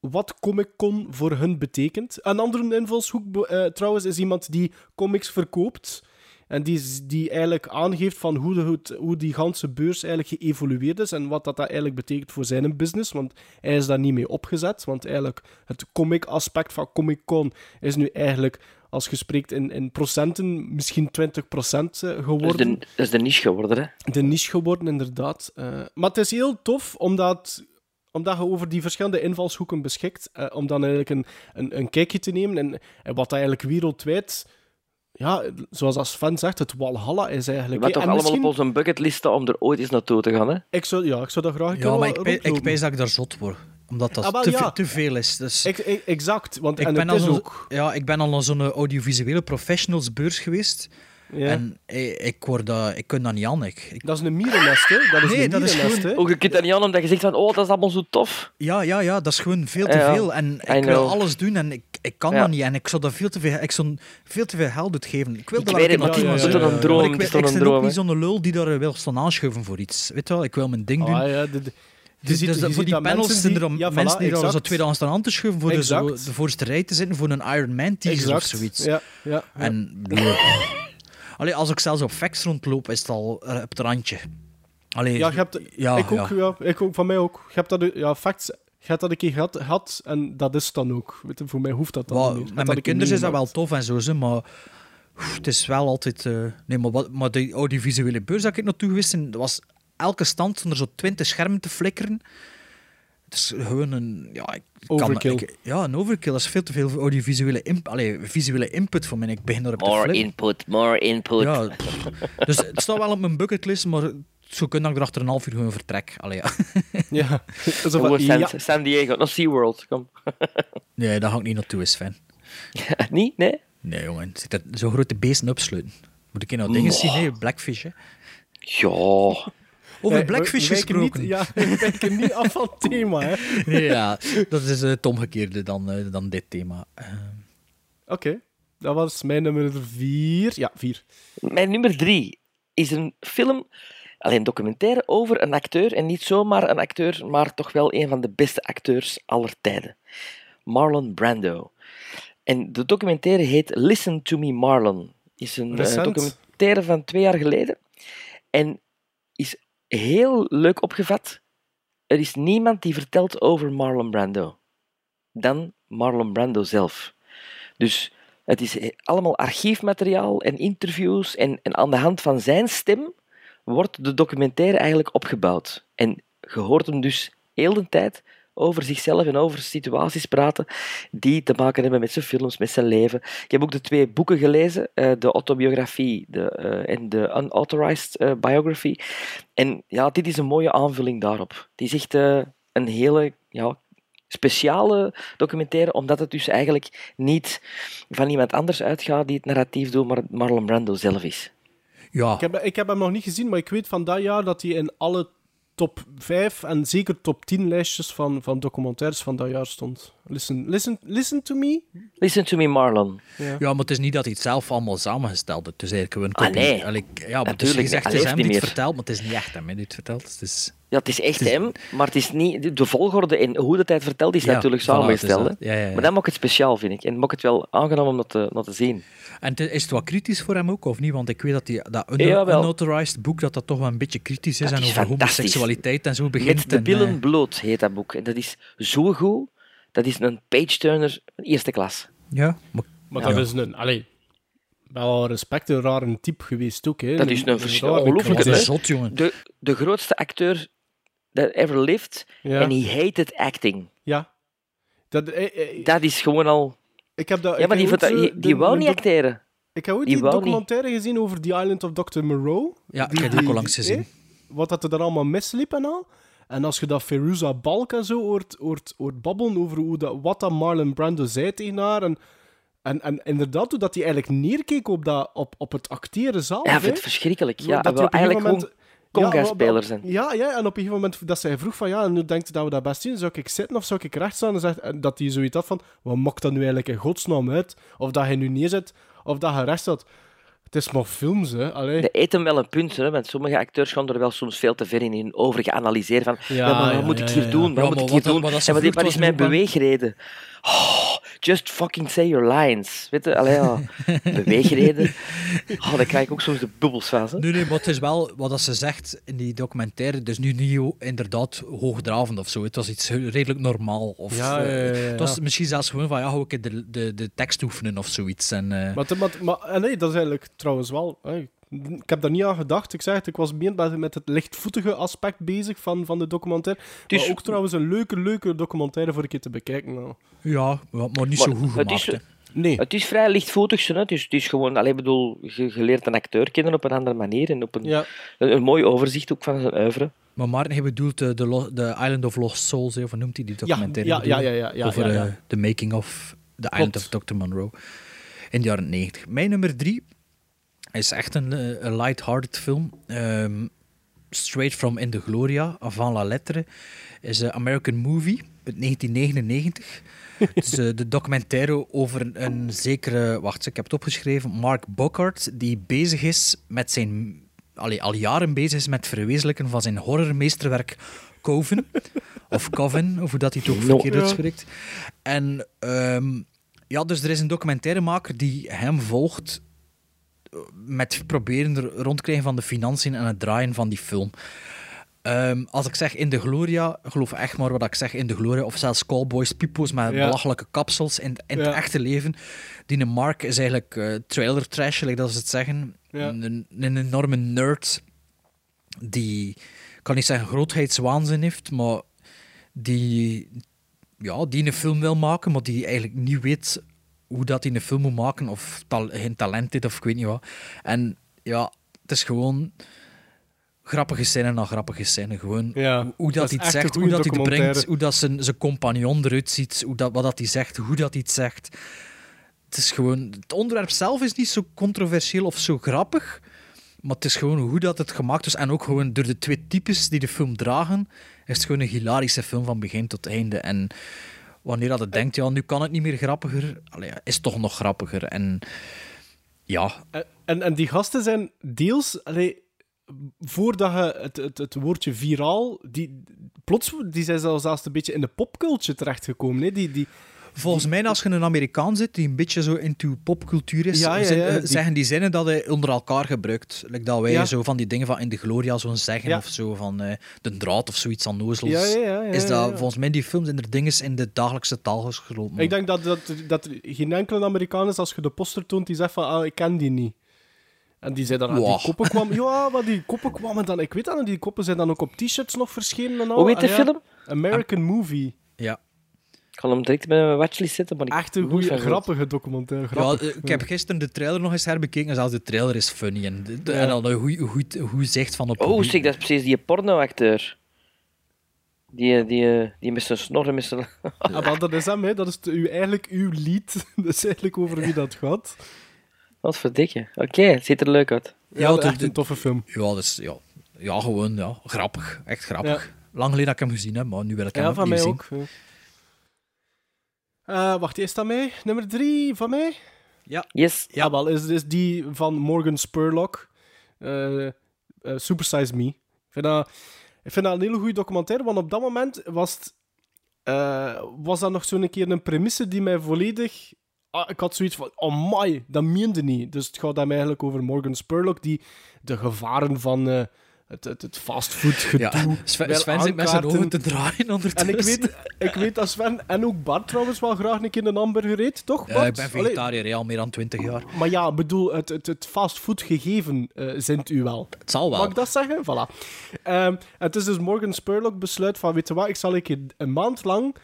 wat Comic-Con voor hun betekent. Een andere invalshoek trouwens is iemand die comics verkoopt. En die, die eigenlijk aangeeft van hoe, de, hoe, die ganse beurs eigenlijk geëvolueerd is en wat dat, dat eigenlijk betekent voor zijn business. Want hij is daar niet mee opgezet. Want eigenlijk het comic-aspect van Comic-Con is nu eigenlijk, als je spreekt in, in procenten, misschien 20% eh, geworden de, dat is de niche geworden, hè? de niche geworden, inderdaad. Eh, maar het is heel tof, omdat, omdat je over die verschillende invalshoeken beschikt, eh, om dan eigenlijk een, een, een kijkje te nemen. En, en wat eigenlijk wereldwijd, ja, zoals als fan zegt, het Walhalla is eigenlijk... We hebben toch allemaal misschien- op onze bucketlisten om er ooit eens naartoe te gaan, hè? ik zou, ja, ik zou dat graag Ja, maar ik, pe- ik pijs dat ik daar zot word. Omdat dat Ah, wel, te, ja. te veel is. Dus Ik- ik- exact, want ik en ben, het al is zo- ook... ja, ik ben al naar zo'n audiovisuele professionals-beurs geweest. Ja. En ik, ik, word dat, ik kan dat niet aan. Ik, ik- Dat is een mierennest, hè? Dat is Nee, een dat is gewoon-? Ook je kunt dat niet aan omdat je zegt van, oh, dat is allemaal zo tof. ja, ja, ja, dat is gewoon veel te Ja, veel. En ik wil alles doen en ik, ik kan Ja. dat niet. En ik zou dat veel te veel, ik zou veel te veel geld uitgeven. Ik wil Ik dat weet het, is toch een maar droom, ik, ik ben ook niet zo'n lul die daar eh, wil staan aanschuiven voor iets. Weet je wel, ik wil mijn ding doen. Ah, ja, de, de- Dus, ziet- dus voor ziet die panels zijn er ja, voilà, mensen die daar zo exact. tweedehands staan aan te schuiven voor de, zo, de voorste rij te zitten voor een Iron Man teaser exact. of zoiets. Ja, ja, ja. En Allee, als ik zelfs op facts rondloop, is het al eh, op het randje. Allee, Ja, je hebt, ja, ik ook, ja. ja. ik ook, van mij ook. Je hebt dat, ja, facts, je hebt dat een keer gehad, gehad en dat is het dan ook. Weet je, voor mij hoeft dat dan niet met dat mijn kinderen is dat wel tof en zo, ze, maar oef, het is wel altijd... eh, nee, maar, wat, maar de audiovisuele beurs dat ik naartoe geweest ben, was elke stand stond er zo twintig schermen te flikkeren. Het is gewoon een... Ja, ik kan- Overkill. ik- ja, een overkill. Dat is veel te veel audiovisuele imp, allee, visuele input voor mij. Ik begin erop te More flippen. input, more input. Ja, dus het staat wel op mijn bucketlist, maar zo kun ik er achter een half uur gewoon vertrek. Allee, ja. Ja, zo van, Gewoon San, ja. San Diego, naar SeaWorld, kom. Nee, daar ga ik niet naartoe, is fijn. niet? Nee? Nee, jongen. Zit er zo'n grote beesten opsluiten. Moet ik hier nou dingen zien? Nee, Blackfish, hè. Ja. Over Ja, Blackfish we gesproken. Niet, ja, we wijken niet af van het thema, hè. Ja, dat is eh, het omgekeerde dan, eh, dan dit thema. Eh, Oké, dat was mijn nummer vier. Ja, vier. Mijn nummer drie is een film alleen een documentaire over een acteur, en niet zomaar een acteur, maar toch wel een van de beste acteurs aller tijden. Marlon Brando. En de documentaire heet Listen to Me Marlon. Is een eh, documentaire van twee jaar geleden. En heel leuk opgevat. Er is niemand die vertelt over Marlon Brando. Dan Marlon Brando zelf. Dus het is allemaal archiefmateriaal en interviews. En, en aan de hand van zijn stem wordt de documentaire eigenlijk opgebouwd. En je hoort hem dus heel de tijd over zichzelf en over situaties praten die te maken hebben met zijn films, met zijn leven. Ik heb ook de twee boeken gelezen, eh, de autobiografie de, eh, en de unauthorized eh, biography. En ja, dit is een mooie aanvulling daarop. Het is echt eh, een hele ja, speciale documentaire, omdat het dus eigenlijk niet van iemand anders uitgaat die het narratief doet, maar Marlon Brando zelf is. Ja, Ik heb, ik heb hem nog niet gezien, maar ik weet van dat jaar dat hij in alle top 5 en zeker top 10 lijstjes van, van documentaires van dat jaar stond. Listen, listen, listen to me? Listen to me, Marlon. Ja. Ja, maar het is niet dat hij het zelf allemaal samengesteld heeft. Het is eigenlijk gewoon Ah, kopie. nee. Allee, ik- ja, maar het is Natuurlijk, gezegd, hij het is hem niet die het vertelt, maar het is niet echt hem die het vertelt. Het is... Ja, het is echt hem, maar het is niet, de volgorde en hoe dat hij het vertelt is Ja, natuurlijk voilà, samengesteld. dat. hè. Ja, ja, ja. Maar dat maakt het speciaal, vind ik. En maakt het wel aangenaam om dat te, dat te zien. En te- is het wat kritisch voor hem ook, of niet? Want ik weet dat die, dat unauthorized boek dat dat toch wel een beetje kritisch is Dat en is over homoseksualiteit en zo begint. Met de en, billen eh, bloot heet dat boek. En dat is zo goed. Dat is een page-turner eerste klas. ja, maar, Maar Ja. dat is een... Allee, wel respect, een rare type geweest ook. Hè. Dat is een zot, jongen. De, de grootste acteur that ever lived. Ja. En he hated acting. Ja. Dat, eh, eh, Dat is gewoon al... ik heb dat, Ja, maar ik die, ooit, die, die de- wou niet acteren. Ik heb ooit Die die, wou niet. documentaire gezien over The Island of Dr. Moreau. Ja, ik heb die ook al langs gezien. eh, Wat dat er daar allemaal misliep en al. En als je dat Feruza Balk en zo hoort, hoort, hoort babbelen over hoe dat, wat dat Marlon Brando zei tegen haar. En, en, en inderdaad, hoe dat hij eigenlijk neerkeek op, dat, op, op het acteren zelf. Ja, ik vind het verschrikkelijk. Zo, Ja, dat wel op een gegeven eigenlijk moment- conga-speler zijn. Ja, ja, en op een gegeven moment dat zij vroeg van ja, en nu denkt dat we dat best zien, zou ik zitten of zou ik recht staan? En zegt, dat hij zoiets had van, wat maakt dat nu eigenlijk in godsnaam uit? Of dat hij nu neerzet, of dat hij recht staat. Het is maar films, hè. Allee. De eten wel een punt, hè, want sommige acteurs gaan er wel soms veel te ver in, in over geanalyseren van Ja, ja, maar wat ja, moet ik hier doen? Wat moet ik hier doen? En wat, is mijn beweegreden? Oh, just fucking say your lines. Weet je, allee, ja. beweegreden. Oh, daar krijg ik ook soms de bubbels van. Hè. Nee, nee, maar het is wel wat dat ze zegt in die documentaire. Dus nu niet inderdaad hoogdravend of zo. Het was iets redelijk normaal. Of, Ja, eh, ja, ja, ja, Het was misschien zelfs gewoon van ja, hoe ik de, de, de tekst oefenen of zoiets. En, eh, Maar, maar, maar en nee, dat is eigenlijk trouwens wel. hè. Ik heb daar niet aan gedacht. Ik zeg het, ik was meer met, het lichtvoetige aspect bezig van, van de documentaire. is- Maar ook trouwens een leuke, leuke documentaire voor een keer te bekijken. nou. ja, maar maar niet Maar zo goed het gemaakt. is- hè. Nee. Het is vrij lichtvoetig, hè. Het, is, het is gewoon, allee, bedoel, je, je leert een acteur kennen op een andere manier en op een, Ja. een, een mooi overzicht ook van zijn oeuvre. Maar Maarten, hij bedoelt eh, de, de Island of Lost Souls, of hoe noemt hij die documentaire? ja, ja, je? ja, ja, ja, Over ja, ja. eh, de making of The Island of Dr. Monroe in de jaren 90. Mijn nummer drie is echt een, eh, een light-hearted film. Ehm, straight from In the Gloria, avant la lettre, is een American Movie uit 1999. Het is eh, de documentaire over een, een zekere, wacht, ik heb het opgeschreven, Mark Bockhart, die bezig is met zijn, allee, al jaren bezig is met het verwezenlijken van zijn horrormeesterwerk Coven, of Coven, of hoe dat hij ook verkeerd uitspreekt. En ehm, ja, dus er is een documentairemaker die hem volgt met proberen er rond te krijgen van de financiën en het draaien van die film. Ehm, als ik zeg in de Gloria, geloof echt maar wat ik zeg in de Gloria, of zelfs cowboys, pipo's met Ja. belachelijke kapsels in, in Ja. het echte leven. Die Mark is eigenlijk eh, trailer trash, like dat ze het zeggen. Ja. Een, een enorme nerd die, ik kan niet zeggen grootheidswaanzin heeft, maar die, ja, die een film wil maken, maar die eigenlijk niet weet hoe dat hij een film moet maken, of tal, geen talent heeft, of ik weet niet wat. En ja, het is gewoon grappige scène na grappige scène. Gewoon Ja, hoe, hoe dat dat, hij het zegt, hoe dat hij het brengt, hoe dat zijn, zijn compagnon eruit ziet, hoe dat, wat dat hij zegt, hoe dat hij het zegt. Het is gewoon... Het onderwerp zelf is niet zo controversieel of zo grappig, maar het is gewoon hoe dat het gemaakt is. En ook gewoon door de twee types die de film dragen, is het gewoon een hilarische film van begin tot einde. En wanneer dat het denkt, ja, nu kan het niet meer grappiger, allee, is toch nog grappiger. En ja, En, en, die gasten zijn deels... Allee, voordat je het, het, het woordje viraal, die, plots, die zijn zelfs een beetje in de popculture terechtgekomen. Die, die, Volgens mij, als je een Amerikaan zit die een beetje zo into popcultuur is, Ja, ja, zin- ja, eh, die- zeggen die zinnen dat hij onder elkaar gebruikt. Like dat wij Ja. zo van die dingen van in de Gloria zo zeggen, Ja. of zo van eh, de draad of zoiets aan nozels. Ja, ja, ja, ja, is dat ja. volgens mij die films in er dingen in de dagelijkse taal gesloten. Ik denk dat, dat, dat er geen enkele Amerikaan is als je de poster toont die zegt van, ah, ik ken die niet. En die zei dan, ah, die koppen kwamen... Ja, maar die koppen kwamen dan... Ik weet dat, die koppen zijn dan ook op t-shirts nog verschenen en al. Hoe heet de Ah, ja. film? American Movie. Ja. Ik ga hem direct bij mijn watchlist zetten, maar ik Echt een goede, grappige documentaire. Ja, Grappig. ik heb gisteren de trailer nog eens herbekeken en zelfs de trailer is funny. En, de- de- Ja. en goed, goed, goed zicht van op Oh, zeg, dat is precies die pornoacteur. Die, die, die met zijn snor en met zijn... Maar dat is hem, hè. dat is uw, eigenlijk uw lied. Dat is eigenlijk over wie dat gaat. Wat verdikke. Oké, het ziet er leuk uit. Ja, het- echt een toffe film. Ja, dat is, ja, ja, gewoon ja, grappig. Echt grappig. Lang geleden dat ik hem gezien heb, maar nu wil ik hem Ja, van mij zien. ook. Eh, wacht, is dat mij? Nummer drie van mij? Ja. Yes. Ja, wel, is, is die van Morgan Spurlock. eh eh, Super Size Me. Ik vind, dat, ik vind dat een hele goede documentaire, want op dat moment was, het, eh, was dat nog zo'n keer een premisse die mij volledig... Ah, ik had zoiets van, oh my, dat meende niet. Dus het gaat hem eigenlijk over Morgan Spurlock, die de gevaren van eh, het, het, het fastfood gedoe Ja, Sven, zit met zijn ogen te draaien En ondertussen. ik weet, ik weet dat Sven en ook Bart trouwens wel graag een keer een hamburger eet, toch? Ja, Bart? ik ben vegetariër, al meer dan 20 jaar. maar ja, ik bedoel, het, het, het fastfood gegeven eh zint u wel. Het zal wel. Mag ik dat zeggen? Voilà. Ehm, het is dus Morgan Spurlock besluit van, weet je wat, ik zal een, keer een maand lang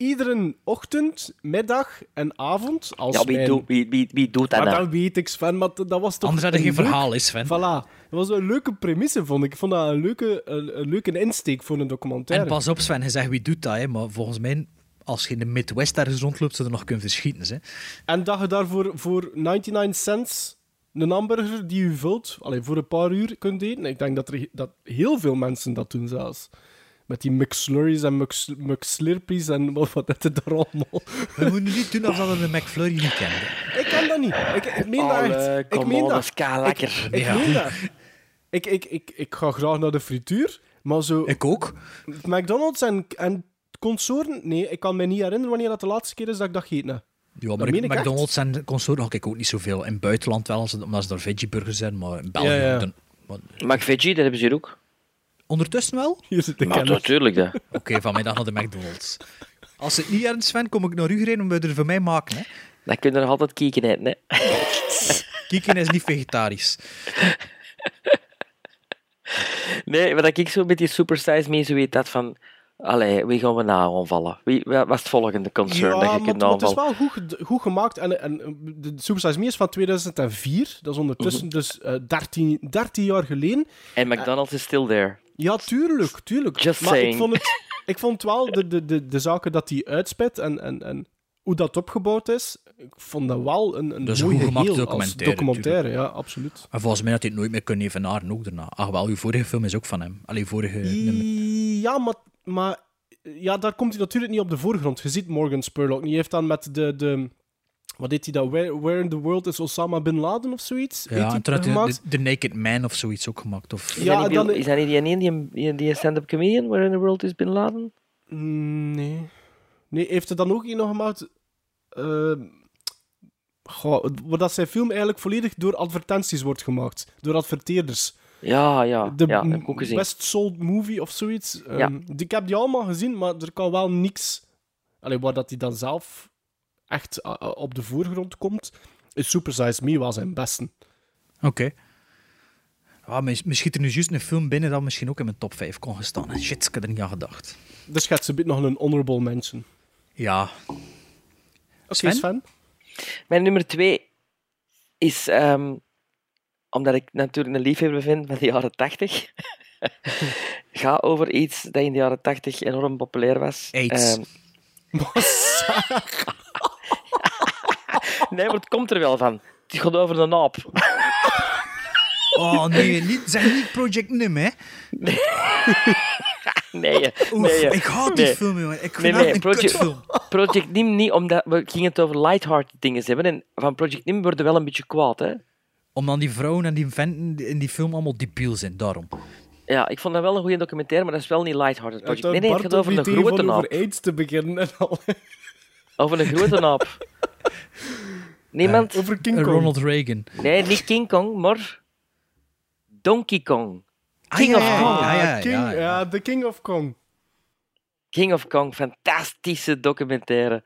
iedere ochtend, middag en avond als Ja, wie, mijn- doet- wie, wie, wie doet dat Maar dat weet ik, Sven, maar dat was toch... Anders had er een geen leuk- verhaal, is Sven. Voilà. Dat was een leuke premisse, vond ik. Ik vond dat een leuke, een, een leuke insteek voor een documentaire. En pas op, Sven, hij zegt wie doet dat, hè, maar volgens mij, als je in de Midwest ergens rondloopt, zou je er nog kunnen verschieten. Hè. En dat je daarvoor voor 99 cents een hamburger die u vult, alleen voor een paar uur kunt eten. Ik denk dat, er, dat heel veel mensen dat doen zelfs. Met die McSlurries en Mcs- McSlurpees en wat wat dat er daar allemaal. We moeten niet doen alsof we de McFlurry niet kennen. Ik ken dat niet. Ik, ik meen dat echt. Ik meen on, dat. lekker. Ik, ik Ja. meen dat. Ik, ik, ik, ik ga graag naar de frituur, maar zo... Ik ook. McDonald's en, en consorten... Nee, ik kan me niet herinneren wanneer dat de laatste keer is dat ik dat gegeten heb. Ja, maar ik, echt. McDonald's en consorten had ik ook niet zoveel. In het buitenland wel, als het- omdat ze daar veggieburgers zijn, maar in België... Ja, ja. dan- maar- McVeggie, dat hebben ze hier ook. Ondertussen wel? Hier zit de Maar natuurlijk, dat. Oké, van middag naar de McDonald's. Als het niet ernst Sven, kom ik naar u gereden om we er voor mij maken. Hè. Dan kun je er nog altijd kieken eten, hè. Kieken is niet vegetarisch. Nee, maar dat ik zo met die Super Size Me zo weet dat van... Allee, wie gaan we nou aanvallen? Wie, wat was het volgende concern dat Ja, je maar, kunt maar het is aanvallen? wel goed, goed gemaakt. En, en de Super Size Me is van 2004. Dat is ondertussen dus eh 13, 13 jaar geleden. En McDonald's is still there. Ja, tuurlijk, tuurlijk. Just maar ik vond, het, ik vond wel de, de, de, de zaken dat hij uitspet en, en, en hoe dat opgebouwd is, ik vond dat wel een, een geheel als documentaire, documentaire. Ja, absoluut. En volgens mij had hij het nooit meer kunnen evenaren, ook daarna. Ach wel, uw vorige film is ook van hem. Allee, vorige... nummer. Ja, maar, maar ja, daar komt hij natuurlijk niet op de voorgrond. Je ziet Morgan Spurlock. Die heeft dan met de... de wat deed hij dat? Where, Where in the World is Osama Bin Laden of zoiets? Heeft Ja, hij en toen had hij de, de Naked Man of zoiets ook gemaakt. Of... Is, Ja, dat, niet dan- Bill- is dat niet die ene, die, die, stand-up comedian, Where in the World is Bin Laden? Mm, Nee. Nee, heeft hij dan ook een nog gemaakt? Uh, goh, waar dat zijn film eigenlijk volledig door advertenties wordt gemaakt. Door adverteerders. Ja, ja. De ja, heb ik ook gezien. Best Sold Movie of zoiets. Ja. Ehm, die- ik heb die allemaal gezien, maar er kan wel niks... Allee, waar dat hij dan zelf echt uh, uh, op de voorgrond komt, is Super Size Me wel zijn beste. Oké. Ah, me, me schiet er nu juist een film binnen dat misschien ook in mijn top 5 kon gestaan. En shit, ik had er niet aan gedacht. Dus gaat ze nog een honorable mention. Ja. Oké, Sven? Sven? Mijn nummer twee is, ehm, omdat ik natuurlijk een liefhebber vind van de jaren tachtig, ga over iets dat in de jaren tachtig enorm populair was. AIDS. Ehm, nee, maar het komt er wel van. Het gaat over de naap. Oh nee, niet, zeg niet Project Nim, hè? Nee, Oef, nee. ik haat die nee. film, jongen. Ik vind Nee, nee, een Project, kutfilm. Project Nim niet, omdat we gingen het over lighthearted dingen hebben. En van Project Nim worden wel een beetje kwaad, hè? Omdat die vrouwen en die venten in die film allemaal debiel zijn, daarom. Ja, ik vond dat wel een goede documentaire, maar dat is wel niet lighthearted project. Nee, nee, het gaat over idee grote naap. over AIDS te beginnen en al. Over een grote naap. Niemand? over King Kong. Ronald Reagan. Nee, niet King Kong, maar Donkey Kong. Ah, King ja, of ja, Kong. ja, ja, King, ja, ja, ja. The King of Kong. King of Kong, fantastische documentaire.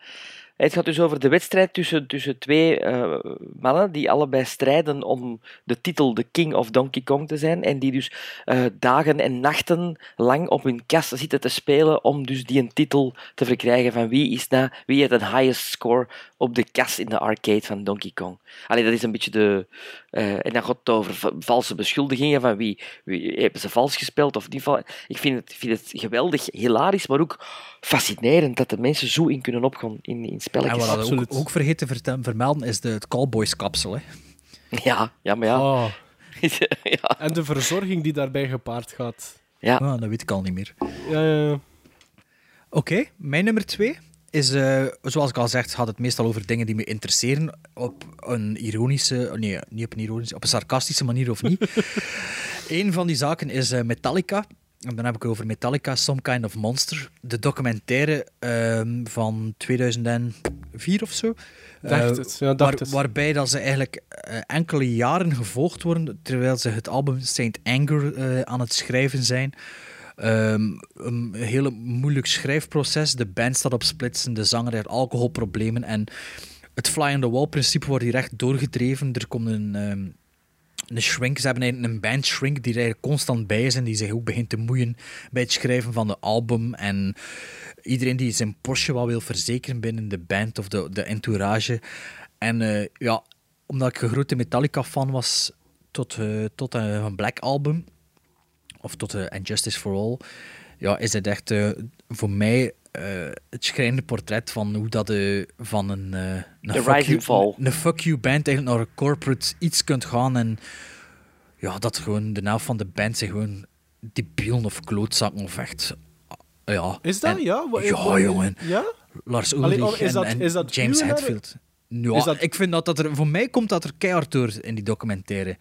Het gaat dus over de wedstrijd tussen, tussen twee eh, mannen die allebei strijden om de titel de King of Donkey Kong te zijn en die dus eh, dagen en nachten lang op hun kas zitten te spelen om dus die een titel te verkrijgen. Van wie is na, wie heeft een highest score op de kas in de arcade van Donkey Kong. Allee, dat is een beetje de... eh, en dan gaat het over va- valse beschuldigingen van wie, wie hebben ze vals gespeeld of niet. val- Ik vind het, vind het geweldig, hilarisch, maar ook fascinerend dat de mensen zo in kunnen opgaan in, in En spelletjes. wat we ook, ook vergeten vertel- vermelden is de, het Cowboys-kapsel. Ja, ja, maar ja. Oh. ja. En de verzorging die daarbij gepaard gaat. Ja. Ah, dat weet ik al niet meer. Ja, ja, ja. Oké, mijn nummer twee is, eh, zoals ik al zeg, gaat het meestal over dingen die me interesseren op een ironische, nee, niet op een ironische, op een sarcastische manier of niet. een van die zaken is eh, Metallica. En dan heb ik het over Metallica, Some Kind of Monster. De documentaire ehm, van 2004 of zo. Dacht Eh, het, ja, dacht waar-. Waarbij dat ze eigenlijk enkele jaren gevolgd worden, terwijl ze het album Saint Anger aan het schrijven zijn. Ehm, een hele moeilijk schrijfproces. De band staat op splitsen, de zanger heeft alcoholproblemen. En het fly-on-the-wall-principe wordt hier echt doorgedreven. Er komt een, ehm, een shrink. Ze hebben een band shrink die er constant bij is en die zich ook begint te moeien bij het schrijven van de album. En iedereen die zijn Porsche wel wil verzekeren binnen de band of de, de entourage. En eh, ja, omdat ik een grote Metallica-fan was tot, eh, tot een, een Black Album, of tot uh, And Justice for All, ja, is het echt eh, voor mij eh, het schrijnende portret van hoe dat eh, van een, eh, een, De fuck you, and fall. een fuck you band eigenlijk naar een corporate iets kunt gaan en ja, dat gewoon de helft van de band zich gewoon debielen of klootzakken of echt ja. Is dat? En- ja? Ja, jongen. Ja? Ulrich Allee, oh, is dat- en, is dat James Hetfield. Ja, Is dat- ik vind dat, dat er, voor mij komt dat er keihard door in die documentaire.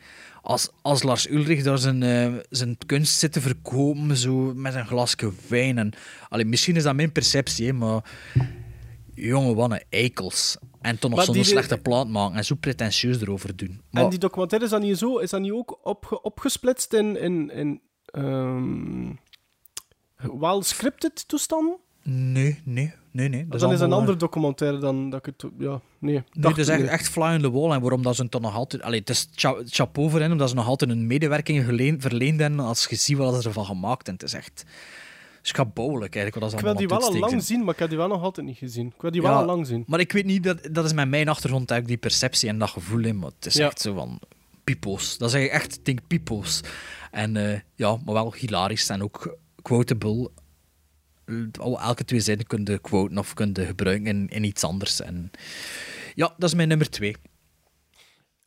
Als, als Lars Ulrich daar zijn, eh, zijn kunst zit te verkopen, zo met een glasje wijn. En, allee, misschien is dat mijn perceptie, hè, maar jongen, wat een eikels. En toch nog zo'n slechte plaat maken en zo pretentieus erover doen. Maar, En die documentaire is dat niet zo? Is dat niet ook opge- opgesplitst in, in, in ehm, wel scripted toestanden? Nee, nee, nee. nee. Dat dan is een eh, documentaire dan dat ik het... Ja, nee. Nee, het is echt, echt fly on the wall. En waarom dat ze toch nog altijd... Allee, het is cha- chapeau voor hen, omdat ze nog altijd een medewerking geleen, verleend hebben als je ziet wat ze ervan gemaakt hebben. Het is echt schabouwelijk eigenlijk wat ze Ik wil die wel al het lang zien, maar ik heb die wel nog altijd niet gezien. Ik wil die wel al lang zien. Maar ik weet niet, dat, dat is met mijn achtergrond eigenlijk die perceptie en dat gevoel. Hè, maar het is Ja. echt zo van... Pipo's. Dat zeg ik echt, denk pipo's. En eh, ja, maar wel hilarisch en ook quotable. Al- Elke twee zinnen kun je quoten of kun je gebruiken in, iets anders. En ja, dat is mijn nummer twee.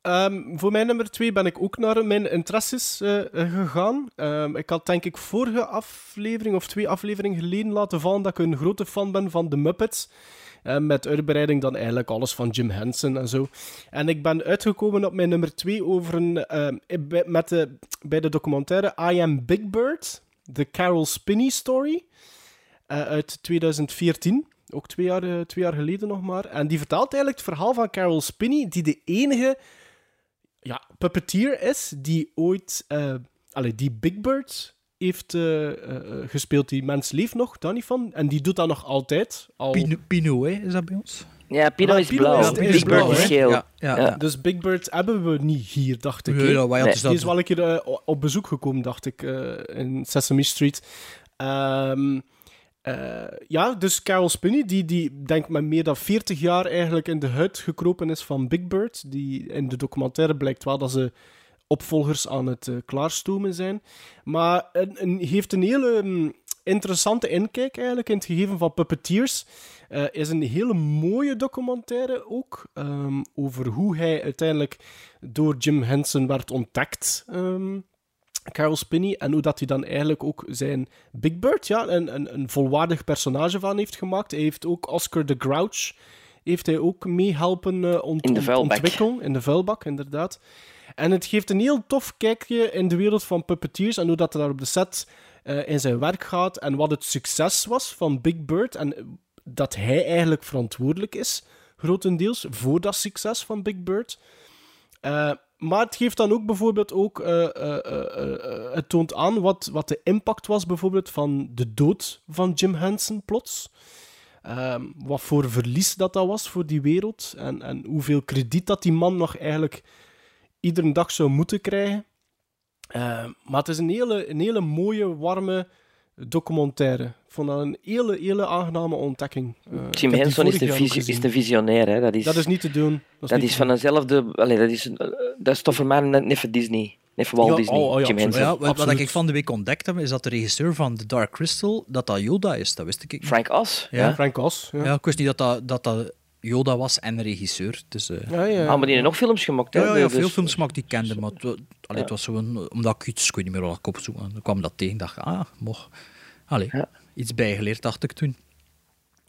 Ehm, voor mijn nummer twee ben ik ook naar mijn interesses eh, eh, gegaan. Ehm, ik had denk ik vorige aflevering of twee afleveringen geleden laten vallen dat ik een grote fan ben van The Muppets. Eh, met uitbreiding dan eigenlijk alles van Jim Henson en zo. En ik ben uitgekomen op mijn nummer twee over een, ehm, met de, bij de documentaire I Am Big Bird, de Carol Spinney story eh, uit 2014. Ook twee jaar, eh, twee jaar geleden nog maar. En die vertelt eigenlijk het verhaal van Carol Spinney, die de enige ja, puppeteer is die ooit eh allee, die Big Bird heeft eh, eh, gespeeld. Die mens leeft nog, daar niet van. En die doet dat nog altijd. Al... Pino, Pino hè, is dat bij ons? Ja, Pino Ah, is blauw. is- Big is Bird blauw, is geel. Ja, ja. Ja. Dus Big Bird hebben we niet hier, dacht ik. Ja, wij hadden Nee. dat- Die is wel een keer eh, op bezoek gekomen, dacht ik, eh, in Sesame Street. Ehm, eh, ja, dus Carol Spinney, die, die denk met meer dan 40 jaar eigenlijk in de huid gekropen is van Big Bird. Die in de documentaire blijkt wel dat ze opvolgers aan het eh, klaarstomen zijn. Maar een, heeft een hele mm, interessante inkijk eigenlijk in het gegeven van puppeteers. Eh is een hele mooie documentaire ook ehm, over hoe hij uiteindelijk door Jim Henson werd ontdekt. ehm, Carol Spinney. En hoe dat hij dan eigenlijk ook zijn Big Bird, ja, een, een, een volwaardig personage van heeft gemaakt. Hij heeft ook Oscar the Grouch heeft hij ook meehelpen eh ont- In de ontwikkelen. In de vuilbak, inderdaad. En het geeft een heel tof kijkje in de wereld van puppeteers en hoe dat er daar op de set eh, in zijn werk gaat en wat het succes was van Big Bird en dat hij eigenlijk verantwoordelijk is, grotendeels, voor dat succes van Big Bird. Eh, maar het geeft dan ook bijvoorbeeld ook, eh, eh, eh, het toont aan wat, wat de impact was bijvoorbeeld van de dood van Jim Henson plots. Ehm, wat voor verlies dat dat was voor die wereld en, en hoeveel krediet dat die man nog eigenlijk iedere dag zou moeten krijgen. Ehm, maar het is een hele, een hele mooie, warme documentaire. Ik vond dat een hele, hele aangename ontdekking. Ik Jim Henson is de, is de visionair. Hè. Dat, is, Dat is niet te doen. Dat, is te van doen. eenzelfde... Allee, dat, is, eh, dat is toch voor mij net even Disney. Net voor Walt Ja, Disney, oh, oh ja, Jim absoluut. Henson. Ja, wat, wat ik van de week ontdekt heb, is dat de regisseur van The Dark Crystal, dat dat Yoda is. Dat wist ik niet. Frank Oz. Ja, Frank Oz. Ja. Ja, ik wist niet dat dat, dat, dat Yoda was en regisseur. Dus, eh, Ja, ja. Ah, maar die hebben nog films gemaakt. Hè? Ja, ja, ja, Dus- veel films gemaakt die ik kende, maar het, allee, het was zo'n, omdat ik iets, ik weet niet meer wat ik opzoek, dan kwam dat tegen, dacht ik, ah, mocht. Allee, iets bijgeleerd, dacht ik toen.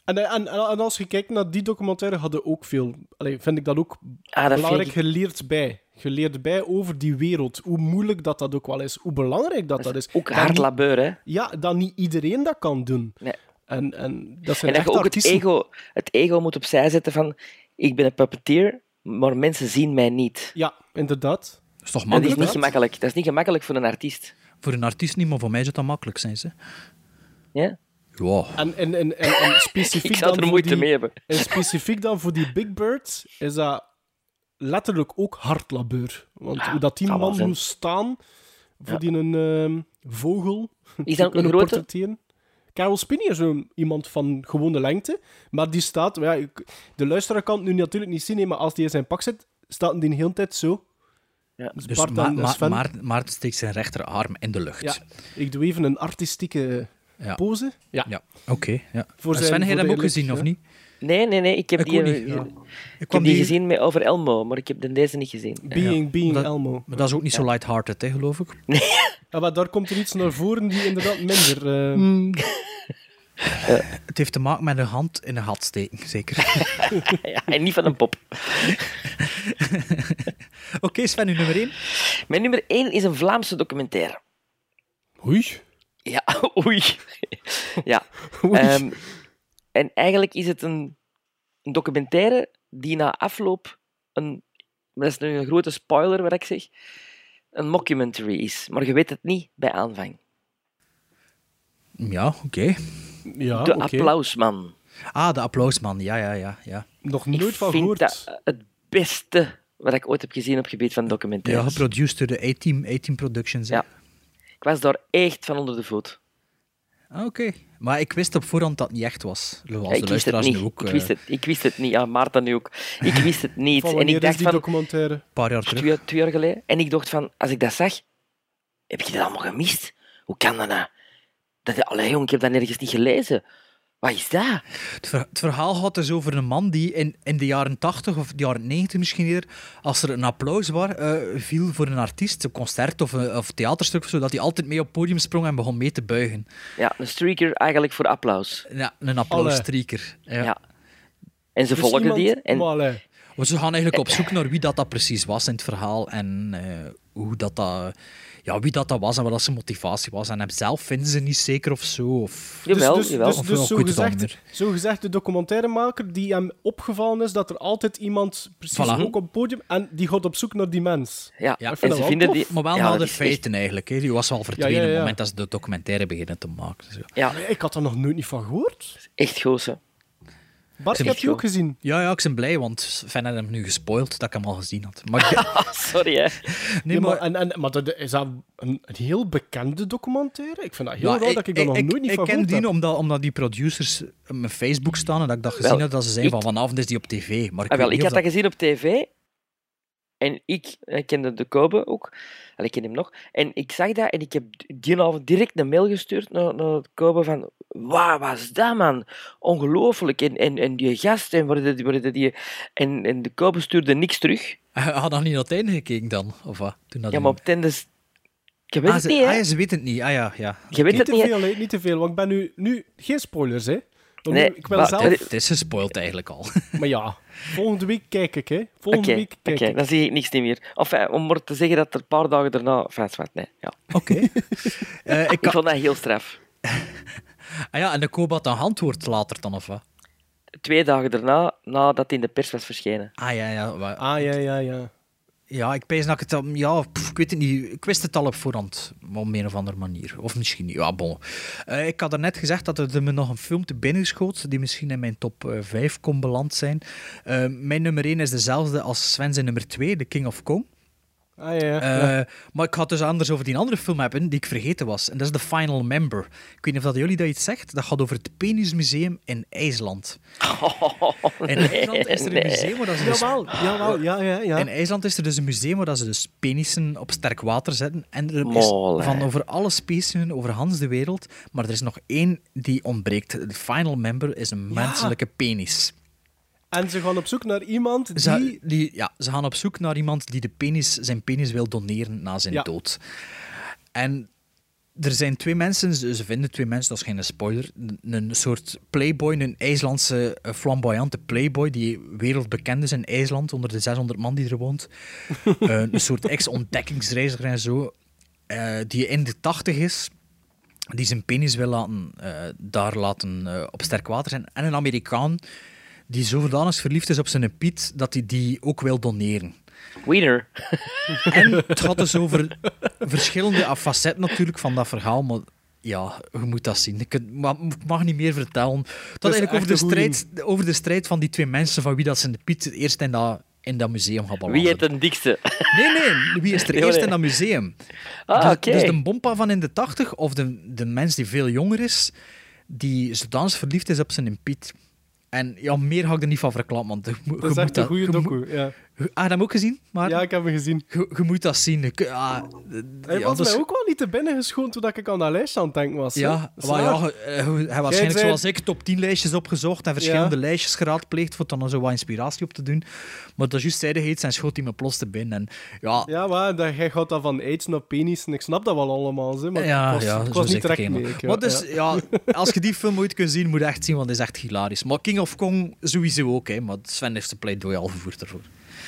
En, en, en, en als je kijkt naar die documentaire, hadden ook veel. Allee, vind ik dat ook Ah, dat belangrijk geleerd bij. Geleerd bij over die wereld. Hoe moeilijk dat dat ook wel is. Hoe belangrijk dat dat is. Ook Dat hard niet- labeur, hè? Ja, dat niet iedereen dat kan doen. Nee. En, en dat zijn En dat echt je ook het ego, het ego moet opzij zetten van... Ik ben een puppeteer, maar mensen zien mij niet. Ja, inderdaad. Dat is toch Dat is makkelijk? niet gemakkelijk. Dat is niet gemakkelijk voor een artiest. Voor een artiest niet, maar voor mij zou dat makkelijk zijn. Ze. Ja? Ja. En, en, en, en, en specifiek Ik zou dan er voor moeite die- mee hebben. En specifiek dan voor die Big Bird is dat letterlijk ook hard labeur. Want hoe dat die man moest staan voor Ja. die een ehm, vogel Is te dat een kunnen grote? Carol Spinney is zo'n iemand van gewone lengte, maar die staat... Ja, de luisteraar kan het nu natuurlijk niet zien, maar als die in zijn pak zit, staat die de hele tijd zo. Ja. Dus Dus Bart Ma- en Ma- Sven. Maarten, Maarten steekt zijn rechterarm in de lucht. Ja, ik doe even een artistieke Ja. pose. Ja. Ja, oké. ja. Voor En zijn- Sven, heb je hem ook gezien, of niet? Nee, nee, nee. Ik heb Ik die, ook niet, ik, heb die die- gezien met over Elmo, maar ik heb de deze niet gezien. Being, being dat, Elmo. Maar dat is ook niet zo lighthearted, hè, geloof ik. Ja, maar daar komt er iets naar voren die inderdaad minder... eh, Hmm. Het heeft te maken met een hand in een gat steken, zeker. ja, en niet van een pop. Oké, Sven, uw nummer 1. Mijn nummer 1 is een Vlaamse documentaire. Oei. Ja, oei. ja. Oei. Ehm, en eigenlijk is het een, een documentaire die na afloop een... Dat is nu een grote spoiler wat ik zeg. Een mockumentary is. Maar je weet het niet bij aanvang. Ja, oké. Ja, de. Applausman. Ah, de applausman. Ja, ja, ja. ja. Nog Ik nooit van vind gehoord. dat het beste wat ik ooit heb gezien op het gebied van Ja, documentaires. geproduced door de A-Team, A-Team Productions. hè. Ja. Ik was daar echt van onder de voet. Ah, oké. Maar ik wist op voorhand dat het niet echt was. Ja, ik, wist het niet. nu ook. ik, eh, wist het, ik wist het niet. Ja, Maarten nu ook. Ik wist het niet. Van en ik dacht is die van... documentaire? Een paar jaar terug. Twee, twee jaar geleden. En ik dacht van, als ik dat zag, heb je dat allemaal gemist? Hoe kan dat nou? Dat, allee, jong, ik heb dat nergens niet gelezen. Wat is dat? Het, ver- het verhaal gaat dus over een man die in, in de jaren 80 of de jaren 90 misschien eerder, als er een applaus was, eh, viel voor een artiest, een concert of een of theaterstuk of zo, dat hij altijd mee op het podium sprong en begon mee te buigen. Ja, een streaker eigenlijk voor applaus. Ja, een applausstrieker. Ja. Ja. En ze Dus volgden iemand- die. En, Maar allee, Want ze gaan eigenlijk op zoek naar wie dat, dat precies was in het verhaal en eh, hoe dat, dat, ja, wie dat, dat was en wat dat zijn motivatie was. En hem zelf vinden ze niet zeker of zo. Of... Jawel, dus, jawel. Dus, Of dus wel, zo, gezegd, zo gezegd, de documentairemaker die hem opgevallen is dat er altijd iemand precies Voilà. ook op het podium en die gaat op zoek naar die mens. ja, Ja, en ze wel vinden die... Maar wel ja, na dat de echt- feiten eigenlijk. Hè. Die was wel verdwenen ja, op ja. het moment dat ze de documentaire beginnen te maken. Dus, ja. Ik had er nog nooit niet van gehoord. echt goos, hè. Bart, heb je ook gezien? Ja, ja, ik ben blij, want Sven had hem nu gespoild dat ik hem al gezien had. Maar, ik- sorry, hè. nee, Ja, maar, maar, en, en, maar dat, is dat een, een heel bekende documentaire? Ik vind dat heel ja, raar dat ik daar nog nooit niet ik van ken gehoord die heb. omdat, omdat die producers op mijn Facebook staan en dat ik dat gezien Wel, heb, dat ze zijn ik- van vanavond is die op tv. Maar ik, Ah, wel, ik had dat gezien op tv. En ik, ik kende de Kobe ook. Allee, ik ken hem nog. En ik zag dat en ik heb die avond direct een mail gestuurd naar, naar de Kobe van... Waar was dat, man? Ongelooflijk. En, en, en die gast, en, waar die, waar die, en, en de Kobe stuurde niks terug. Hij had nog niet naar het einde gekeken dan, of wat? Toen dat Ja, maar op het einde... is- Je weet ah, het ze, niet, hè? ah, ja, ze weten het niet. Ah ja, ja. Je weet Niet het te niet, veel, hè, niet te veel. Want ik ben nu, nu geen spoilers, hè. Want Nee, ik wil maar- zelf... Het is gespoild eigenlijk al. Maar ja, volgende week kijk ik, hè. Volgende week kijk oké, ik. dan zie ik niks niet meer. Of eh, om maar te zeggen dat er een paar dagen daarna... Enfin, zwart, nee. Ja. Oké. Eh, ik Ik kan... vond dat heel straf. ah ja, en de Kobat dan antwoord later dan, of wat? Twee dagen daarna, nadat het in de pers was verschenen. Ah ja, ja. Ah, ja, ja, ja. Ja, ik pees dat ik het... al- Ja, pff, ik weet het niet. Ik wist het al op voorhand. maar Op een of andere manier. Of misschien niet. Ja, bon. Eh, ik had er net gezegd dat er me nog een film te binnen schoot, die misschien in mijn top eh, 5 kon beland zijn. Eh, mijn nummer 1 is dezelfde als Sven zijn nummer 2, The King of Kong. Ah, ja, ja. Eh, ja. Maar ik ga het dus anders over die andere film hebben, die ik vergeten was. En dat is The Final Member. Ik weet niet of dat jullie dat iets zegt. Dat gaat over het Penismuseum in IJsland. In IJsland is er een nee. museum waar dat ze dus... Jawel, jawel, ja, ja, ja. In IJsland is er dus een museum waar dat ze dus penissen op sterk water zetten. En er is van over alle specien over Hans de wereld. Maar er is nog één die ontbreekt. De final member is een menselijke penis. En ze gaan op zoek naar iemand die... Ze, die, ja, ze gaan op zoek naar iemand die de penis, zijn penis wil doneren na zijn Ja. dood. En er zijn twee mensen, ze vinden twee mensen, dat is geen spoiler. Een, soort playboy, een IJslandse flamboyante playboy die wereldbekend is in IJsland, onder de 600 man die er woont. Eh, een soort ex-ontdekkingsreiziger en zo, eh, die in de 80 is, die zijn penis wil laten, eh, daar laten op sterk water zijn. En een Amerikaan die zodanig verliefd is op zijn Piet dat hij die ook wil doneren. Wiener. En het gaat dus over verschillende facetten natuurlijk van dat verhaal, maar ja, je moet dat zien. Ik, mag niet meer vertellen. Het gaat is eigenlijk over de, strijd, over de strijd van die twee mensen van wie dat zijn Piet eerst in dat, in dat museum gaat belanden. Wie heeft een dikste? Nee, nee, wie is er Nee, eerst nee. in dat museum? Ah, dus, oké. dus de bompa van in de tachtig, of de, de mens die veel jonger is, die zodanig verliefd is op zijn Piet. En ja, meer ga ik er niet van verklappen, want je, moet- Dat is echt een goede docu, ja. Ah, heb je hem ook gezien? Maar Ja, ik heb hem gezien. je, moet dat zien. Ik- ah, Hij ja, was dat mij ook wel niet te binnen geschoten toen ik aan dat lijstje aan het denken was. Ja, Dat maar ja, hij hij waarschijnlijk zei- zoals ik top 10 lijstjes opgezocht en verschillende lijstjes geraadpleegd voor dan zo wat inspiratie op te doen. Maar dat is juist zijdigheid en schoot hij me plots te binnen. En ja, Ja, maar dat, jij gaat dat van aids naar penis en ik snap dat wel allemaal, hè, maar ja, was, ja, niet direct het mee. eenmaal. ik, Maar dus, ja. als je die film ooit kunt zien, moet je echt zien, want het is echt hilarisch. Maar King of Kong sowieso ook, hè, maar Sven heeft zijn pleidooi al gevoerd ervoor.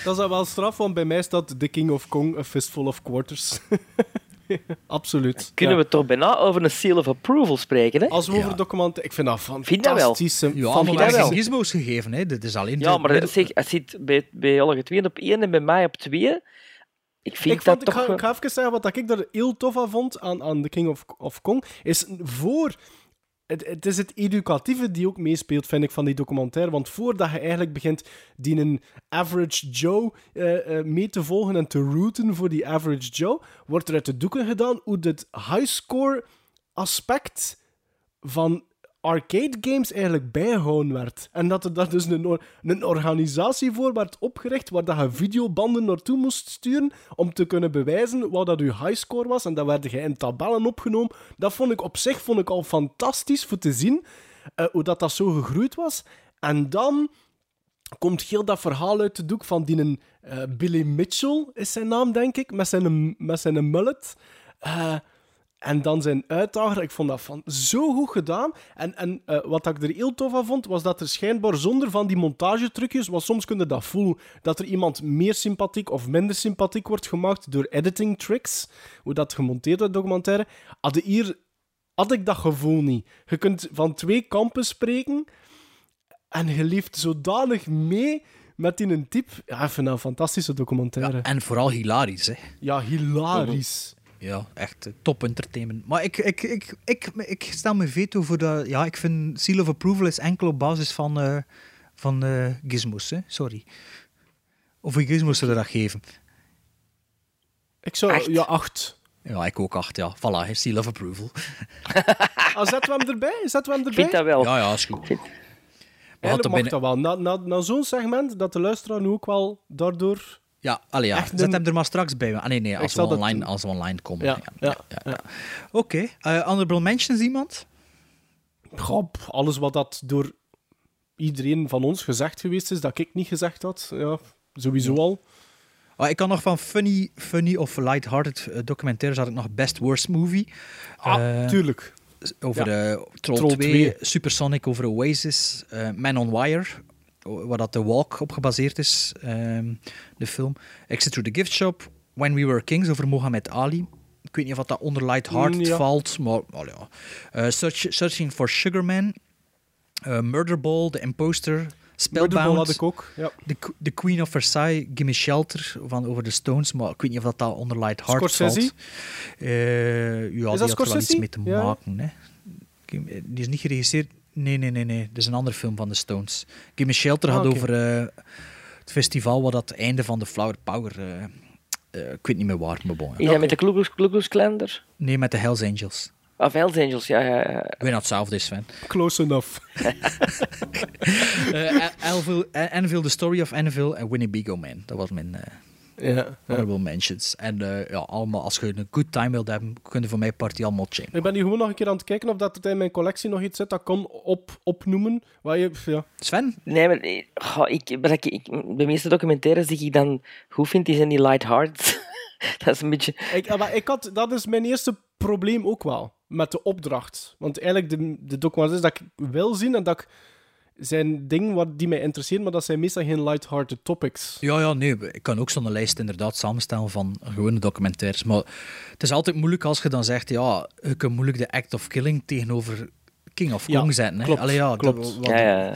Dat is dan wel straf, want bij mij staat The King of Kong, A Fistful of Quarters. Absoluut. Kunnen ja. we toch bijna over een seal of approval spreken, hè? Als we over documenten... Ik vind dat Vind dat wel? fantastisch. Ja, maar Vind dat geen wel? gizmos gegeven, hè. Dit is alleen Ja, maar middel- zeg, het zit bij, bij alle twee op één en bij mij op twee. Ik vind ik, vond, dat ik, toch... ga, ik ga even zeggen wat ik er heel tof aan vond aan, aan The King of, of Kong. Is voor. Het, is het educatieve die ook meespeelt, vind ik, van die documentaire. Want voordat je eigenlijk begint die een average Joe eh, eh, mee te volgen en te routen voor die average Joe, wordt er uit de doeken gedaan hoe het highscore aspect van arcade games eigenlijk bijgehouden werd. En dat er daar dus een, een organisatie voor werd opgericht waar dat je videobanden naartoe moest sturen om te kunnen bewijzen wat dat je highscore was. En dat werd je in tabellen opgenomen. Dat vond ik op zich vond ik al fantastisch voor te zien, eh, hoe dat, dat zo gegroeid was. En dan komt heel dat verhaal uit de doek van die eh, Billy Mitchell, is zijn naam, denk ik, met zijn, met zijn mullet. Eh, en dan zijn uitdager, ik vond dat van zo goed gedaan. En, en eh, wat ik er heel tof aan vond, was dat er schijnbaar zonder van die montagetrucjes, want soms kun je dat voelen, dat er iemand meer sympathiek of minder sympathiek wordt gemaakt door editing tricks, hoe dat gemonteerd wordt, documentaire, hadden hier had ik dat gevoel niet. Je kunt van twee kampen spreken en je leeft zodanig mee met die een type. Ja, ik vind dat een fantastische documentaire. Ja, En vooral hilarisch, hè. hilarisch. Ja, echt eh, top entertainment. Maar ik, ik, ik, ik, ik stel me veto voor dat... Ja, ik vind Seal of Approval is enkel op basis van, eh van eh, gizmos, hè. Sorry. Of wie gizmos zullen dat geven? Ik zou... Echt? Ja, acht. Ja, ik ook acht, ja. Voilà, Seal of Approval. Ah, zetten we hem erbij? Zetten we hem Ik erbij? vind dat wel. Ja, ja, is goed. We Eigenlijk hadden mag binnen... dat wel. Na, na, na zo'n segment, dat de luisteraar nu ook wel daardoor... Ja, allee, ja. Echt zet een- hem er maar straks bij. Ah, nee, nee, als we, dat online, als we online komen. Ja, ja, ja. Oké, eh, honorable mentions iemand? Goh, alles wat dat door iedereen van ons gezegd geweest is, dat ik niet gezegd had, ja, sowieso al. Ah, ik kan nog van funny, funny of lighthearted eh, documentaires had ik nog Best Worst Movie. Ah, Eh, tuurlijk. over Ja. eh, Troll, Troll 2, 2. Supersonic over Oasis, eh, Man on Wire, waar dat The Walk op gebaseerd is, ehm, de film. Exit Through the Gift Shop, When We Were Kings over Mohammed Ali. Ik weet niet of dat onder Light Heart Mm, ja. valt, maar oh ja. Eh, Search- Searching for Sugar Man, eh, Murderball, The Imposter, Spellbound. Had ik ook, ja. The, Qu- The Queen of Versailles, Gimme Shelter van over de Stones, maar ik weet niet of dat, dat onder Light Heart Scorsese? valt. Eh, ja, die had er wel iets mee te maken. Hè. Die is niet geregisseerd. Nee, nee, nee, nee. Dat is een andere film van de Stones. Gimme Shelter Ah, gaat oké. over eh, het festival waar dat het einde van de Flower Power. eh, eh, ik weet niet meer waar, maar bon. ja. Is dat met de Ku Klux-? Nee, met de Hells Angels. Of Hells Angels, ja, ja, ja. Ik weet hetzelfde is, Sven. Close enough. Eh, Anvil, Anvil, The Story of Anvil en Winnebago Man. Dat was mijn eh, Ja, honorable mentions. En eh, ja, allemaal, als je een good time wilt hebben, kun je voor mij party allemaal checken. Ik ben nu gewoon nog een keer aan het kijken of dat er in mijn collectie nog iets zit dat kan op, opnoemen. Waar je, ja. Sven? Nee, maar eh, goh, ik, ik, ik, de meeste documentaires die ik dan goed vind, die zijn die light heart. dat is een beetje... Ik, eh, maar ik had, dat is mijn eerste probleem ook wel, met de opdracht. Want eigenlijk, de, de documentaires dat ik wil zien, en dat ik, zijn dingen wat, die mij interesseren, maar dat zijn meestal geen light-hearted topics. Ja, ja, nee. Ik kan ook zo'n lijst inderdaad samenstellen van gewone documentaires. Maar het is altijd moeilijk als je dan zegt, ja, je kunt moeilijk de act of killing tegenover King of Ja, Kong zetten. Hè. klopt, Allee, ja, klopt. Dat, wat- Ja, ja.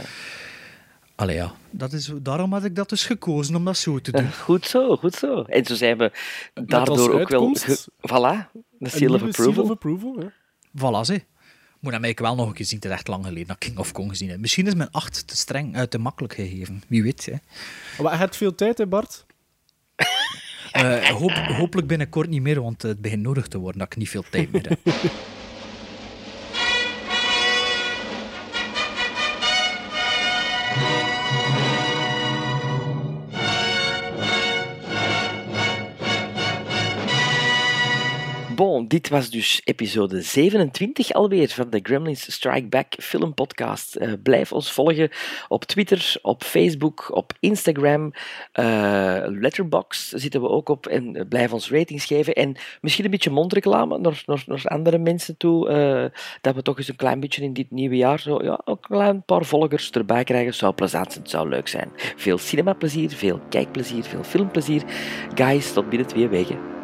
Allee, ja. Dat is, daarom had ik dat dus gekozen om dat zo te doen. Goed zo, goed zo. En zo zijn we daardoor ook wel... ge- voilà, de seal of approval. Seal of approval, ja. Voilà, ze. Moet hem eigenlijk wel nog een keer zien. Het is echt lang geleden dat ik King of Kong gezien heb. Misschien is mijn 8 te streng, uit te makkelijk gegeven. Wie weet, hè. Maar veel tijd, hè, Bart? Eh, hoop, hopelijk binnenkort niet meer, want het begint nodig te worden dat ik niet veel tijd meer heb. Bon, dit was dus episode 27 alweer van de Gremlins Strike Back filmpodcast. Eh blijf ons volgen op Twitter, op Facebook, op Instagram. eh Letterboxd zitten we ook op. En eh, blijf ons ratings geven. En misschien een beetje mondreclame naar, naar, naar andere mensen toe. dat we toch eens een klein beetje in dit nieuwe jaar zo, ja, ook een klein paar volgers erbij krijgen. Zou plezant zijn, zou leuk zijn. Veel cinemaplezier, veel kijkplezier, veel filmplezier. Guys, tot binnen twee weken.